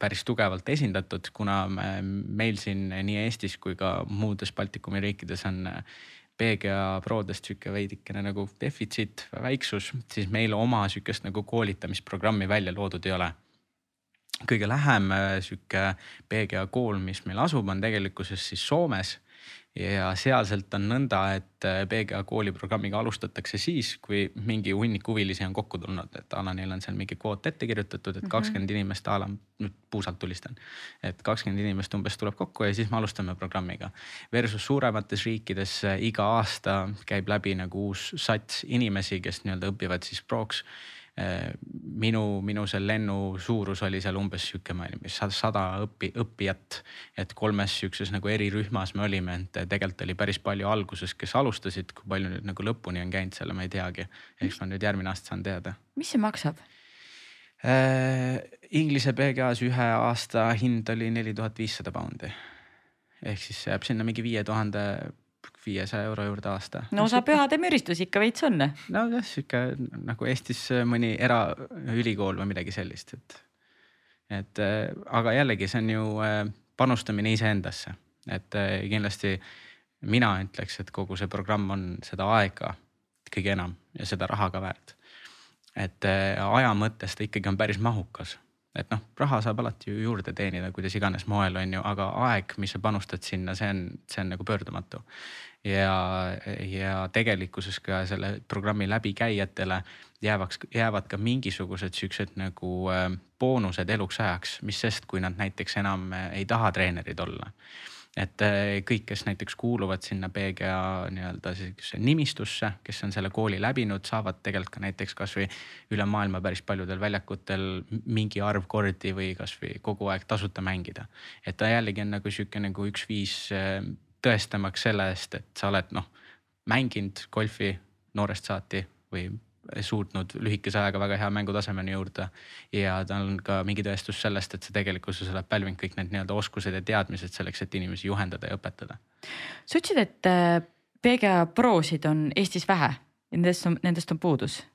päris tugevalt esindatud, kuna me, meil siin nii Eestis kui ka muudes Baltikumi riikides on äh, PGA prodest sihuke veidikene nagu defitsiit, väiksus, siis meil oma sihukest nagu koolitamisprogrammi välja loodud ei ole kõige lähem äh, sihuke PGA kool, mis meil asub, on tegelikkuses siis Soomes ja sealselt on nõnda, et äh, PGA kooliprogrammiga alustatakse siis, kui mingi hunnik huvilisi on kokku tulnud, et a la neil on seal mingi kvoot ette kirjutatud, et Mhm. kakskümmend inimest a la, nüüd puusalt tulistan. et kakskümmend inimest umbes tuleb kokku ja siis me alustame programmiga. Versus suuremates riikides äh, iga aasta käib läbi nagu uus sats inimesi, kes nii-öelda õpivad siis proks minu, minu see lennu suurus oli seal umbes sihuke, ma ei tea, sada õpi, õppijat. et kolmes sihukeses nagu erirühmas me olime, et tegelikult oli päris palju alguses, kes alustasid, kui palju nüüd nagu lõpuni on käinud, selle ma ei teagi. eks ma nüüd järgmine aasta saan teada mis see maksab? äh,. Inglise PGA-s ühe aasta hind oli neli tuhat viissada poundi. ehk siis see jääb sinna mingi viie tuhande viiesaja euro juurde aasta. no osa pühade müristus ikka veits on. nojah, sihuke nagu Eestis mõni eraülikool või midagi sellist, et, et äh, aga jällegi, see on ju äh, panustamine iseendasse, et äh, kindlasti mina ütleks, et kogu see programm on seda aega kõige enam ja seda raha ka väärt. et aja mõttes ta ikkagi on päris mahukas et noh, raha saab alati ju juurde teenida, kuidas iganes moel on ju, aga aeg, mis sa panustad sinna, see on, see on nagu pöördumatu. ja, ja tegelikkuses ka selle programmi läbikäijatele jäävaks, jäävad ka mingisugused siuksed nagu äh, boonused eluks ajaks, mis sest, kui nad näiteks enam äh, ei taha treenerid olla et äh, kõik, kes näiteks kuuluvad sinna PGA nii-öelda sihukesse nimistusse, kes on selle kooli läbinud, saavad tegelikult ka näiteks kasvõi üle maailma päris paljudel väljakutel mingi arv kordi või kasvõi kogu aeg tasuta mängida. et ta jällegi on nagu sihuke nagu üks viis äh, tõestamaks selle eest, et sa oled noh mänginud golfi noorest saati või suutnud lühikese ajaga väga hea mängutasemeni juurde. ja tal on ka mingi tõestus sellest, et sa tegelikkuses oled pälvinud kõik need nii-öelda oskused ja teadmised selleks, et inimesi juhendada ja õpetada. sa ütlesid, et äh, PGA prosid on Eestis vähe nendest on, nendest on puudus.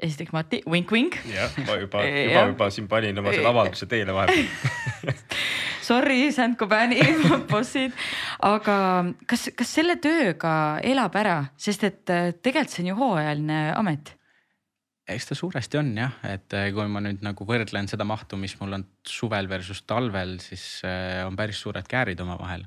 esiteks Mati, vink-vink. jah, ma juba, juba, juba siin panin oma selle avalduse teele vahepeal Sorry, Saint-Gobaini bossid, aga kas, kas selle tööga elab ära, sest et äh, tegelikult see on ju hooajaline amet eks ta suuresti on jah, et äh, kui ma nüüd nagu võrdlen seda mahtu, mis mul on suvel versus talvel, siis äh, on päris suured käärid omavahel.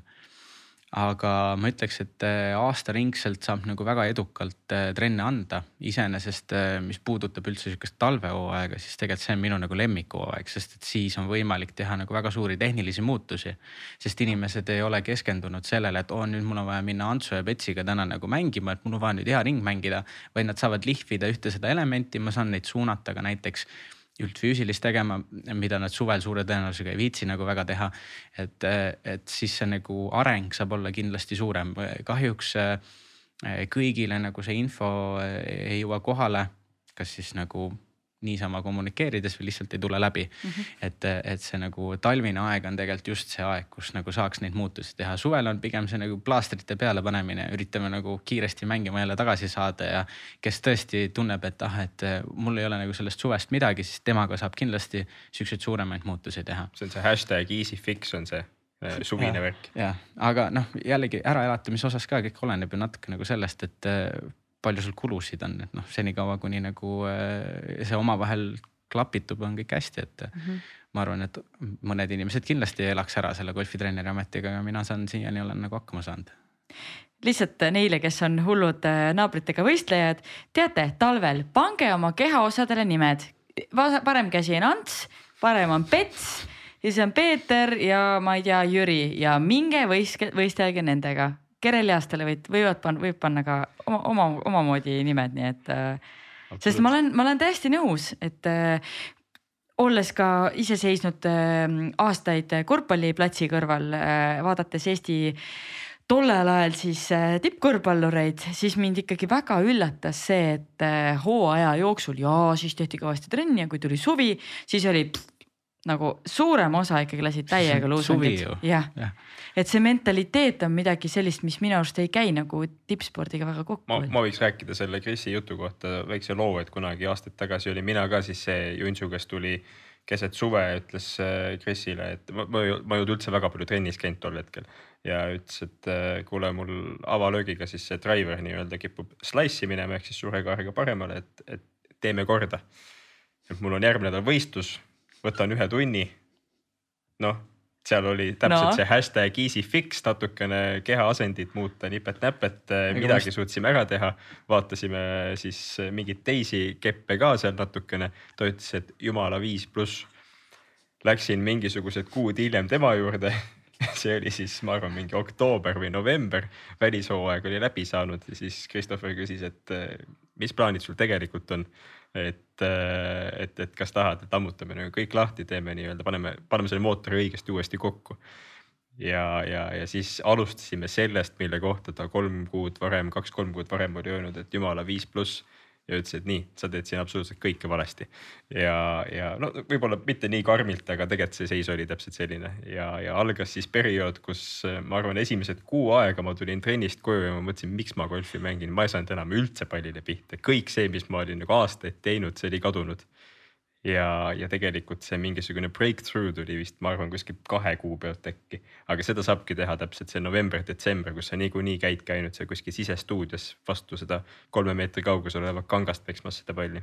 Aga ma ütleks, et äh, aastaringselt saab nagu väga edukalt trenne anda. iseenesest, mis puudutab üldse sihukest talvehooaega, siis tegelikult see on minu nagu lemmikhooaeg, sest et siis on võimalik teha nagu väga suuri tehnilisi muutusi. sest inimesed ei ole keskendunud sellele, et oo nüüd mul on vaja minna Antsu ja Petsiga täna nagu mängima, et mul on vaja nüüd hea ring mängida. vaid nad saavad lihvida ühte seda elementi, ma saan neid suunata ka näiteks üldfüüsilist tegema, mida nad suvel suure tõenäosusega ei viitsi nagu väga teha. et, et siis see nagu areng saab olla kindlasti suurem, kahjuks kõigile nagu see info ei jõua kohale, kas siis nagu niisama kommunikeerides või lihtsalt ei tule läbi mm. -hmm. et, et see nagu talvine aeg on tegelikult just see aeg, kus nagu saaks neid muutusi teha. suvel on pigem see nagu plaastrite peale panemine, üritame nagu kiiresti mängima jälle tagasi saada ja kes tõesti tunneb, et ah, et mul ei ole nagu sellest suvest midagi, siis temaga saab kindlasti siukseid suuremaid muutusi teha. see on see hashtag easy fix on see äh, suvine värk. jah, aga noh, jällegi äraelatamise osas ka kõik oleneb ju natuke nagu sellest, et palju sul kulusid on, et noh, senikaua kuni nagu see omavahel klapitub, on kõik hästi, et mm -hmm. ma arvan, et mõned inimesed kindlasti elaks ära selle golfitreeneri ametiga, aga mina saan siiani olen nagu hakkama saanud lihtsalt neile, kes on hullud naabritega võistlejad, teate, talvel pange oma kehaosadele nimed. parem käsi on Ants, parem on Pets, siis on Peeter ja ma ei tea, Jüri ja minge võistke, võistelge nendega. Kereliastele võid, võivad panna, võib panna ka oma, oma, omamoodi nimed, nii et äh, sest ma olen, ma olen täiesti nõus, et äh, olles ka ise seisnud äh, aastaid korvpalliplatsi kõrval vaadates Eesti tollel ajal siis tippkorvpallureid, siis mind ikkagi väga üllatas see, et hooaja jooksul ja siis tehti kõvasti trenni ja kui tuli suvi, siis oli pff, nagu suurem osa ikkagi lasid täiega luusundit. jah ja. et see mentaliteet on midagi sellist, mis minu arust ei käi nagu tippspordiga väga kokku. ma, ma võiks rääkida selle Krisi jutu kohta väikse loo, et kunagi aastaid tagasi olin mina ka siis see Junsu, kes tuli keset suve ütles äh, Krisile, et ma, ma, ma ei olnud üldse väga palju trennis käinud tol hetkel ja ütles, et äh, kuule, mul avalöögiga siis see driver nii-öelda kipub slice'i minema ehk siis suure kaarega paremale, et, et teeme korda. et mul on järgmine nädal võistlus, võtan ühe tunni. noh, seal oli täpselt no. see hashtag easy fix, natukene kehaasendit muuta nipet-näpet, midagi must... suutsime ära teha. vaatasime siis mingeid teisi keppe ka seal natukene, ta ütles, et jumala viis pluss. Läksin mingisugused kuud hiljem tema juurde see oli siis, ma arvan, mingi oktoober või november, välishooaeg oli läbi saanud ja siis Christopher küsis, et mis plaanid sul tegelikult on et, äh, et, et kas tahad, et ammutame nagu kõik lahti, teeme nii-öelda, paneme, paneme selle mootori õigesti uuesti kokku. ja, ja, ja siis alustasime sellest, mille kohta ta kolm kuud varem, kaks-kolm kuud varem oli öelnud, et jumala viis pluss ja ütles, et nii, sa teed siin absoluutselt kõike valesti. ja, ja no võib-olla mitte nii karmilt, aga tegelikult see seis oli täpselt selline. Ja, ja algas siis periood, kus ma arvan, esimesed kuu aega ma tulin trennist koju ja ma mõtlesin, miks ma golfi mängin, ma ei saanud enam üldse pallile pihta, kõik see, mis ma olin nagu aastaid teinud, see oli kadunud ja, ja tegelikult see mingisugune breakthrough tuli vist, ma arvan, kuskil kahe kuu pealt äkki. aga seda saabki teha täpselt see november-detsember, kus sa niikuinii käid käinud seal kuskil sisestuudios vastu seda kolme meetri kaugusel olevat kangast peksmas seda palli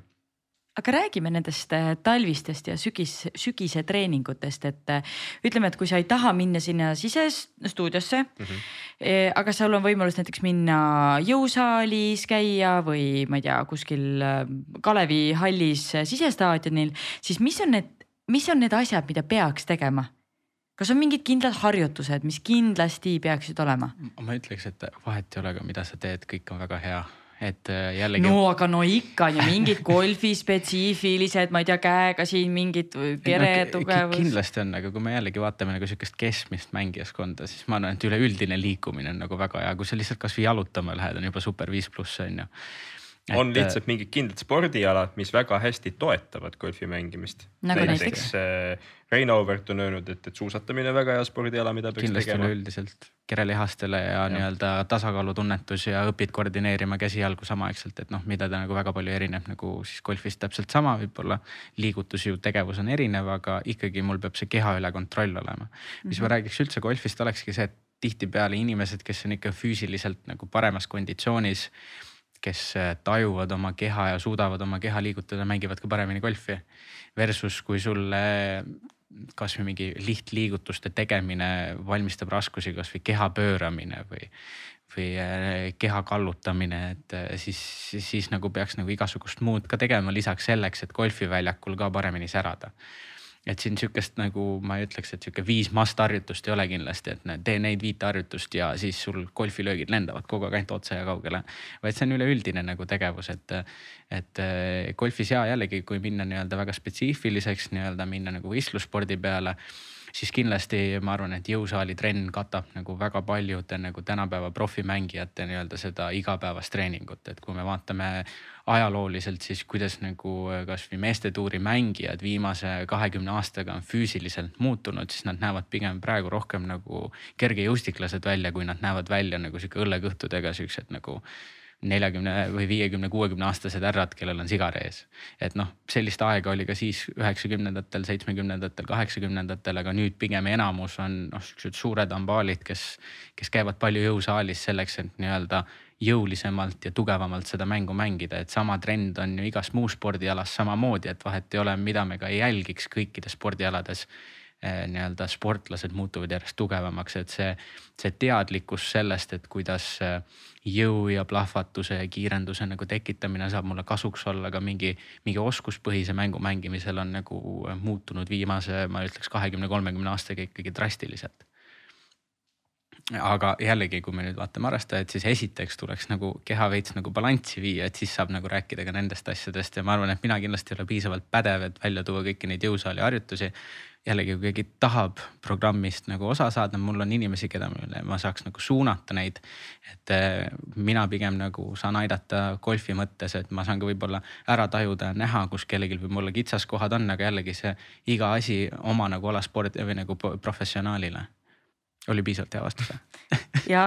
aga räägime nendest äh, talvistest ja sügis, sügise treeningutest, et äh, ütleme, et kui sa ei taha minna sinna sisestuudiosse mm. -hmm. aga sul on võimalus näiteks minna jõusaalis käia või ma ei tea, kuskil Kalevi hallis sisestaadionil, siis mis on need, mis on need asjad, mida peaks tegema? kas on mingid kindlad harjutused, mis kindlasti peaksid olema? ma ütleks, et vahet ei ole ka, mida sa teed, kõik on väga hea et äh, jällegi. no aga no ikka on ju mingid golfispetsiifilised, ma ei tea, käega siin mingid keretugevus no,. kindlasti on, aga kui me jällegi vaatame nagu sihukest keskmist mängijaskonda, siis ma arvan, et üleüldine liikumine on nagu väga hea, kui sa lihtsalt kasvõi jalutama lähed, on juba super viis pluss on ju Et... on lihtsalt mingid kindlad spordialad, mis väga hästi toetavad golfi mängimist nagu. näiteks äh, Rein Auvert on öelnud, et, et suusatamine on väga hea spordiala, mida peaks kindlasti tegema. üleüldiselt kerelihastele ja, ja. nii-öelda tasakaalutunnetus ja õpid koordineerima käsi-jalgu samaaegselt, et noh, mida ta nagu väga palju erineb nagu siis golfist täpselt sama, võib-olla liigutus ju tegevus on erinev, aga ikkagi mul peab see keha üle kontroll olema. mis mm -hmm. ma räägiks üldse golfist, olekski see, et tihtipeale inimesed, kes on ikka füüsiliselt nagu paremas konditsioonis kes äh, tajuvad oma keha ja suudavad oma keha liigutada, mängivad ka paremini golfi. Versus kui sulle kasvõi mingi lihtliigutuste tegemine valmistab raskusi, kasvõi keha pööramine või, või äh, keha kallutamine, et äh, siis, siis, siis nagu peaks nagu igasugust muud ka tegema lisaks selleks, et golfiväljakul ka paremini särada et siin sihukest nagu ma ei ütleks, et sihuke viis must harjutust ei ole kindlasti, et tee neid viite harjutust ja siis sul golfilöögid lendavad kogu aeg ainult otse ja kaugele. vaid see on üleüldine nagu tegevus, et, et eh, golfis ja jällegi, kui minna nii-öelda väga spetsiifiliseks nii-öelda minna nagu võistlusspordi peale siis kindlasti ma arvan, et jõusaali trenn katab nagu väga paljude nagu tänapäeva profimängijate nii-öelda seda igapäevast treeningut, et kui me vaatame ajalooliselt, siis kuidas nagu kasvõi meestetuuri mängijad viimase kahekümne aastaga on füüsiliselt muutunud, siis nad näevad pigem praegu rohkem nagu kergejõustiklased välja, kui nad näevad välja nagu sihuke õllekõhtudega siuksed nagu neljakümne või viiekümne, kuuekümne aastased härrad, kellel on sigar ees. et noh, sellist aega oli ka siis üheksakümnendatel, seitsmekümnendatel, kaheksakümnendatel, aga nüüd pigem enamus on noh, siuksed suured ambaalid, kes, kes käivad palju jõusaalis selleks, et nii-öelda jõulisemalt ja tugevamalt seda mängu mängida, et sama trend on ju igas muus spordialas samamoodi, et vahet ei ole, mida me ka ei jälgiks kõikides spordialades nii-öelda sportlased muutuvad järjest tugevamaks, et see, see teadlikkus sellest, et kuidas eh, jõu ja plahvatuse ja kiirenduse nagu tekitamine saab mulle kasuks olla ka mingi, mingi oskuspõhise mängu mängimisel on nagu muutunud viimase, ma ütleks kahekümne, kolmekümne aastaga ikkagi drastiliselt. Aga jällegi, kui me nüüd vaatame harrastajaid, siis esiteks tuleks nagu keha veits nagu balanssi viia, et siis saab nagu rääkida ka nendest asjadest. Ja ma arvan, et mina kindlasti ei ole piisavalt pädev, et välja tuua kõiki neid jõusaali harjutusi jällegi, kui keegi tahab programmist nagu osa saada, mul on inimesi, keda ma saaks nagu suunata neid. et eh, mina pigem nagu saan aidata golfi mõttes, et ma saan ka võib-olla ära tajuda, näha, kus kellelgi võib-olla kitsaskohad on, aga jällegi see iga asi oma nagu ala spordi või nagu professionaalile oli piisavalt hea vastus ja,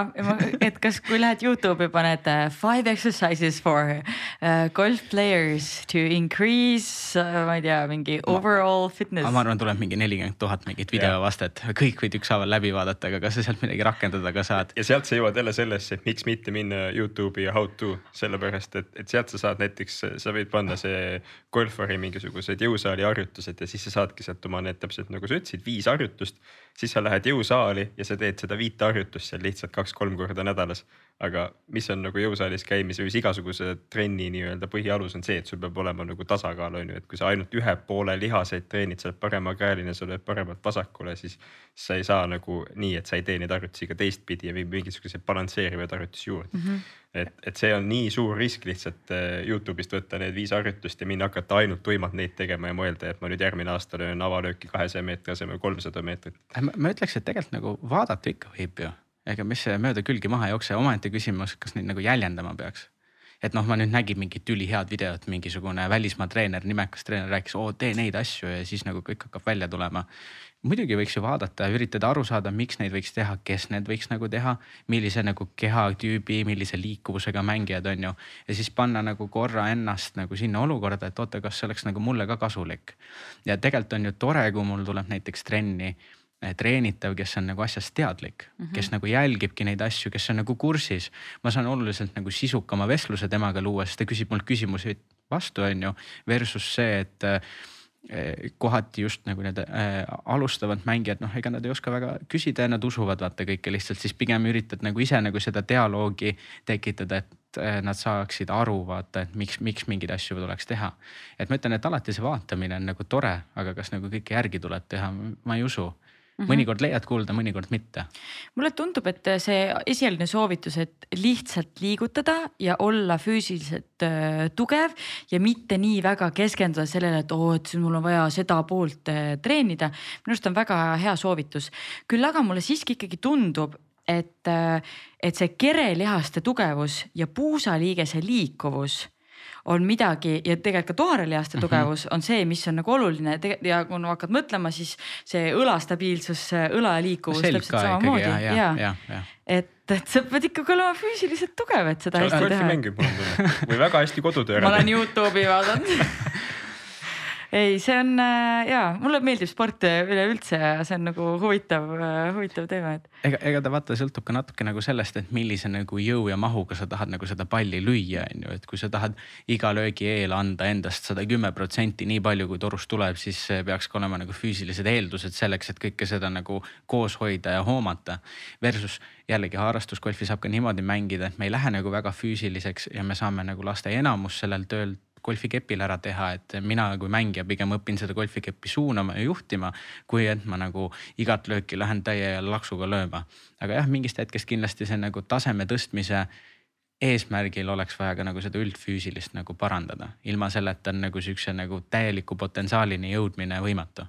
et kas, kui lähed Youtube'i paned uh, five exercises for uh, golf players to increase uh,, ma ei tea, mingi overall fitness. ma arvan, tuleb mingi nelikümmend tuhat mingit videovastet, kõik võid ükshaaval läbi vaadata, aga kas sa sealt midagi rakendada ka saad? ja sealt sa jõuad jälle sellesse, et miks mitte minna Youtube'i ja how to, sellepärast et, et sealt sa saad näiteks, sa võid panna see golfari mingisugused jõusaali harjutused ja siis sa saadki sealt oma need täpselt nagu sa ütlesid, viis harjutust. Siis sa lähed jõusaali ja sa teed seda viite harjutust seal lihtsalt kaks-kolm korda nädalas aga mis on nagu jõusaalis käimise või igasuguse trenni nii-öelda põhialus on see, et sul peab olema nagu tasakaal on ju, et kui sa ainult ühe poole lihaseid treenid, sa oled paremakäeline, sa lööd paremalt vasakule, siis. sa ei saa nagu nii, et sa ei tee neid harjutusi ka teistpidi ja viib mingisuguseid balansseerivaid harjutusi juurde mm. -hmm. et, et see on nii suur risk lihtsalt äh, Youtube'ist võtta need viis harjutust ja minna hakata ainult tuimalt neid tegema ja mõelda, et ma nüüd järgmine aasta löön avalööki kahesaja meetri asemel kolmsada meetrit. ma ütleks, et tegelikult nagu vaadata ikka võib ju ega mis see mööda külgi maha ei jookse, omaette küsimus, kas neid nagu jäljendama peaks. et noh, ma nüüd nägin mingit ülihead videot, mingisugune välismaa treener, nimekas treener rääkis, oo tee neid asju ja siis nagu kõik hakkab välja tulema. muidugi võiks ju vaadata üritada aru saada, miks neid võiks teha, kes need võiks nagu teha, millise nagu kehatüübi, millise liikuvusega mängijad on ju. ja siis panna nagu korra ennast nagu sinna olukorda, et oota, kas see oleks nagu mulle ka kasulik. ja tegelikult on ju tore, kui mul tuleb näiteks trenni treenitav, kes on nagu asjast teadlik mm, -hmm. kes nagu jälgibki neid asju, kes on nagu kursis. ma saan oluliselt nagu sisukama vestluse temaga luua, sest ta küsib mult küsimusi vastu, on ju. Versus see, et eh, kohati just nagu need äh, alustavad mängijad, noh, ega nad ei oska väga küsida ja nad usuvad vaata kõike lihtsalt, siis pigem üritad nagu ise nagu seda dialoogi tekitada, et nad saaksid aru, vaata, et miks, miks mingeid asju tuleks teha. et ma ütlen, et alati see vaatamine on nagu tore, aga kas nagu kõike järgi tuleb teha, ma ei usu Mm -hmm. mõnikord leiad kuulda, mõnikord mitte. mulle tundub, et see esialgne soovitus, et lihtsalt liigutada ja olla füüsiliselt äh, tugev ja mitte nii väga keskenduda sellele, et oo, et mul on vaja seda poolt äh, treenida. minu arust on väga hea soovitus, küll aga mulle siiski ikkagi tundub, et, äh, et see kerelihaste tugevus ja puusaliigese liikuvus on midagi ja tegelikult ka toarelihaste mhm. tugevus mm -hmm. on see, mis on nagu oluline ja kui no hakkad mõtlema, siis see õlastabiilsus, õla liikuvus täpselt samamoodi ja, ja, ja, ja, ja. et, et sa pead ikkagi olema füüsiliselt tugev, et seda hästi teha. või väga hästi kodutöö ära ma olen Youtube'i vaadanud ei, see on äh, ja mulle meeldib sport üleüldse ja see on nagu huvitav, äh, huvitav teema, et. ega, ega ta vaata sõltub ka natuke nagu sellest, et millise nagu jõu ja mahuga sa tahad nagu seda palli lüüa, on ju, et kui sa tahad iga löögi eel anda endast sada kümme protsenti, nii palju kui torust tuleb, siis peaks ka olema nagu füüsilised eeldused selleks, et kõike seda nagu koos hoida ja hoomata. Versus jällegi harrastusgolfi saab ka niimoodi mängida, et me ei lähe nagu väga füüsiliseks ja me saame nagu lasta enamus sellel tööl golfikepil ära teha, et mina kui mängija pigem õpin seda golfikeppi suunama ja juhtima. kui et ma nagu igat lööki lähen täie laksuga lööma. aga jah, mingist hetkest kindlasti see nagu taseme tõstmise eesmärgil oleks vaja ka nagu seda üldfüüsilist nagu parandada, ilma selleta on nagu siukse nagu täieliku potentsiaalini jõudmine võimatu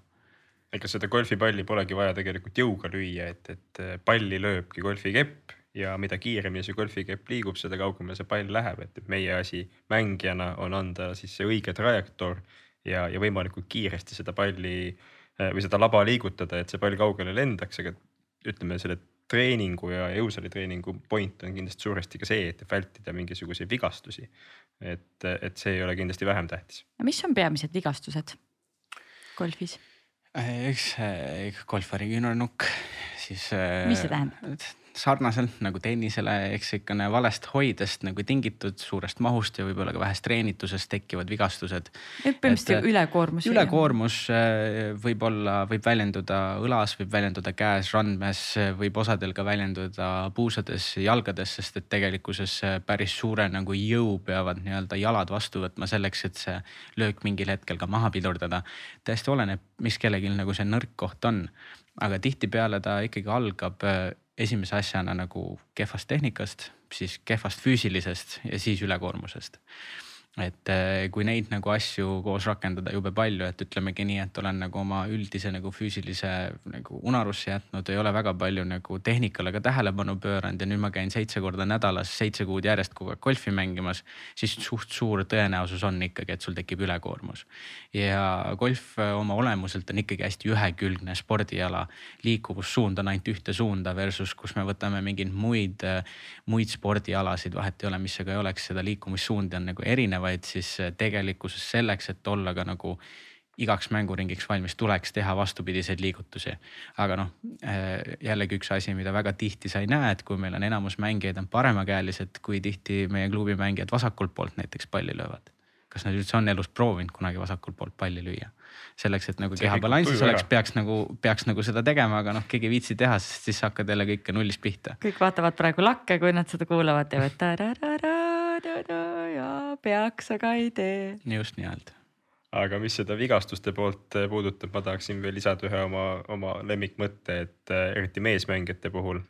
ega seda golfipalli polegi vaja tegelikult jõuga lüüa, et, et palli lööbki golfikepp ja mida kiiremini see golfikepp liigub, seda kaugemale see pall läheb, et meie asi mängijana on anda siis see õige trajektoor ja, ja võimalikult kiiresti seda palli äh, või seda laba liigutada, et see pall kaugele lendaks, aga ütleme selle treeningu ja jõusaalitreeningu point on kindlasti suuresti ka see, et vältida mingisuguseid vigastusi. et, et see ei ole kindlasti vähem tähtis. mis on peamised vigastused golfis? eks golfari küünarnukk, siis. mis see tähendab? Sarnaselt nagu tennisele, eks ikkane valest hoidest nagu tingitud suurest mahust ja võib-olla ka vähest treenitusest tekkivad vigastused. põhimõtteliselt äh, ülekoormus. ülekoormus äh, võib olla, võib väljenduda õlas, võib väljenduda käes, randmes, võib osadel ka väljenduda puusades, jalgades, sest et tegelikkuses päris suure nagu jõu peavad nii-öelda jalad vastu võtma selleks, et see löök mingil hetkel ka maha pidurdada. täiesti oleneb, mis kellelgi nagu see nõrk koht on aga tihtipeale ta ikkagi algab äh, esimese asjana nagu kehvast tehnikast, siis kehvast füüsilisest ja siis ülekoormusest. Et eh, kui neid nagu asju koos rakendada jube palju, et ütlemegi nii, et olen nagu oma üldise nagu füüsilise nagu unarusse jätnud, ei ole väga palju nagu tehnikale ka tähelepanu pööranud ja nüüd ma käin seitse korda nädalas, seitse kuud järjest kogu aeg golfi mängimas. siis suht suur tõenäosus on ikkagi, et sul tekib ülekoormus. ja golf eh, oma olemuselt on ikkagi hästi ühekülgne spordiala. liikuvussuund on ainult ühte suunda versus, kus me võtame mingeid muid, eh, muid spordialasid, vahet ei ole, mis see ka ei oleks, seda liikumissuundi on nagu erinevaid vaid siis äh, tegelikkuses selleks, et olla ka nagu igaks mänguringiks valmis, tuleks teha vastupidiseid liigutusi. aga noh, äh, jällegi üks asi, mida väga tihti sa ei näe, et kui meil on enamus mängijaid on paremakäelised, kui tihti meie klubi mängijad vasakult poolt näiteks palli löövad. kas nad üldse on elus proovinud kunagi vasakult poolt palli lüüa? selleks, et nagu keha balansis oleks, peaks nagu, peaks nagu seda tegema, aga noh, keegi ei viitsi teha, sest siis hakkad jälle kõike nullist pihta. kõik vaatavad praegu lakke, kui nad seda kuulavad, teevad ta-da-da-da ja peaks, aga ei tee. just nii-öelda aga mis seda vigastuste poolt eh, puudutab, ma tahaksin veel lisada ühe oma, oma lemmikmõtte, et eh, eriti meesmängijate puhul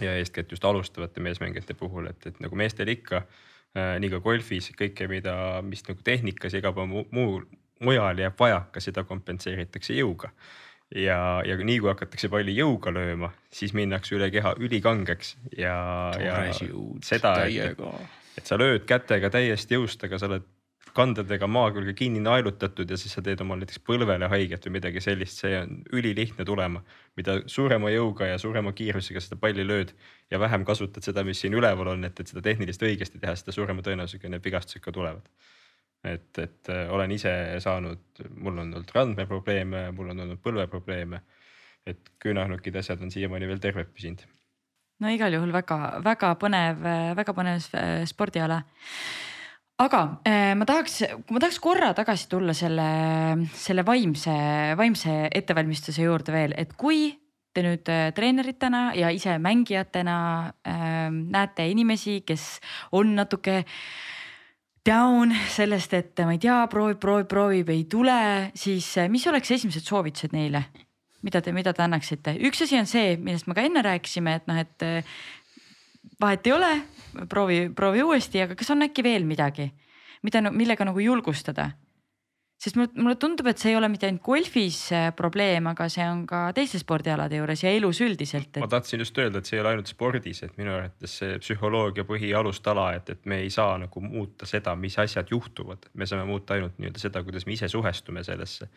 ja eeskätt just alustavate meesmängijate puhul, et, et nagu meestel ikka äh, nii ka golfis kõike, mida, mis nagu tehnikas ja igal pool muu, muu, mujal jääb vajaka, seda kompenseeritakse jõuga. ja, ja nii kui hakatakse palli jõuga lööma, siis minnakse üle keha ülikangeks ja, ja seda, et, et sa lööd kätega täiesti jõust, aga sa oled kandadega maa külge kinni naelutatud ja siis sa teed omal näiteks põlvele haiget või midagi sellist, see on ülilihtne tulema. mida suurema jõuga ja suurema kiirusega seda palli lööd ja vähem kasutad seda, mis siin üleval on, et, et seda tehnilist õigesti teha, seda suurema tõenäosusega need vigastused ka tulevad. et, et äh, olen ise saanud, mul on olnud randmeprobleeme, mul on olnud põlveprobleeme. et küünarnukid, asjad on siiamaani veel terved püsinud no igal juhul väga-väga põnev, väga põnev spordiala. aga äh, ma tahaks, ma tahaks korra tagasi tulla selle, selle vaimse, vaimse ettevalmistuse juurde veel, et kui te nüüd äh, treeneritena ja ise mängijatena äh, näete inimesi, kes on natuke down sellest, et ma ei tea, proovib, proovib, proovib, ei tule, siis mis oleks esimesed soovitused neile? Mida te, mida te annaksite, üks asi on see, millest me ka enne rääkisime, et noh, et eh, vahet ei ole, proovi, proovi uuesti, aga kas on äkki veel midagi, mida, millega nagu julgustada? sest mulle, mulle tundub, et see ei ole mitte ainult golfis eh, probleem, aga see on ka teiste spordialade juures ja elus üldiselt et.... ma tahtsin just öelda, et see ei ole ainult spordis, et minu arvates see psühholoogia põhialustala, et, et me ei saa nagu muuta seda, mis asjad juhtuvad, me saame muuta ainult nii-öelda seda, kuidas me ise suhestume sellesse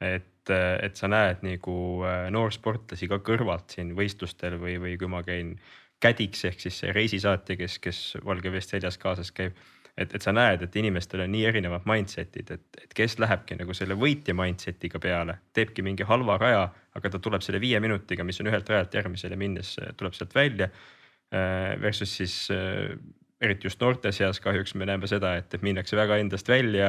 et, et sa näed nagu äh, noorsportlasi ka kõrvalt siin võistlustel või, või kui ma käin kädiks ehk siis reisisaatja, kes, kes Valgevest seljas kaasas käib. et, et sa näed, et inimestel on nii erinevad mindset'id, et, et kes lähebki nagu selle võitja mindset'iga peale, teebki mingi halva raja, aga ta tuleb selle viie minutiga, mis on ühelt rajalt järgmisele minnes, tuleb sealt välja. Äh, versus siis äh, eriti just noorte seas kahjuks me näeme seda, et, et minnakse väga endast välja,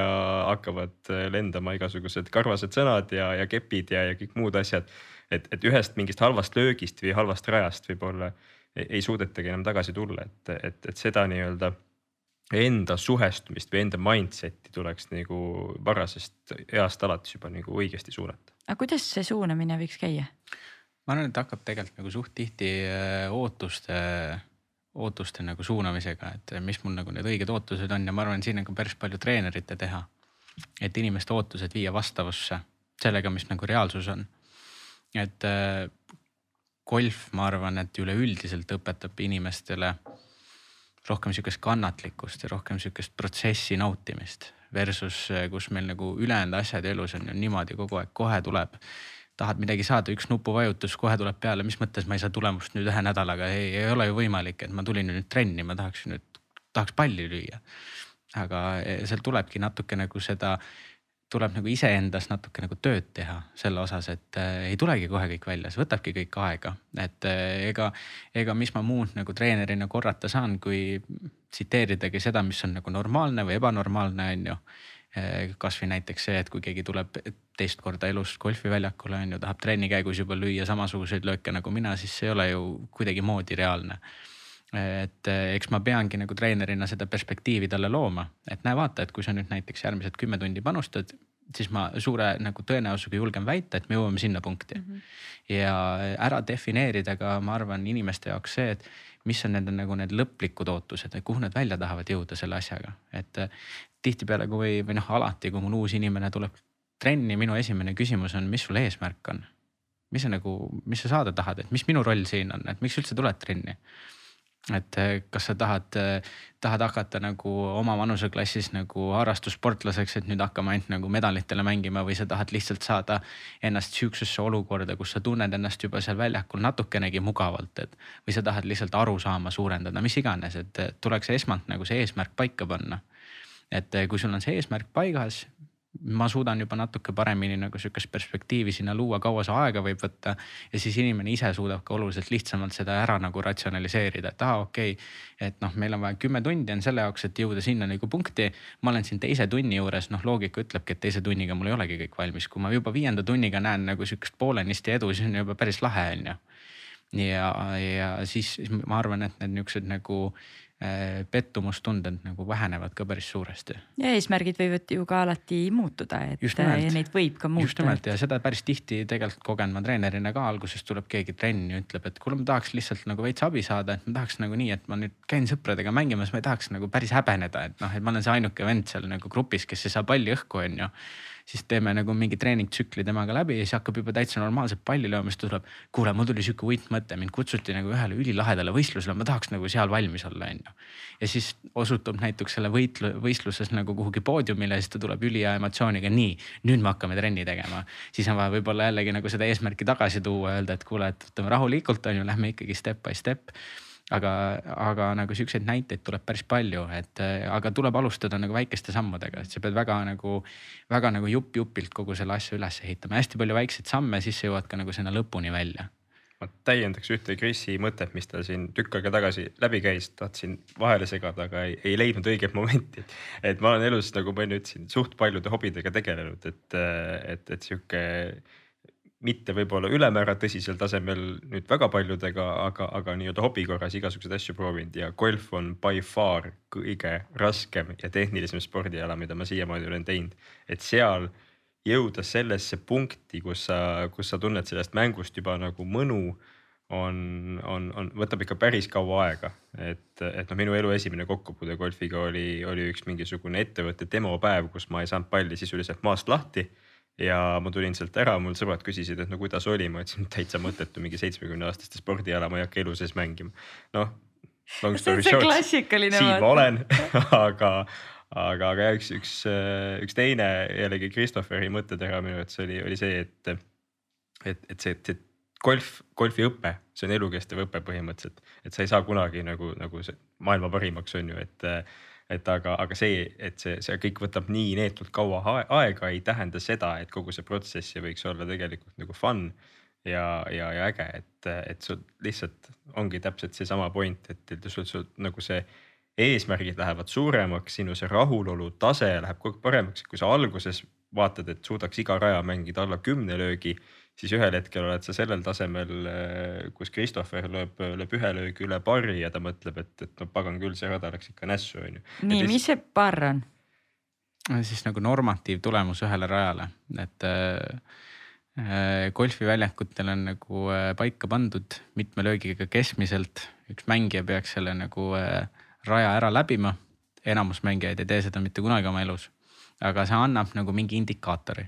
hakkavad äh, lendama igasugused karvased sõnad ja, ja kepid ja, ja kõik muud asjad. et, et ühest mingist halvast löögist või halvast rajast võib-olla ei, ei suudetagi enam tagasi tulla, et, et, et seda nii-öelda enda suhestumist või enda mindset'i tuleks nagu varasest east alates juba nagu õigesti suunata. aga kuidas see suunamine võiks käia? ma arvan, et hakkab tegelikult nagu suht tihti äh, ootuste nagu suunamisega, et mis mul nagu need õiged ootused on ja ma arvan, siin on ka päris palju treenerite teha. et inimeste ootused viia vastavusse sellega, mis nagu reaalsus on. et äh, golf, ma arvan, et üleüldiselt õpetab inimestele rohkem sihukest kannatlikkust ja rohkem sihukest protsessi nautimist versus äh, kus meil nagu ülejäänud asjad elus on ju niimoodi kogu aeg, kohe tuleb tahad midagi saada, üks nupuvajutus kohe tuleb peale, mis mõttes ma ei saa tulemust nüüd ühe nädalaga, ei, ei ole ju võimalik, et ma tulin nüüd trenni, ma tahaks nüüd, tahaks palli lüüa. aga e, seal tulebki natuke nagu seda, tuleb nagu iseendas natuke nagu tööd teha selle osas, et äh, ei tulegi kohe kõik välja, see võtabki kõik aega, et äh, ega, ega mis ma muud nagu treenerina korrata saan, kui tsiteeridagi seda, mis on nagu normaalne või ebanormaalne, on ju kasvõi näiteks see, et kui keegi tuleb teist korda elus golfiväljakule on ju, tahab trenni käigus juba lüüa samasuguseid lööke nagu mina, siis see ei ole ju kuidagimoodi reaalne. et eh, eks ma peangi nagu treenerina seda perspektiivi talle looma, et näe, vaata, et kui sa nüüd näiteks järgmised kümme tundi panustad, siis ma suure nagu tõenäosusega julgen väita, et me jõuame sinna punkti mm. -hmm. ja ära defineerida ka, ma arvan, inimeste jaoks see, et mis on nende nagu need lõplikud ootused kuhu nad välja tahavad jõuda selle asjaga, et äh, tihtipeale, kui või noh, alati, kui mul uus inimene tuleb trenni, minu esimene küsimus on, mis sul eesmärk on? mis sa nagu, mis sa saada tahad, et mis minu roll siin on, et miks üldse tuled trenni? et eh, kas sa tahad, eh, tahad hakata nagu oma vanuseklassis nagu harrastussportlaseks, et nüüd hakkame ainult nagu medalitele mängima või sa tahad lihtsalt saada ennast sihukesesse olukorda, kus sa tunned ennast juba seal väljakul natukenegi mugavalt, et. või sa tahad lihtsalt arusaama suurendada, mis iganes, et tuleks esmalt nagu see eesmärk paika panna. Et eh, kui sul on see eesmärk paigas, ma suudan juba natuke paremini nagu sihukest perspektiivi sinna luua, kaua see aega võib võtta. ja siis inimene ise suudab ka oluliselt lihtsamalt seda ära nagu ratsionaliseerida, et aa, okei okay,. et noh, meil on vaja kümme tundi on selle jaoks, et jõuda sinna nagu punkti. ma olen siin teise tunni juures, noh loogika ütlebki, et teise tunniga mul ei olegi kõik valmis, kui ma juba viienda tunniga näen nagu sihukest poolenisti edu, siis on juba päris lahe, on ju. ja, ja siis ma arvan, et need niuksed nagu pettumustunded nagu vähenevad ka päris suuresti. ja eesmärgid võivad ju ka alati muutuda, et ja neid võib ka muuta. just nimelt. Ja seda päris tihti tegelikult kogen ma treenerina ka, alguses tuleb keegi trenni ja ütleb, et kuule, ma tahaks lihtsalt nagu veits abi saada, et ma tahaks nagu nii, et ma nüüd käin sõpradega mängimas, ma ei tahaks nagu päris häbeneda, et noh, et ma olen see ainuke vend seal nagu grupis, kes ei saa palli õhku, on ju siis teeme nagu mingi treeningtsükli temaga läbi ja siis hakkab juba täitsa normaalselt palli lööma, siis ta tuleb. kuule, mul tuli sihuke uitmõte, mind kutsuti nagu ühele ülilahedale võistlusele, ma tahaks nagu seal valmis olla, on ju. ja siis osutub näiteks selle võitlu-, võistluses nagu kuhugi poodiumile siis ta tuleb ülihea emotsiooniga, nii, nüüd me hakkame trenni tegema. siis on vaja võib-olla jällegi nagu seda eesmärki tagasi tuua, öelda, et kuule, et võtame rahulikult, on ju, lähme ikkagi step by step aga, aga nagu siukseid näiteid tuleb päris palju, et aga tuleb alustada nagu väikeste sammudega, et sa pead väga nagu, väga nagu jupp-jupilt kogu selle asja üles ehitama, hästi palju väikseid samme, siis sa jõuad ka nagu sinna lõpuni välja. Ma täiendaks ühte Krisi mõtet, mis tal siin tükk aega tagasi läbi käis, tahtsin vahele segada, aga ei, ei leidnud õiget momenti. et ma olen elus, nagu ma enne ütlesin, suht paljude hobidega tegelenud, et, et, et sihuke mitte võib-olla ülemäära tõsisel tasemel nüüd väga paljudega, aga, aga nii-öelda hobi korras igasuguseid asju proovinud ja golf on by far kõige raskem ja tehnilisem spordiala, mida ma siiamaani olen teinud. et seal jõuda sellesse punkti, kus sa, kus sa tunned sellest mängust juba nagu mõnu on, on, on, võtab ikka päris kaua aega, et, et noh, minu elu esimene kokkupuude golfiga oli, oli üks mingisugune ettevõtte demopäev, kus ma ei saanud palli sisuliselt maast lahti ja ma tulin sealt ära, mul sõbrad küsisid, et no kuidas oli, ma ütlesin täitsa mõttetu, mingi seitsmekümne aastaste spordiala, ma ei hakka elu sees mängima. noh, long story short, siin ma olen aga, aga, aga üks, üks, üks teine jällegi Christopheri mõttetera minu arvates oli, oli see, et, et, et see, see golf, golfiõpe, see on elukestev õpe põhimõtteliselt, et sa ei saa kunagi nagu, nagu see maailma parimaks on ju, et et aga, aga see, et see, see kõik võtab nii neetult kaua aega, ei tähenda seda, et kogu see protsess ei võiks olla tegelikult nagu fun ja, ja, ja äge, et, et sul lihtsalt ongi täpselt seesama point, et, et sul, sul nagu see eesmärgid lähevad suuremaks, sinu see rahulolu tase läheb kogu aeg paremaks, kui sa alguses vaatad, et suudaks iga raja mängida alla kümne löögi siis ühel hetkel oled sa sellel tasemel, äh, kus Christopher lööb, lööb ühe löögi üle barri ja ta mõtleb, et, et no pagan küll, see rada läks ikka nässu, on ju. nii, mis see barr on? siis nagu normatiivtulemus ühele rajale, et äh, golfiväljakutel on nagu äh, paika pandud mitme löögiga keskmiselt, üks mängija peaks selle nagu äh, raja ära läbima. enamus mängijaid ei tee seda mitte kunagi oma elus aga see annab nagu mingi indikaatori.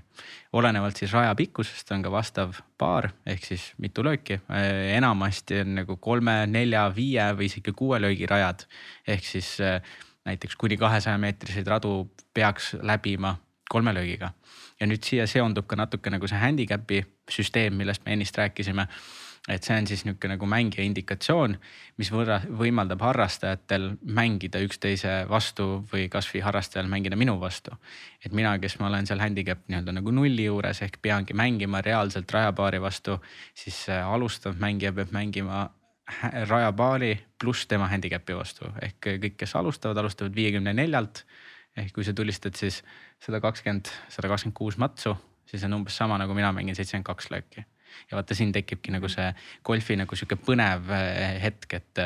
olenevalt siis raja pikkusest on ka vastav baar ehk siis mitu lööki. Äh, enamasti on nagu kolme, nelja, viie või isegi kuue löögi rajad. ehk siis äh, näiteks kuni kahesaja meetriseid radu peaks läbima kolme löögiga. ja nüüd siia seondub ka natuke nagu see handicap'i süsteem, millest me ennist rääkisime et see on siis niisugune nagu mängija indikatsioon, mis võrra, võimaldab harrastajatel mängida üksteise vastu või kasvõi harrastajal mängida minu vastu. et mina, kes ma olen seal handicap nii-öelda nagu nulli juures ehk peangi mängima reaalselt rajapaari vastu, siis alustav mängija peab mängima rajapaari pluss tema handicap'i vastu ehk kõik, kes alustavad, alustavad viiekümne neljalt. ehk kui sa tulistad siis sada kakskümmend, sada kakskümmend kuus matsu, siis on umbes sama nagu mina mängin seitsekümmend kaks lööki ja vaata, siin tekibki nagu see golfi nagu sihuke põnev eh, hetk, et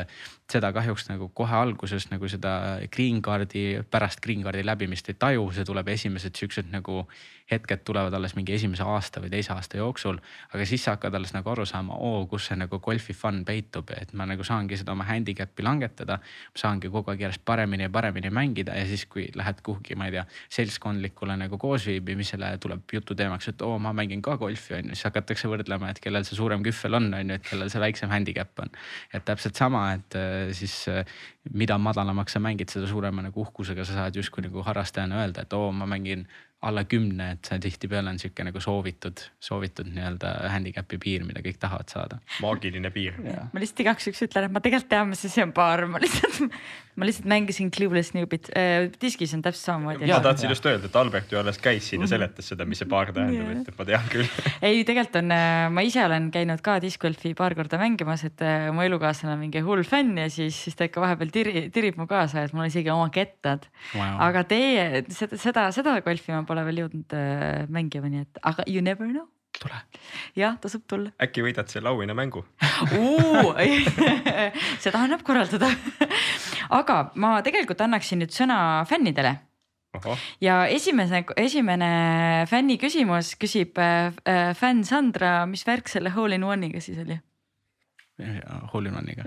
seda kahjuks nagu kohe alguses nagu seda green card'i, pärast green card'i läbimist ei taju, see tuleb esimesed siuksed nagu hetked tulevad alles mingi esimese aasta või teise aasta jooksul. aga siis sa hakkad alles nagu aru saama, oo, kus see nagu golfi fun peitub, et ma nagu saangi seda oma handicap'i langetada. saangi kogu aeg järjest paremini ja paremini mängida ja siis, kui lähed kuhugi, ma ei tea, seltskondlikule nagu koosviibimisele tuleb jututeemaks, et oo, ma mängin ka golfi on ju, siis hakatakse võrdlema, et kellel see suurem kühvel on, on ju, et kellel see väiksem handicap on. et täpselt sama, et siis äh, mida madalamaks sa mängid, seda suurema nagu uhkusega sa saad justkui nagu harrastajana öelda, et oo, ma mängin alla kümne, et see tihtipeale on sihuke nagu soovitud, soovitud nii-öelda handicap'i piir, mida kõik tahavad saada. maagiline piir. ma lihtsalt igaks juhuks ütlen, et ma tegelikult tean, mis asi on baar, ma lihtsalt, ma lihtsalt mängisin Clueless Newbit äh,. diskis on täpselt samamoodi. ja tahtsin just öelda, et Albert ju alles käis siin ja seletas seda, mis see baar tähendab, et ma tean küll. ei, tegelikult on, äh, ma ise olen käinud ka discgolfi paar korda mängimas, et äh, mu elukaaslane on mingi hull fänn ja siis, siis ta ikka vahepeal tiri, tirib mu kaasa, et mul on isegi oma kettad wow.. aga teie seda, seda, seda golfi ma pole veel jõudnud äh, mängima, nii et, aga you never know. tule. jah, tasub tulla. äkki võidad selle auhinnamängu seda annab korraldada aga ma tegelikult annaksin nüüd sõna fännidele. ja esimese, esimene fänni küsimus küsib äh, äh, fänn Sandra, mis värk selle hole in one'iga siis oli? Hole in one'iga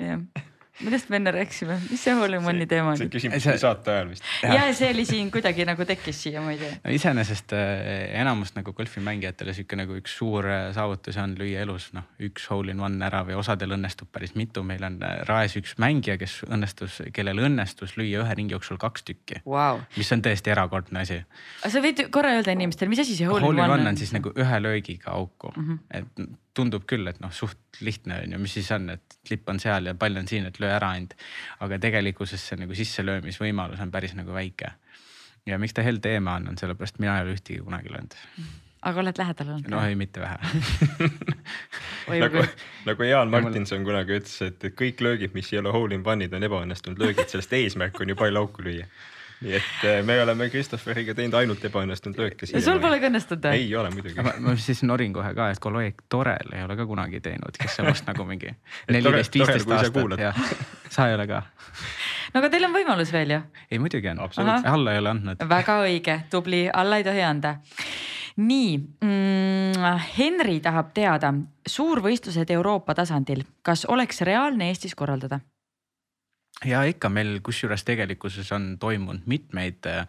millest me enne rääkisime, mis see Hollywoodi teema oli? see küsimus oli saate ajal vist. ja see oli siin kuidagi nagu tekkis siia, ma ei tea no,. iseenesest äh, enamus nagu golfimängijatele sihuke nagu üks suur äh, saavutus on lüüa elus noh, üks hole in one ära või osadel õnnestub päris mitu, meil on äh, raes üks mängija, kes õnnestus, kellel õnnestus lüüa ühe ringi jooksul kaks tükki wow.. mis on tõesti erakordne asi. sa võid korra öelda inimestele, mis asi see hole in one on? Hole in one on siis nagu ühe löögiga auku mm, -hmm. et tundub küll, et noh, suht lihtne on ju, mis siis on, et lipp on seal ja pall on siin, et löö ära ainult. aga tegelikkuses see nagu sisselöömisvõimalus on päris nagu väike. ja miks ta hell teema on, on sellepärast mina ei ole ühtegi kunagi löönud. aga oled lähedal olnud? no ei, mitte vähe nagu, nagu Jaan Martinson kunagi ütles, et kõik löögid, mis ei ole hole in one'id, on ebaõnnestunud löögid, sellest eesmärk on ju pall auku lüüa nii et äh, me oleme Christopheriga teinud ainult ebaõnnestunud lööke. sul pole ka õnnestunud või? ei ole muidugi. ma siis norin kohe ka, et kolleeg Torel ei ole ka kunagi teinud, kes on vast nagu mingi neliteist, viisteist aastat ja sa ei ole ka. no aga teil on võimalus veel ju? ei muidugi on, alla ei ole andnud. väga õige, tubli, alla ei tohi anda nii mm,, Henri tahab teada, suurvõistlused Euroopa tasandil, kas oleks reaalne Eestis korraldada? Ja ikka meil kusjuures tegelikkuses on toimunud mitmeid äh,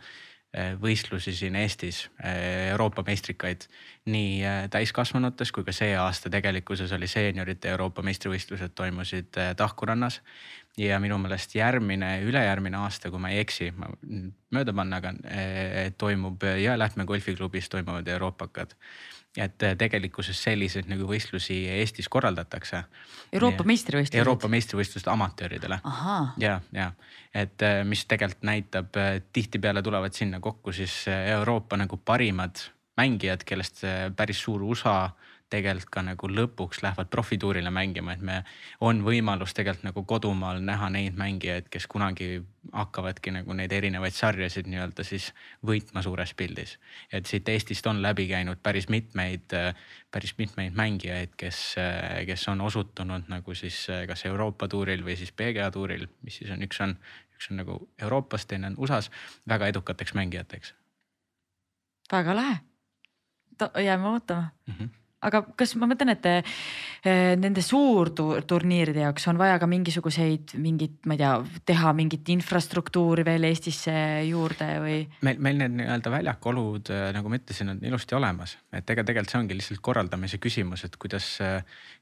võistlusi siin Eestis, äh, Euroopa meistrikaid nii äh, täiskasvanutes kui ka see aasta tegelikkuses oli seeniorite Euroopa meistrivõistlused toimusid Tahkurannas. ja minu meelest järgmine, ülejärgmine aasta, kui ma ei eksi, ma mööda panna, aga toimub Jõelähtme golfiklubis toimuvad euroopakad et äh, tegelikkuses selliseid nagu võistlusi Eestis korraldatakse. Euroopa meistrivõistlused? Euroopa meistrivõistlused amatööridele. ja, ja et äh, mis tegelikult näitab, äh, tihtipeale tulevad sinna kokku siis Euroopa nagu parimad mängijad, kellest päris suur osa tegelikult ka nagu lõpuks lähevad profituurile mängima, et me, on võimalus tegelikult nagu kodumaal näha neid mängijaid, kes kunagi hakkavadki nagu neid erinevaid sarjasid nii-öelda siis võitma suures pildis. et siit Eestist on läbi käinud päris mitmeid, päris mitmeid mängijaid, kes, kes on osutunud nagu siis kas Euroopa tuuril või siis PGA tuuril, mis siis on, üks on, üks on nagu Euroopas, teine on USA-s, väga edukateks mängijateks. väga lahe, jääme ootama mm. -hmm aga kas ma mõtlen, et eh, nende suurturniiride jaoks on vaja ka mingisuguseid mingit, ma ei tea, teha mingit infrastruktuuri veel Eestisse juurde või? meil, meil need nii-öelda väljakulud, eh, nagu ma ütlesin, on ilusti olemas, et ega tegelikult see ongi lihtsalt korraldamise küsimus, et kuidas,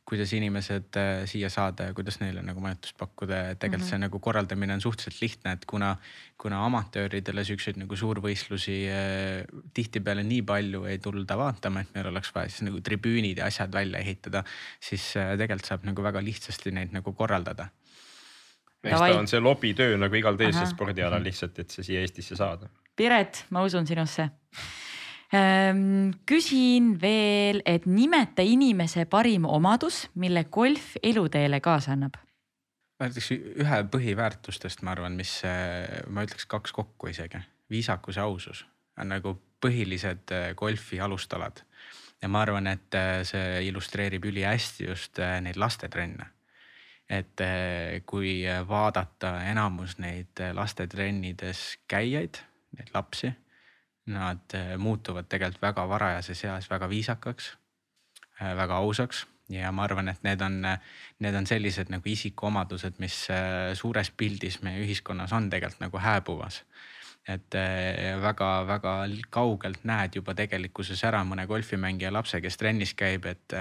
kuidas inimesed eh, siia saada ja kuidas neile nagu majutust pakkuda, et tegelikult mm -hmm. see nagu korraldamine on suhteliselt lihtne, et kuna, kuna amatööridele siukseid nagu suurvõistlusi tihtipeale nii palju ei tulda vaatama, et meil oleks vaja siis nagu tribüüni tribüünid ja asjad välja ehitada, siis äh, tegelikult saab nagu väga lihtsasti neid nagu korraldada. eks ta on see lobitöö nagu igal teisel spordialal lihtsalt, et see siia Eestisse saada. Piret, ma usun sinusse küsin veel, et nimeta inimese parim omadus, mille golf eluteele kaasa annab. ma ütleks ühe põhiväärtustest, ma arvan, mis äh, ma ütleks kaks kokku isegi, viisakus ja ausus on nagu põhilised äh, golfi alustalad ja ma arvan, et äh, see illustreerib ülihästi just neid lastetrenne. et kui vaadata enamus neid lastetrennides käijaid, neid lapsi, nad muutuvad tegelikult väga varajases eas väga viisakaks, väga ausaks ja ma arvan, et need on, need on sellised nagu isikuomadused, mis suures pildis meie ühiskonnas on tegelikult nagu hääbumas. Et väga-väga eh, kaugelt näed juba tegelikkuses ära mõne golfimängija lapse, kes trennis käib, et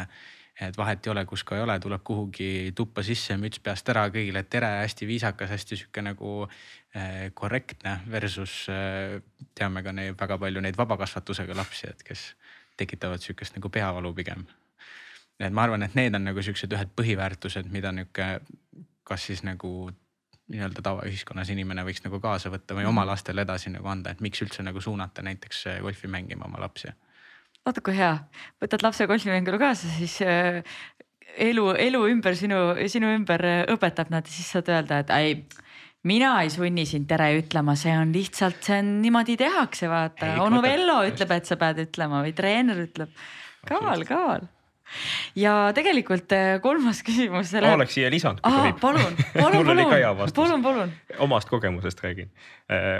et vahet ei ole, kus ka ei ole, tuleb kuhugi tuppa sisse, müts peast ära, kõigile tere, hästi viisakas, hästi sihuke nagu eh, korrektne versus eh, teame ka neid väga palju neid vabakasvatusega lapsi, et kes tekitavad sihukest nagu peavalu pigem. et ma arvan, et need on nagu siuksed ühed põhiväärtused, mida nihuke, kas siis nagu nii-öelda tavaühiskonnas inimene võiks nagu kaasa võtta või oma lastele edasi nagu anda, et miks üldse nagu suunata näiteks äh, golfi mängima oma lapsi? Vaata kui hea, võtad lapse golfimängule kaasa, siis äh, elu, elu ümber sinu, sinu ümber äh, õpetab nad ja siis saad öelda, et ei mina ei sunni sind tere ütlema, see on lihtsalt, see on niimoodi tehakse, vaata. onu Vello ütleb, et sa pead ütlema või treener ütleb. kaval, kaval ja tegelikult äh, kolmas küsimus. ma oleks siia lisanud, palun, palun, palun, palun, palun. omast kogemusest räägin,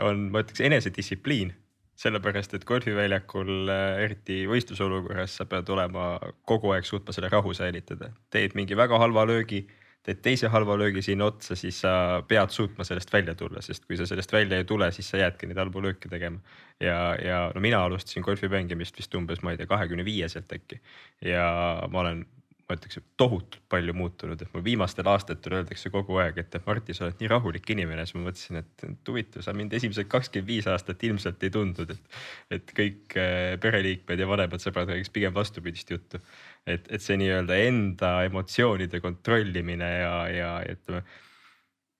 on, ma ütleks enesedistsipliin sellepärast, et golfiväljakul, äh, eriti võistlusolukorras, sa pead olema kogu aeg suutma selle rahu säilitada. teed mingi väga halva löögi teed teise halva löögi sinna otsa, siis sa pead suutma sellest välja tulla, sest kui sa sellest välja ei tule, siis sa jäädki neid halbu lööke tegema. ja, ja no mina alustasin golfi mängimist vist umbes, ma ei tea, kahekümne viieselt äkki ja ma olen ma ütleks, tohutult palju muutunud, et mul viimastel aastatel öeldakse kogu aeg, et Martti, sa oled nii rahulik inimene, siis ma mõtlesin, et huvitav, sa mind esimesed kakskümmend viis aastat ilmselt ei tundnud, et. et kõik äh, pereliikmed ja vanemad sõbrad räägiks pigem vastupidist juttu. et, et see nii-öelda enda emotsioonide kontrollimine ja, ja ütleme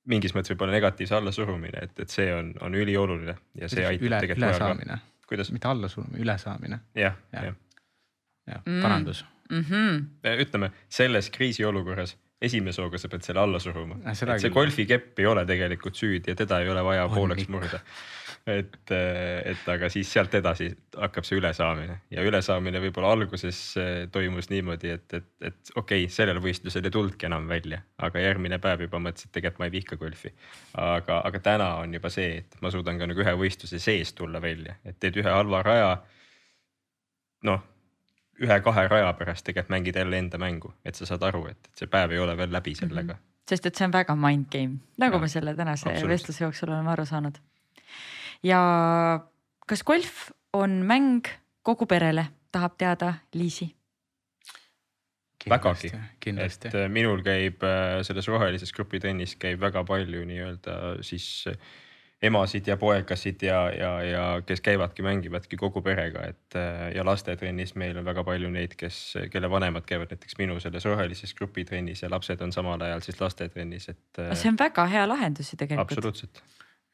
mingis mõttes võib-olla negatiivse allasurumine, et, et see on, on ülioluline ja see aitab üle, tegelikult. ülesaamine, mitte allasurumine, ülesaamine. jah, jah. jah, parandus mm mm. -hmm. ütleme selles kriisiolukorras esimese hooga sa pead selle alla suruma. et see golfikepp ei ole tegelikult süüdi ja teda ei ole vaja on pooleks murda. et, et aga siis sealt edasi hakkab see ülesaamine ja ülesaamine võib-olla alguses toimus niimoodi, et, et, et okei okay,, sellel võistlusel ei tulnudki enam välja, aga järgmine päev juba mõtlesin, et tegelikult ma ei vihka golfi. aga, aga täna on juba see, et ma suudan ka nagu ühe võistluse sees tulla välja, et teed ühe halva raja. noh ühe-kahe raja pärast tegelikult mängid jälle enda mängu, et sa saad aru, et, et see päev ei ole veel läbi sellega mm. -hmm. sest et see on väga mind game, nagu ja, me selle tänase vestluse jooksul oleme aru saanud. ja kas golf on mäng kogu perele, tahab teada Liisi? vägagi, et äh, minul käib äh, selles rohelises grupitennis käib väga palju nii-öelda siis äh, emasid ja poegasid ja, ja, ja kes käivadki, mängivadki kogu perega, et äh, ja lastetrennis meil on väga palju neid, kes, kelle vanemad käivad näiteks minu selles rohelises grupitrennis ja lapsed on samal ajal siis lastetrennis, et. Äh, see on väga hea lahendus ju tegelikult. absoluutselt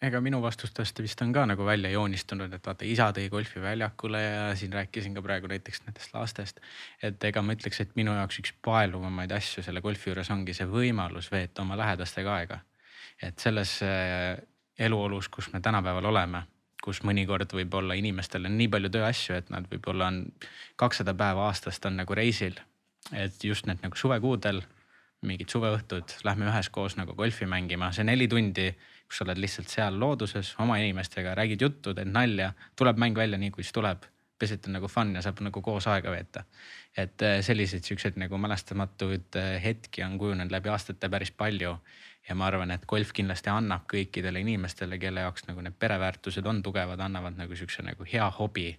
ega minu vastustest vist on ka nagu välja joonistunud, et vaata isa tõi golfiväljakule ja siin rääkisin ka praegu näiteks nendest lastest. et ega ma ütleks, et minu jaoks üks paeluvamaid asju selle golfi juures ongi see võimalus veeta oma lähedastega aega. et selles äh, eluolus, kus me tänapäeval oleme, kus mõnikord võib olla inimestel on nii palju tööasju, et nad võib-olla on kakssada päeva aastast on nagu reisil. et just need nagu suvekuudel, mingid suveõhtud, lähme üheskoos nagu golfi mängima, see neli tundi, kus sa oled lihtsalt seal looduses oma inimestega, räägid juttu, teed nalja, tuleb mäng välja nii, kui see tuleb lihtsalt on nagu fun ja saab nagu koos aega veeta. et äh, selliseid siukseid nagu mälestamatuid äh, hetki on kujunenud läbi aastate päris palju ja ma arvan, et golf kindlasti annab kõikidele inimestele, kelle jaoks nagu need pereväärtused on tugevad, annavad nagu siukse nagu hea hobi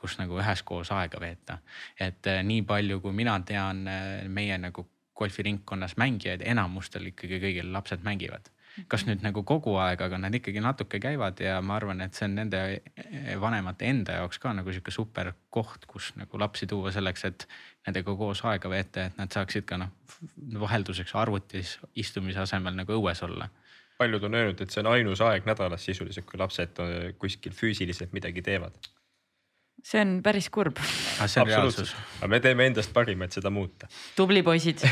kus nagu üheskoos aega veeta. et eh, nii palju, kui mina tean eh, meie nagu golfiringkonnas mängijaid, enamustel ikkagi kõigil lapsed mängivad kas nüüd nagu kogu aeg, aga nad ikkagi natuke käivad ja ma arvan, et see on nende vanemate enda jaoks ka nagu sihuke super koht, kus nagu lapsi tuua selleks, et nendega koos aega veeta, et nad saaksid ka noh vahelduseks arvutis istumise asemel nagu õues olla. Paljud on öelnud, et see on ainus aeg nädalas sisuliselt, kui lapsed kuskil füüsiliselt midagi teevad see on päris kurb. Ah, reaalsus. aga me teeme endast parima, et seda muuta. tubli poisid,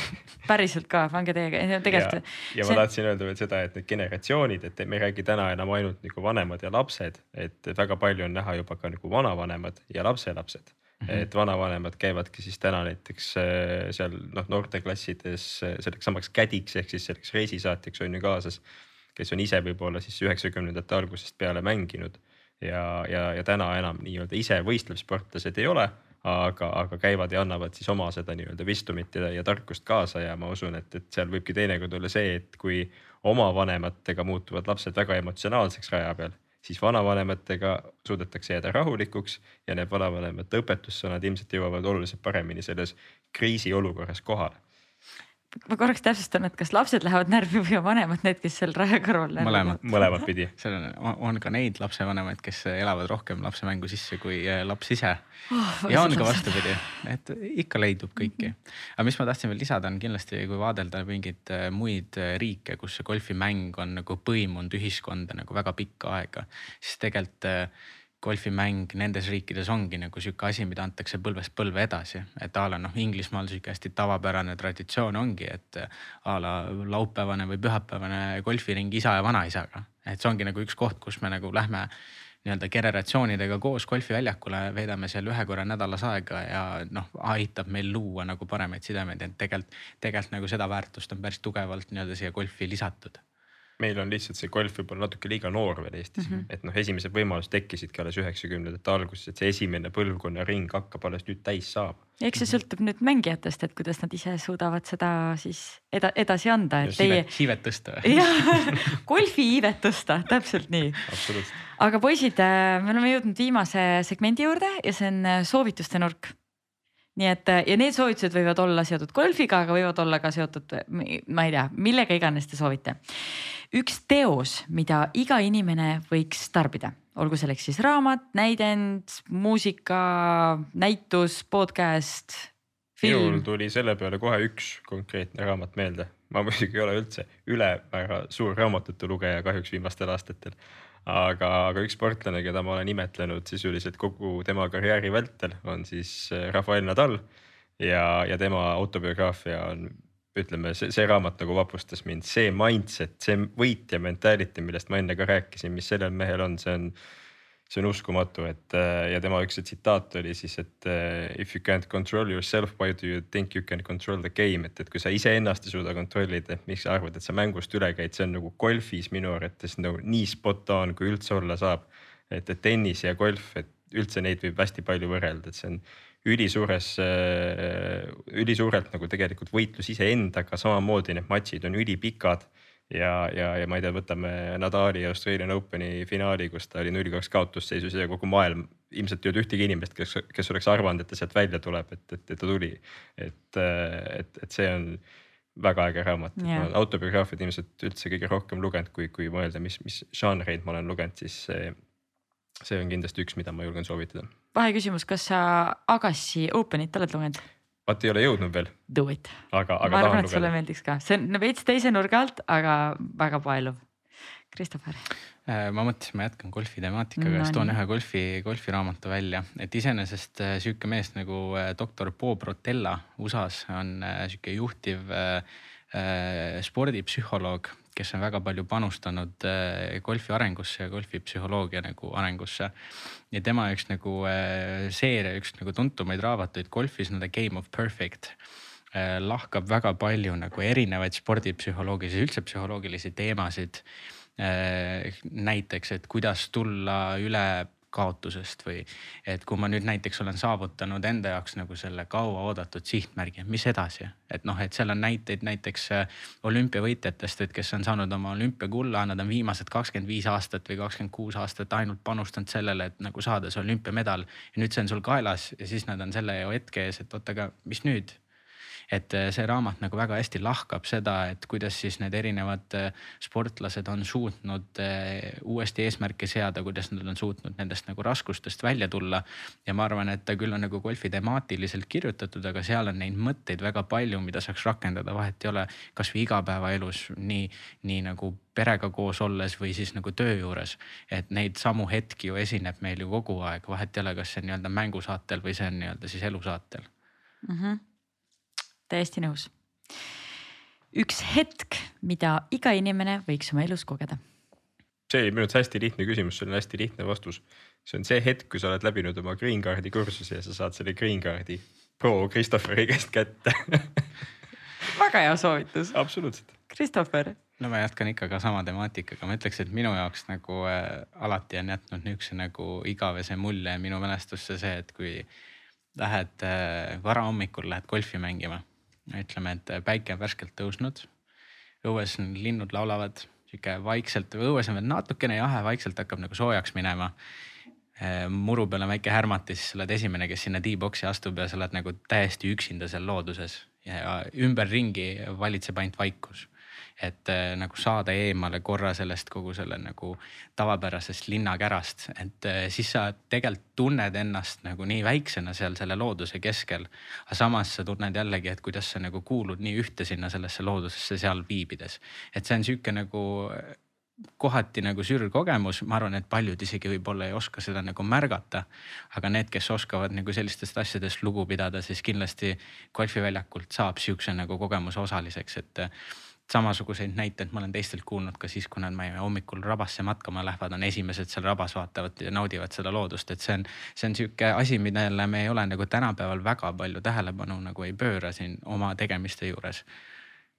päriselt ka, pange teiega, tegelikult. ja, ja see... ma tahtsin öelda veel seda, et need generatsioonid, et me ei räägi täna enam ainult nagu vanemad ja lapsed, et väga palju on näha juba ka nagu vanavanemad ja lapselapsed Mm -hmm. et vanavanemad käivadki siis täna näiteks äh, seal noh, noorteklassides äh, selleks samaks kädiks ehk siis selleks reisisaatjaks on ju kaasas. kes on ise võib-olla siis üheksakümnendate algusest peale mänginud ja, ja, ja täna enam nii-öelda ise võistlevsportlased ei ole aga, aga käivad ja annavad siis oma seda nii-öelda wisdomit ja, ja tarkust kaasa ja ma usun, et, et seal võibki teinekord olla see, et kui oma vanematega muutuvad lapsed väga emotsionaalseks raja peal, siis vanavanematega suudetakse jääda rahulikuks ja need vanavanemate õpetussõnad ilmselt jõuavad oluliselt paremini selles kriisiolukorras kohale ma korraks täpsustan, et kas lapsed lähevad närvi või on vanemad need, kes seal raja kõrval närvi mõlemad, mõlemat pidi. seal on, on ka neid lapsevanemaid, kes elavad rohkem lapsemängu sisse kui äh, laps ise oh,. ja on ka vastupidi, et ikka leidub kõiki. aga mis ma tahtsin veel lisada, on kindlasti, kui vaadelda mingeid äh, muid äh, riike, kus see golfimäng on nagu põimunud ühiskonda nagu väga pikka aega, siis tegelikult golfimäng nendes riikides ongi nagu sihuke asi, mida antakse põlvest põlve edasi, et a la noh, Inglismaal sihuke hästi tavapärane traditsioon ongi, et a la laupäevane või pühapäevane golfiring isa ja vanaisaga. et see ongi nagu üks koht, kus me nagu lähme nii-öelda generatsioonidega koos golfiväljakule, veedame seal ühe korra nädalas aega ja noh, aitab meil luua nagu paremaid sidemeid, et tegelikult, tegelikult nagu seda väärtust on päris tugevalt nii-öelda siia golfi lisatud meil on lihtsalt see golf võib-olla natuke liiga noor veel Eestis mm, -hmm. et noh, esimesed võimalused tekkisidki alles üheksakümnendate alguses, et see esimene põlvkonnaring hakkab alles nüüd täis saama. eks see sõltub nüüd mängijatest, et kuidas nad ise suudavad seda siis eda, edasi anda, et teie. siivet tõsta jah, golfi iivet tõsta, täpselt nii. aga poisid, äh, me oleme jõudnud viimase segmendi juurde ja see on äh, soovituste nurk nii et ja need soovitused võivad olla seotud golfiga, aga võivad olla ka seotud, ma ei tea, millega iganes te soovite. üks teos, mida iga inimene võiks tarbida, olgu selleks siis raamat, näidend, muusika, näitus, podcast. minul tuli selle peale kohe üks konkreetne raamat meelde, ma muidugi ei ole üldse ülemäära suur raamatute lugeja kahjuks viimastel aastatel aga, aga üks sportlane, keda ma olen imetlenud sisuliselt kogu tema karjääri vältel, on siis äh, Rafael Nadal. Ja, ja tema autobiograafia on, ütleme, see, see raamat nagu vapustas mind, see mindset, see võitja mentality, millest ma enne ka rääkisin, mis sellel mehel on, see on see on uskumatu, et äh, ja tema üks tsitaat oli siis, et äh, if you can't control yourself, why do you think you can control the game, et, et kui sa iseennast ei suuda kontrollida, et miks sa arvad, et sa mängust üle käid, see on nagu golfis minu arvates nagu nii spot on, kui üldse olla saab. et, et tennis ja golf, et üldse neid võib hästi palju võrrelda, et see on ülisuures, äh, ülisuurelt nagu tegelikult võitlus iseendaga, samamoodi need matšid on ülipikad ja, ja, ja ma ei tea, võtame Nadali Australian Openi finaali, kus ta oli null kaks kaotusseisus ja kogu maailm ilmselt ei olnud ühtegi inimest, kes, kes oleks arvanud, et ta sealt välja tuleb, et, et, et ta tuli. et, et, et see on väga äge raamat yeah., autobiograafiat ilmselt üldse kõige rohkem lugenud, kui, kui mõelda, mis, mis žanreid ma olen lugenud, siis see, see on kindlasti üks, mida ma julgen soovitada. vaheküsimus, kas sa Agassi Openit oled lugenud? Vaat ei ole jõudnud veel. Do it. aga, aga ma arvan, et sulle meeldiks ka, see on veits teise nurga alt, aga väga paeluv. Christopher. Äh, ma mõtlesin, ma jätkan golfi temaatikaga no,, siis toon ühe golfi, golfiraamatu välja, et iseenesest äh, sihuke mees nagu äh, doktor Bob Rotella USA-s on sihuke juhtiv spordipsühholoog, kes on väga palju panustanud äh, golfi arengusse ja golfipsühholoogia nagu arengusse. ja tema üks nagu äh, seeria, üks nagu tuntumaid raamatuid Golf is not a game of perfect äh, lahkab väga palju nagu erinevaid spordipsühholoogilisi, üldse psühholoogilisi teemasid. näiteks, et kuidas tulla üle kaotusest või et kui ma nüüd näiteks olen saavutanud enda jaoks nagu selle kauaoodatud sihtmärgi, mis edasi, et noh, et seal on näiteid näiteks äh, olümpiavõitjatest, et kes on saanud oma olümpiakulla, nad on viimased kakskümmend viis aastat või kakskümmend kuus aastat ainult panustanud sellele, et nagu saada see olümpiamedal. Ja nüüd see on sul kaelas ja siis nad on selle hetke ees, et oot, aga mis nüüd et äh, see raamat nagu väga hästi lahkab seda, et kuidas siis need erinevad äh, sportlased on suutnud äh, uuesti eesmärke seada, kuidas nad on suutnud nendest nagu raskustest välja tulla. ja ma arvan, et ta küll on nagu golfi temaatiliselt kirjutatud, aga seal on neid mõtteid väga palju, mida saaks rakendada, vahet ei ole, kasvõi igapäevaelus nii, nii nagu perega koos olles või siis nagu töö juures. et neid samu hetki ju esineb meil ju kogu aeg, vahet ei ole, kas see on nii-öelda mängusaatel või see on nii-öelda siis elusaatel mm. -hmm täiesti nõus. üks hetk, mida iga inimene võiks oma elus kogeda. see oli minu arust hästi lihtne küsimus, see on hästi lihtne vastus. see on see hetk, kui sa oled läbinud oma green card'i kursuse ja sa saad selle green card'i pro Christopheri käest kätte väga hea soovitus. absoluutselt. Christopher. no ma jätkan ikka ka sama temaatikaga, ma ütleks, et minu jaoks nagu äh, alati on jätnud niisuguse nagu igavese mulje minu mälestusse see, et kui lähed äh, varahommikul lähed golfi mängima. Ütleme, et päike on värskelt tõusnud, õues linnud laulavad sihuke vaikselt, õues on veel natukene jahe, vaikselt hakkab nagu soojaks minema. Muru peal on väike härmatis, sa oled esimene, kes sinna T-boksi astub ja sa oled nagu täiesti üksinda seal looduses. Ja ümberringi valitseb ainult vaikus et äh, nagu saada eemale korra sellest kogu selle nagu tavapärasest linnakärast, et äh, siis sa tegelikult tunned ennast nagu nii väiksena seal selle looduse keskel. aga samas sa tunned jällegi, et kuidas sa nagu kuulud nii ühte sinna sellesse loodusesse seal viibides, et see on sihuke nagu kohati nagu sürgkogemus, ma arvan, et paljud isegi võib-olla ei oska seda nagu märgata. aga need, kes oskavad nagu sellistest asjadest lugu pidada, siis kindlasti golfiväljakult saab sihukese nagu kogemuse osaliseks, et samasuguseid näiteid ma olen teistelt kuulnud ka siis, kui nad meie hommikul rabasse matkama lähevad, on esimesed seal rabas, vaatavad ja naudivad seda loodust, et see on, see on sihuke asi, millele me ei ole nagu tänapäeval väga palju tähelepanu nagu ei pööra siin oma tegemiste juures.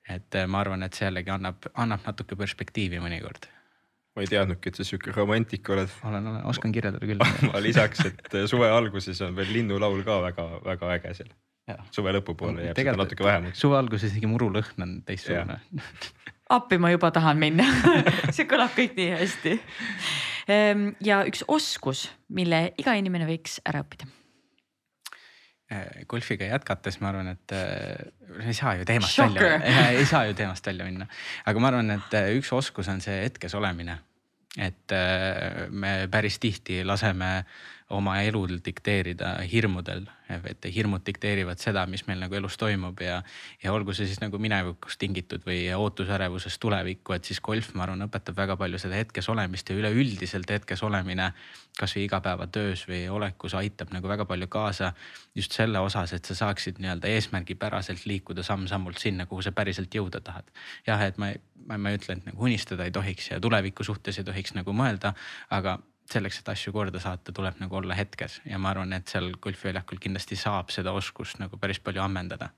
et eh, ma arvan, et see jällegi annab, annab natuke perspektiivi mõnikord ma ei teadnudki, et sa sihuke romantik oled. olen, olen, oskan kirjeldada küll ma lisaks, et suve alguses on veel linnulaul ka väga-väga äge seal suve lõpupoole jääb seda natuke vähemaks. suve alguses isegi murulõhn on teistsugune appi ma juba tahan minna see kõlab kõik nii hästi. Ehm, ja üks oskus, mille iga inimene võiks ära õppida äh, golfiga jätkates ma arvan, et äh, ei saa ju teemast Shocker. välja, ei saa ju teemast välja minna, aga ma arvan, et äh, üks oskus on see hetkes olemine. et me päris tihti laseme oma elul dikteerida hirmudel et hirmud dikteerivad seda, mis meil nagu elus toimub ja, ja olgu see siis nagu minevikust tingitud või ootusärevusest tulevikku, et siis golf, ma arvan, õpetab väga palju seda hetkes olemist ja üleüldiselt hetkes olemine kasvõi igapäevatöös või olekus aitab nagu väga palju kaasa just selle osas, et sa saaksid nii-öelda eesmärgipäraselt liikuda samm-sammult sinna, kuhu sa päriselt jõuda tahad. jah, et ma, ma, ma ei ütle, et nagu unistada ei tohiks ja tuleviku suhtes ei tohiks nagu mõelda, aga selleks, et asju korda saata, tuleb nagu olla hetkes ja ma arvan, et seal golfiväljakul kindlasti saab seda oskust nagu päris palju ammendada.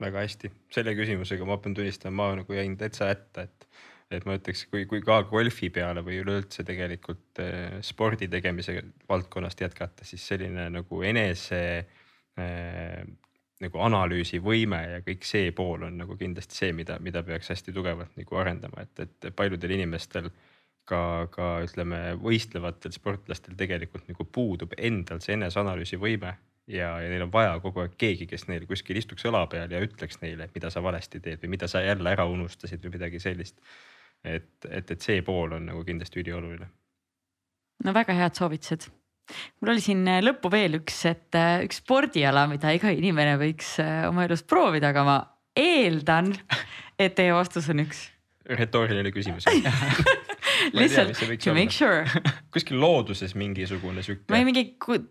väga hästi, selle küsimusega ma pean tunnistama, ma nagu jäin täitsa hätta, et, et ma ütleks, kui, kui ka golfi peale või üleüldse tegelikult eh, spordi tegemise valdkonnast jätkata, siis selline nagu enese eh, nagu analüüsivõime ja kõik see pool on nagu kindlasti see, mida, mida peaks hästi tugevalt nagu arendama, et, et paljudel inimestel äh, ka, ka ütleme, võistlevatel sportlastel tegelikult nagu puudub endal see eneseanalüüsi võime ja, ja neil on vaja kogu aeg keegi, kes neil kuskil istuks õla peal ja ütleks neile, mida sa valesti teed või mida sa jälle ära unustasid või midagi sellist. et, et, et see pool on nagu kindlasti ülioluline. no väga head soovitused. mul oli siin lõppu veel üks, et äh, üks spordiala, mida iga inimene võiks äh, oma elus proovida, aga ma eeldan, et teie vastus on üks. retooriline küsimus lihtsalt to make sure kuskil looduses mingisugune sihuke. või mingi.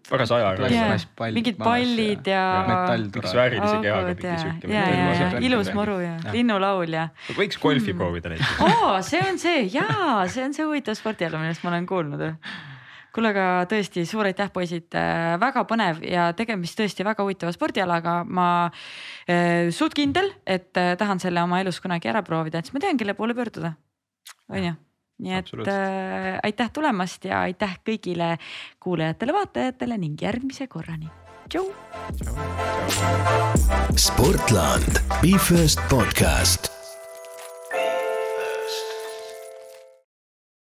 paras ajaga yeah,. mingid pallid ja, ja. mingi väärilise kehaga mingi sihuke. ja, ja, ja ilus muru ja, ja. linnulaul ja. võiks golfi mm. proovida näiteks oo, see on see ja see on see huvitav spordiala, millest ma olen kuulnud kuule, aga tõesti suur aitäh, poisid, äh, väga põnev ja tegemist tõesti väga huvitava spordialaga. ma äh, suht kindel, et äh, tahan selle oma elus kunagi ära proovida, et siis ma tean, kelle poole pöörduda. on ju? Nii et äh, aitäh tulemast ja aitäh kõigile kuulajatele-vaatajatele ning järgmise korrani. tšau. sportland, Be First podcast